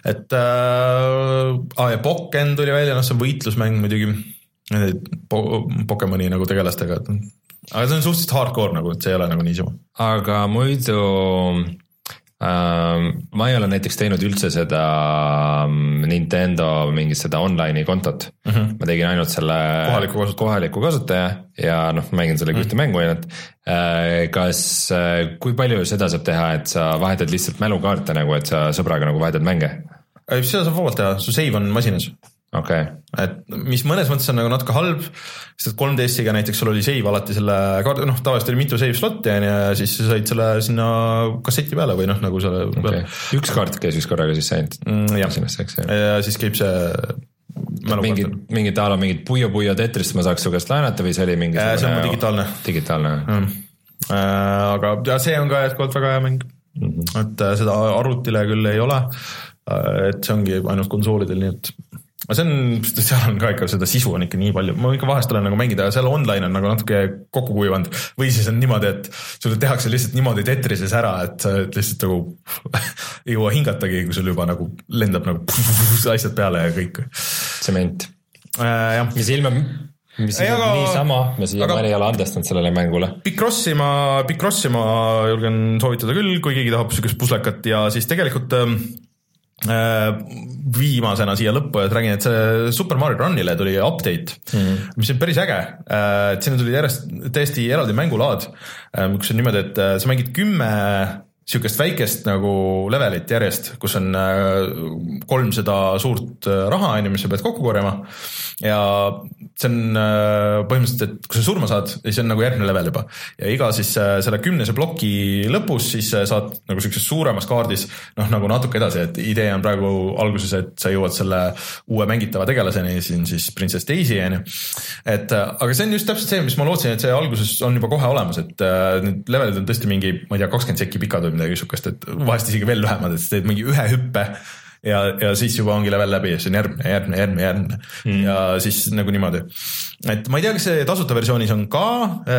et äh, ah, ja Pokken tuli välja, noh, see on võitlusmäng muidugi po. Pokemoni nagu tegelastega, et aga see on suhteliselt hardcore nagu, et see ei ole nagu niisama. aga muidu ma ei ole näiteks teinud üldse seda ähm, Nintendo mingit seda online'i kontot mm. -hmm. ma tegin ainult selle kohaliku kasutaja, kohaliku kasutaja ja noh, mängin sellega mm -hmm. ühte mängu ainult. Äh, kas, äh, kui palju seda saab teha, et sa vahetad lihtsalt mälukaarte nagu, et sa sõbraga nagu vahetad mänge? seda saab vabalt teha, su save on masinas okei okay.. et mis mõnes mõttes on nagu natuke halb, sest et 3DS-iga näiteks sul oli save alati selle noh tavaliselt oli mitu save slot'i on ju ja siis sa said selle sinna kasseti peale või noh, nagu selle okay.. üks kaart käis vist korraga sisse ainult mm,. jah, ja siis käib see mingid, mingid a la mingid Puyo Puyo Tetrist ma saaks su käest laenata või see oli mingi see on digitaalne. digitaalne mm.. Äh, aga ja see on ka jätkuvalt väga hea mäng mm, -hmm. et äh, seda arvutile küll ei ole. Äh, et see ongi ainult konsoolidel, nii et aga see on, seal on ka ikka seda sisu on ikka nii palju, ma ikka vahest olen nagu mängida, seal online on nagu natuke kokku kuivanud. või siis on niimoodi, et sulle tehakse lihtsalt niimoodi Tetrises ära, et sa lihtsalt nagu ei jõua hingatagi, kui sul juba nagu lendab nagu asjad peale ja kõik. tsement äh,. jah. mis ilma mis ei, aga, niisama, ma siiamaani ei ole andestanud sellele mängule. Picrossi ma, Picrossi ma julgen soovitada küll, kui keegi tahab siukest puslekat ja siis tegelikult ähm, Äh, viimasena siia lõppu, et räägin, et see Super Mario Runile tuli update mm, mis on päris äge. Äh, et sinna tuli järjest täiesti eraldi mängulaad, äh, kus on niimoodi, et sa mängid kümme sihukest väikest nagu levelit järjest, kus on kolmsada suurt raha, on ju, mis sa pead kokku korjama. ja see on põhimõtteliselt, et kui sa surma saad, siis on nagu järgmine level juba. ja iga siis selle kümnese ploki lõpus siis saad nagu sihukeses suuremas kaardis noh, nagu natuke edasi, et idee on praegu alguses, et sa jõuad selle uue mängitava tegelaseni, siin siis printsess Daisy on ju. et aga see on just täpselt see, mis ma lootsin, et see alguses on juba kohe olemas, et need levelid on tõesti mingi, ma ei tea, kakskümmend sekki pikad või midagi sihukest, et vahest isegi veel lühemad, et sa teed mingi ühe hüppe ja, ja siis juba ongi level läbi ja siis on järgmine, järgmine, järgmine, järgmine mm. ja siis nagu niimoodi. et ma ei tea, kas see tasuta versioonis on ka,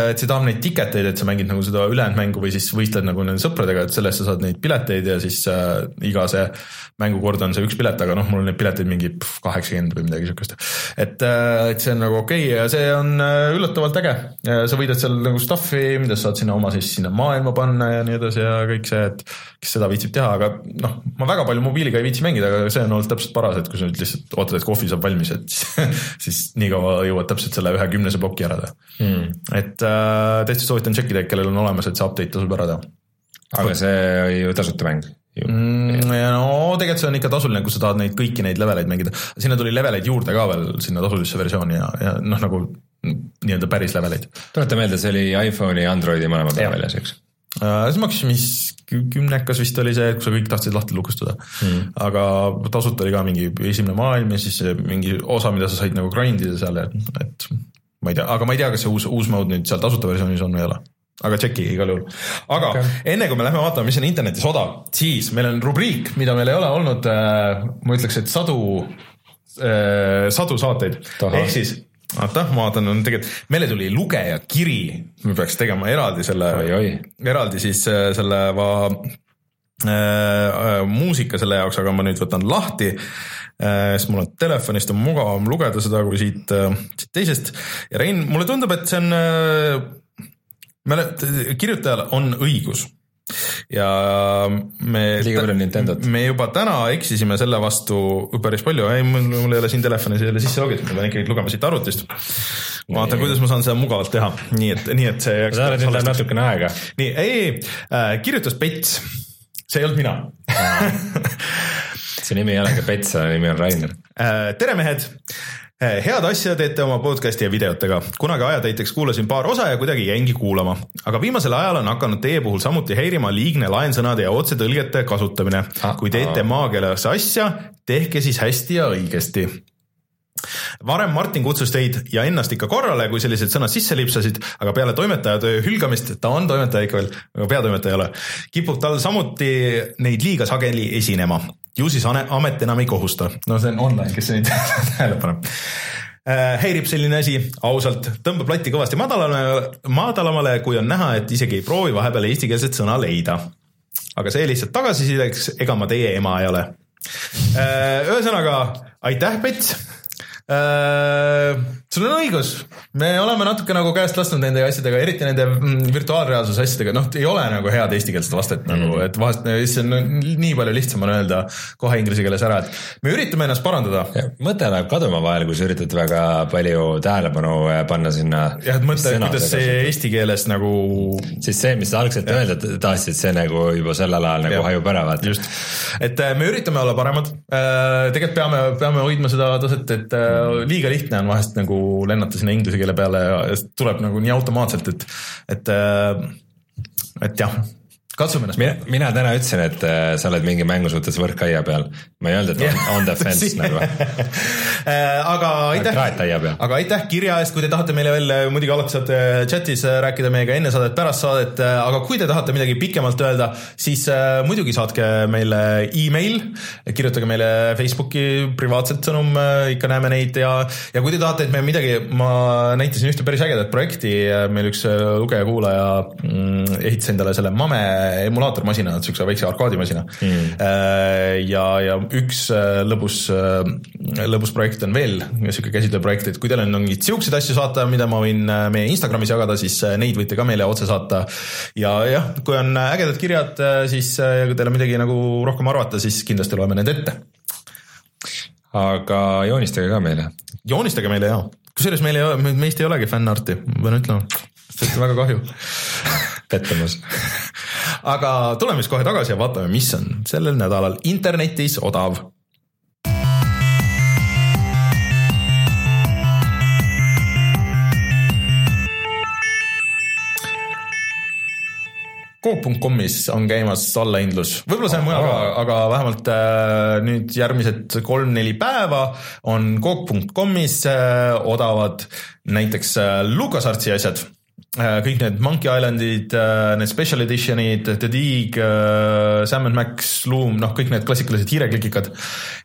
et see tahab neid ticket eid, et sa mängid nagu seda ülejäänud mängu või siis võistled nagu nende sõpradega, et sellest sa saad neid pileteid ja siis äh, iga see mängukord on see üks pilet, aga noh, mul on neid pileteid mingi kaheksakümmend või midagi sihukest. et, äh, et see on nagu okei okay ja see on äh, üllatavalt äge. sa võidad seal nagu stuff'i, mida sa saad sinna oma siis sinna maailma panna ja nii edasi ja kõik see, et kes seda viitsib teha, aga noh, ma väga palju mobiiliga ei viitsi mängida, aga see on olnud täpselt paras, et kui sa nüüd lihtsalt ootad, et kohvi saab valmis, et siis nii kaua jõuad täpselt selle ühe kümnese ploki ära teha mm.. et äh, täitsa soovitan tšekkida, kellel on olemas, et see update tasub ära teha. aga see oli ju tasuta mäng? Mm, ja no tegelikult see on ikka tasuline, kui sa tahad neid kõiki neid leveleid mängida, sinna tuli leveleid juurde ka veel sinna tasulisse versiooni ja, ja noh, nagu nii-öelda päris leveleid. tuleta meelde, see oli iPhone'i ja Androidi mõlema peal väljas, eks? Äh, see maksis mis kümnekas vist oli see, kui sa kõik tahtsid lahti lukustada mm.. aga tasuta oli ka mingi esimene maailm ja siis mingi osa, mida sa said nagu grind ida seal, et ma ei tea, aga ma ei tea, kas see uus, uus mode nüüd seal tasuta versioonis on või ei ole. aga tšeki igal juhul. aga okay. enne kui me lähme vaatama, mis on internetis odav, siis meil on rubriik, mida meil ei ole olnud äh,, ma ütleks, et sadu äh,, sadu saateid, ehk siis oota, ma vaatan, on tegelikult, meile tuli lugeja kiri, me peaks tegema eraldi selle, eraldi siis äh, selle va, äh, äh, muusika selle jaoks, aga ma nüüd võtan lahti. Äh,, sest mul on telefonist on mugavam lugeda seda kui siit äh,, siit teisest. Ja Rein, mulle tundub, et see on äh, kirjutajal on õigus ja me. liiga palju Nintendot. me juba täna eksisime selle vastu päris palju, ei mul, mul ei ole siin telefonis ei ole sisse logitud, ma pean ikkagi lugema siit arvutist. vaatan, kuidas ma saan seda mugavalt teha, nii et, nii et see. sa oled nüüd läheb natukene aega. nii, ei, ei äh,, kirjutas Pets, see ei olnud mina see nimi ei ole ka Pets, nimi on Rainer äh,. tere, mehed Eh, head asja teete oma podcast'i ja videotega. kunagi ajatäiteks kuulasin paar osa ja kuidagi jäingi kuulama. aga viimasel ajal on hakanud teie puhul samuti häirima liigne laensõnade ja otsetõlgete kasutamine. kui teete maakeeles asja, tehke siis hästi ja õigesti varem Martin kutsus teid ja ennast ikka korrale, kui sellised sõnad sisse lipsasid, aga peale toimetaja töö hülgamist, ta on toimetaja ikka veel, aga peatoimetaja ei ole, kipub tal samuti neid liiga sageli esinema. ju siis amet enam ei kohusta. no see on online, kes neid tähele paneb äh, häirib selline asi, ausalt, tõmbab lati kõvasti madalamale, madalamale, kui on näha, et isegi ei proovi vahepeal eestikeelset sõna leida. aga see lihtsalt tagasisideks, ega ma teie ema ei ole. Äh, ühesõnaga, aitäh, Pets Äh, sul on õigus, me oleme natuke nagu käest lasknud nende asjadega, eriti nende mm, virtuaalreaalsuse asjadega, noh, ei ole nagu head eestikeelset vastet mm. nagu, et vahest see on nii palju lihtsam on öelda kohe inglise keeles ära, et me üritame ennast parandada. mõte läheb kaduma vahel, kui sa üritad väga palju tähelepanu äh, panna sinna. jah, et mõtle, kuidas see eesti keeles nagu. siis see, mis sa algselt öelda tahtsid, see nagu juba sellel ajal nagu hajub ära, vaata. just, et äh, me üritame olla paremad, tegelikult peame, peame hoidma seda taset, et liiga lihtne on vahest nagu lennata sinna inglise keele peale ja tuleb nagu nii automaatselt, et, et, et jah katsume ennast. mina, mina täna ütlesin, et äh, sa oled mingi mängu suhtes võrkaia peal. ma ei öelnud, et on, on the fence nagu äh, aga aitäh, aga aitäh kirja eest, kui te tahate meile veel, äh, muidugi alati saate chat'is rääkida meiega enne saadet, pärast saadet, aga kui te tahate midagi pikemalt öelda, siis muidugi saatke meile email, kirjutage meile Facebooki privaatselt sõnum, ikka näeme neid ja, ja kui te tahate, et me midagi, ma näitasin ühte päris ägedat projekti, meil üks lugeja-kuulaja mm, ehitas endale selle mame emulaatormasina, siukse väikse arkaadimasina mm.. ja, ja üks äh, lõbus, äh, lõbus projekt on veel, sihuke käsitlev projekt, et kui teil on mingeid siukseid asju saata, mida ma võin meie Instagramis jagada, siis neid võite ka meile otse saata. ja jah, kui on ägedad kirjad, siis kui teil on midagi nagu rohkem arvata, siis kindlasti loeme need ette. aga joonistage ka meile. joonistage meile ja, kusjuures meil ei ole, meist ei olegi fännarti, ma pean ütlema, sellest on väga kahju pettumus aga tuleme siis kohe tagasi ja vaatame, mis on sellel nädalal internetis odav. Coop.com'is on käimas allahindlus, võib-olla see on mujal ka, aga vähemalt äh, nüüd järgmised kolm-neli päeva on Coop.com'is äh, odavad näiteks äh, LucasArtsi asjad kõik need Monkey Islandid, äh, need special edition'id, The Dig, äh, Sam and Max, Loom, noh, kõik need klassikalised hiireklikikad.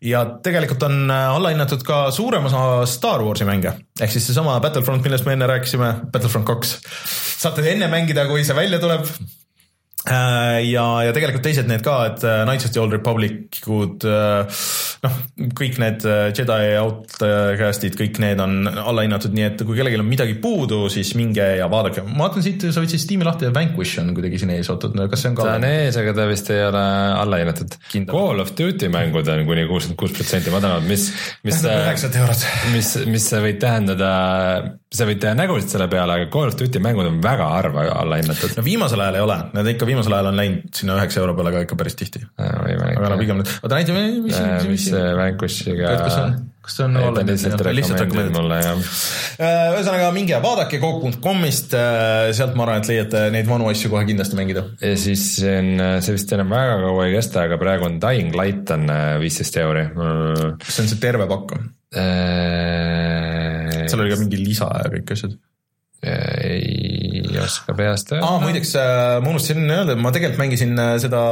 ja tegelikult on allahinnatud ka suurem osa Star Warsi mänge, ehk siis seesama Battlefront, millest me enne rääkisime, Battlefront kaks. saate enne mängida, kui see välja tuleb Äh, ja, ja tegelikult teised need ka, et äh, Knights of the Old Republicud, äh, noh, kõik need Jedi Outcast'id, kõik need on allahinnatud, nii et kui kellelgi on midagi puudu, siis minge ja vaadake. ma vaatan siit, sa võtsid Steam'i lahti ja Vanquish on kuidagi siin ees, oot-oot, kas see on ka? ta on ees, aga ta vist ei ole allahinnatud. Call of Duty mängud on kuni kuuskümmend kuus protsenti madalamad, mis, mis üheksakümmend eurot. mis, mis sa võid tähendada, sa võid teha nägusid selle peale, aga Call of Duty mängud on väga harva allahinnatud. no viimasel ajal ei ole, need ikka viimasel ajal on läinud sinna üheksa euro peale ka ikka päris tihti. aga no pigem, oota näita, mis, mis, mis, mis see Vanquishiga. kas see on, see on all-in? lihtsalt rekomendid mulle jah. Äh, ühesõnaga minge ja vaadake Coop.com'ist, äh, sealt ma arvan, et leiate neid vanu asju kohe kindlasti mängida. ja siis on, see vist enam väga kaua ei kesta, aga praegu on Dying Light on äh, viisteist euri. kas see on see terve pakk või? seal oli ka mingi lisa ja kõik asjad. Ei oska peast öelda. Aa, muideks äh, ma unustasin öelda, ma tegelikult mängisin äh, seda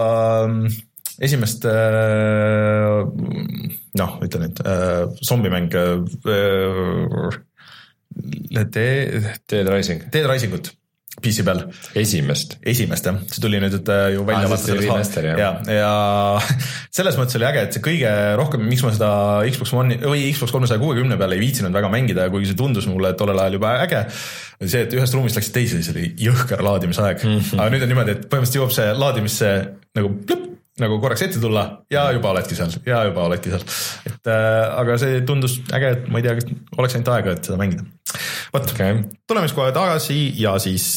mm, esimest äh, noh, ütle nüüd zombimäng Dead Rising, Dead Risingut PC peal, esimest. esimest jah, see tuli nüüd äh, ju välja Aa, vaata siis tuli selles remaster, jah. ja, ja selles mõttes oli äge, et see kõige rohkem, miks ma seda Xbox One'i või Xbox kolmesaja kuuekümne peal ei viitsinud väga mängida, kuigi see tundus mulle tollel ajal juba äge, oli see, et ühest ruumist läksid teise, siis oli jõhker laadimisaeg mm. -hmm. aga nüüd on niimoodi, et põhimõtteliselt jõuab see laadimisse nagu plõpp, nagu korraks ette tulla ja juba oledki seal ja juba oledki seal. et äh, aga see tundus äge, et ma ei tea, kas oleks ainult aega, et seda mängida. vot okei okay., tuleme siis kohe tagasi ja siis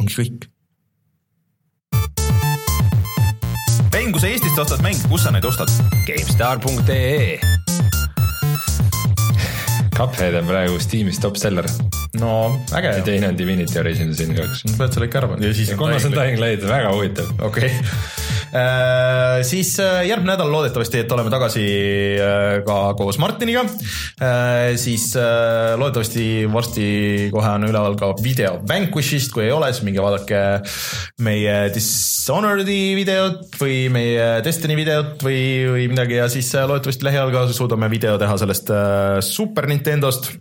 ongi kõik. Rein, kui sa Eestist ostad mänge, kus sa neid ostad? GameStar.ee Cuphead on praegu Steamis top seller no äge ja teine on Divinity Original Sin kaks. pead selle ikka ära panema ja siis ja kolmas on Dying Light, väga huvitav. okei okay., siis äh, järgmine nädal loodetavasti, et oleme tagasi äh, ka koos Martiniga. siis äh, loodetavasti varsti kohe on üleval ka video Vanquishist, kui ei ole, siis minge vaadake meie Dishonored'i videot või meie Destiny videot või, või midagi. Ja siis äh, loodetavasti lähiajal ka suudame video teha sellest äh, Super Nintendost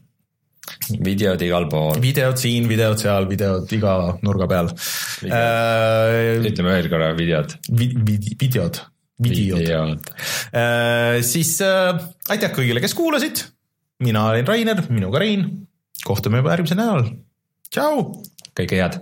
videod igal pool, videod siin, videod seal, videod iga nurga peal. Äh, ütleme veel korra videod. vi-, vi-, videod, videod. videod. siis äh, aitäh kõigile, kes kuulasid. mina olin Rainer, minuga Rein. kohtume juba järgmisel nädalal. tšau. kõike head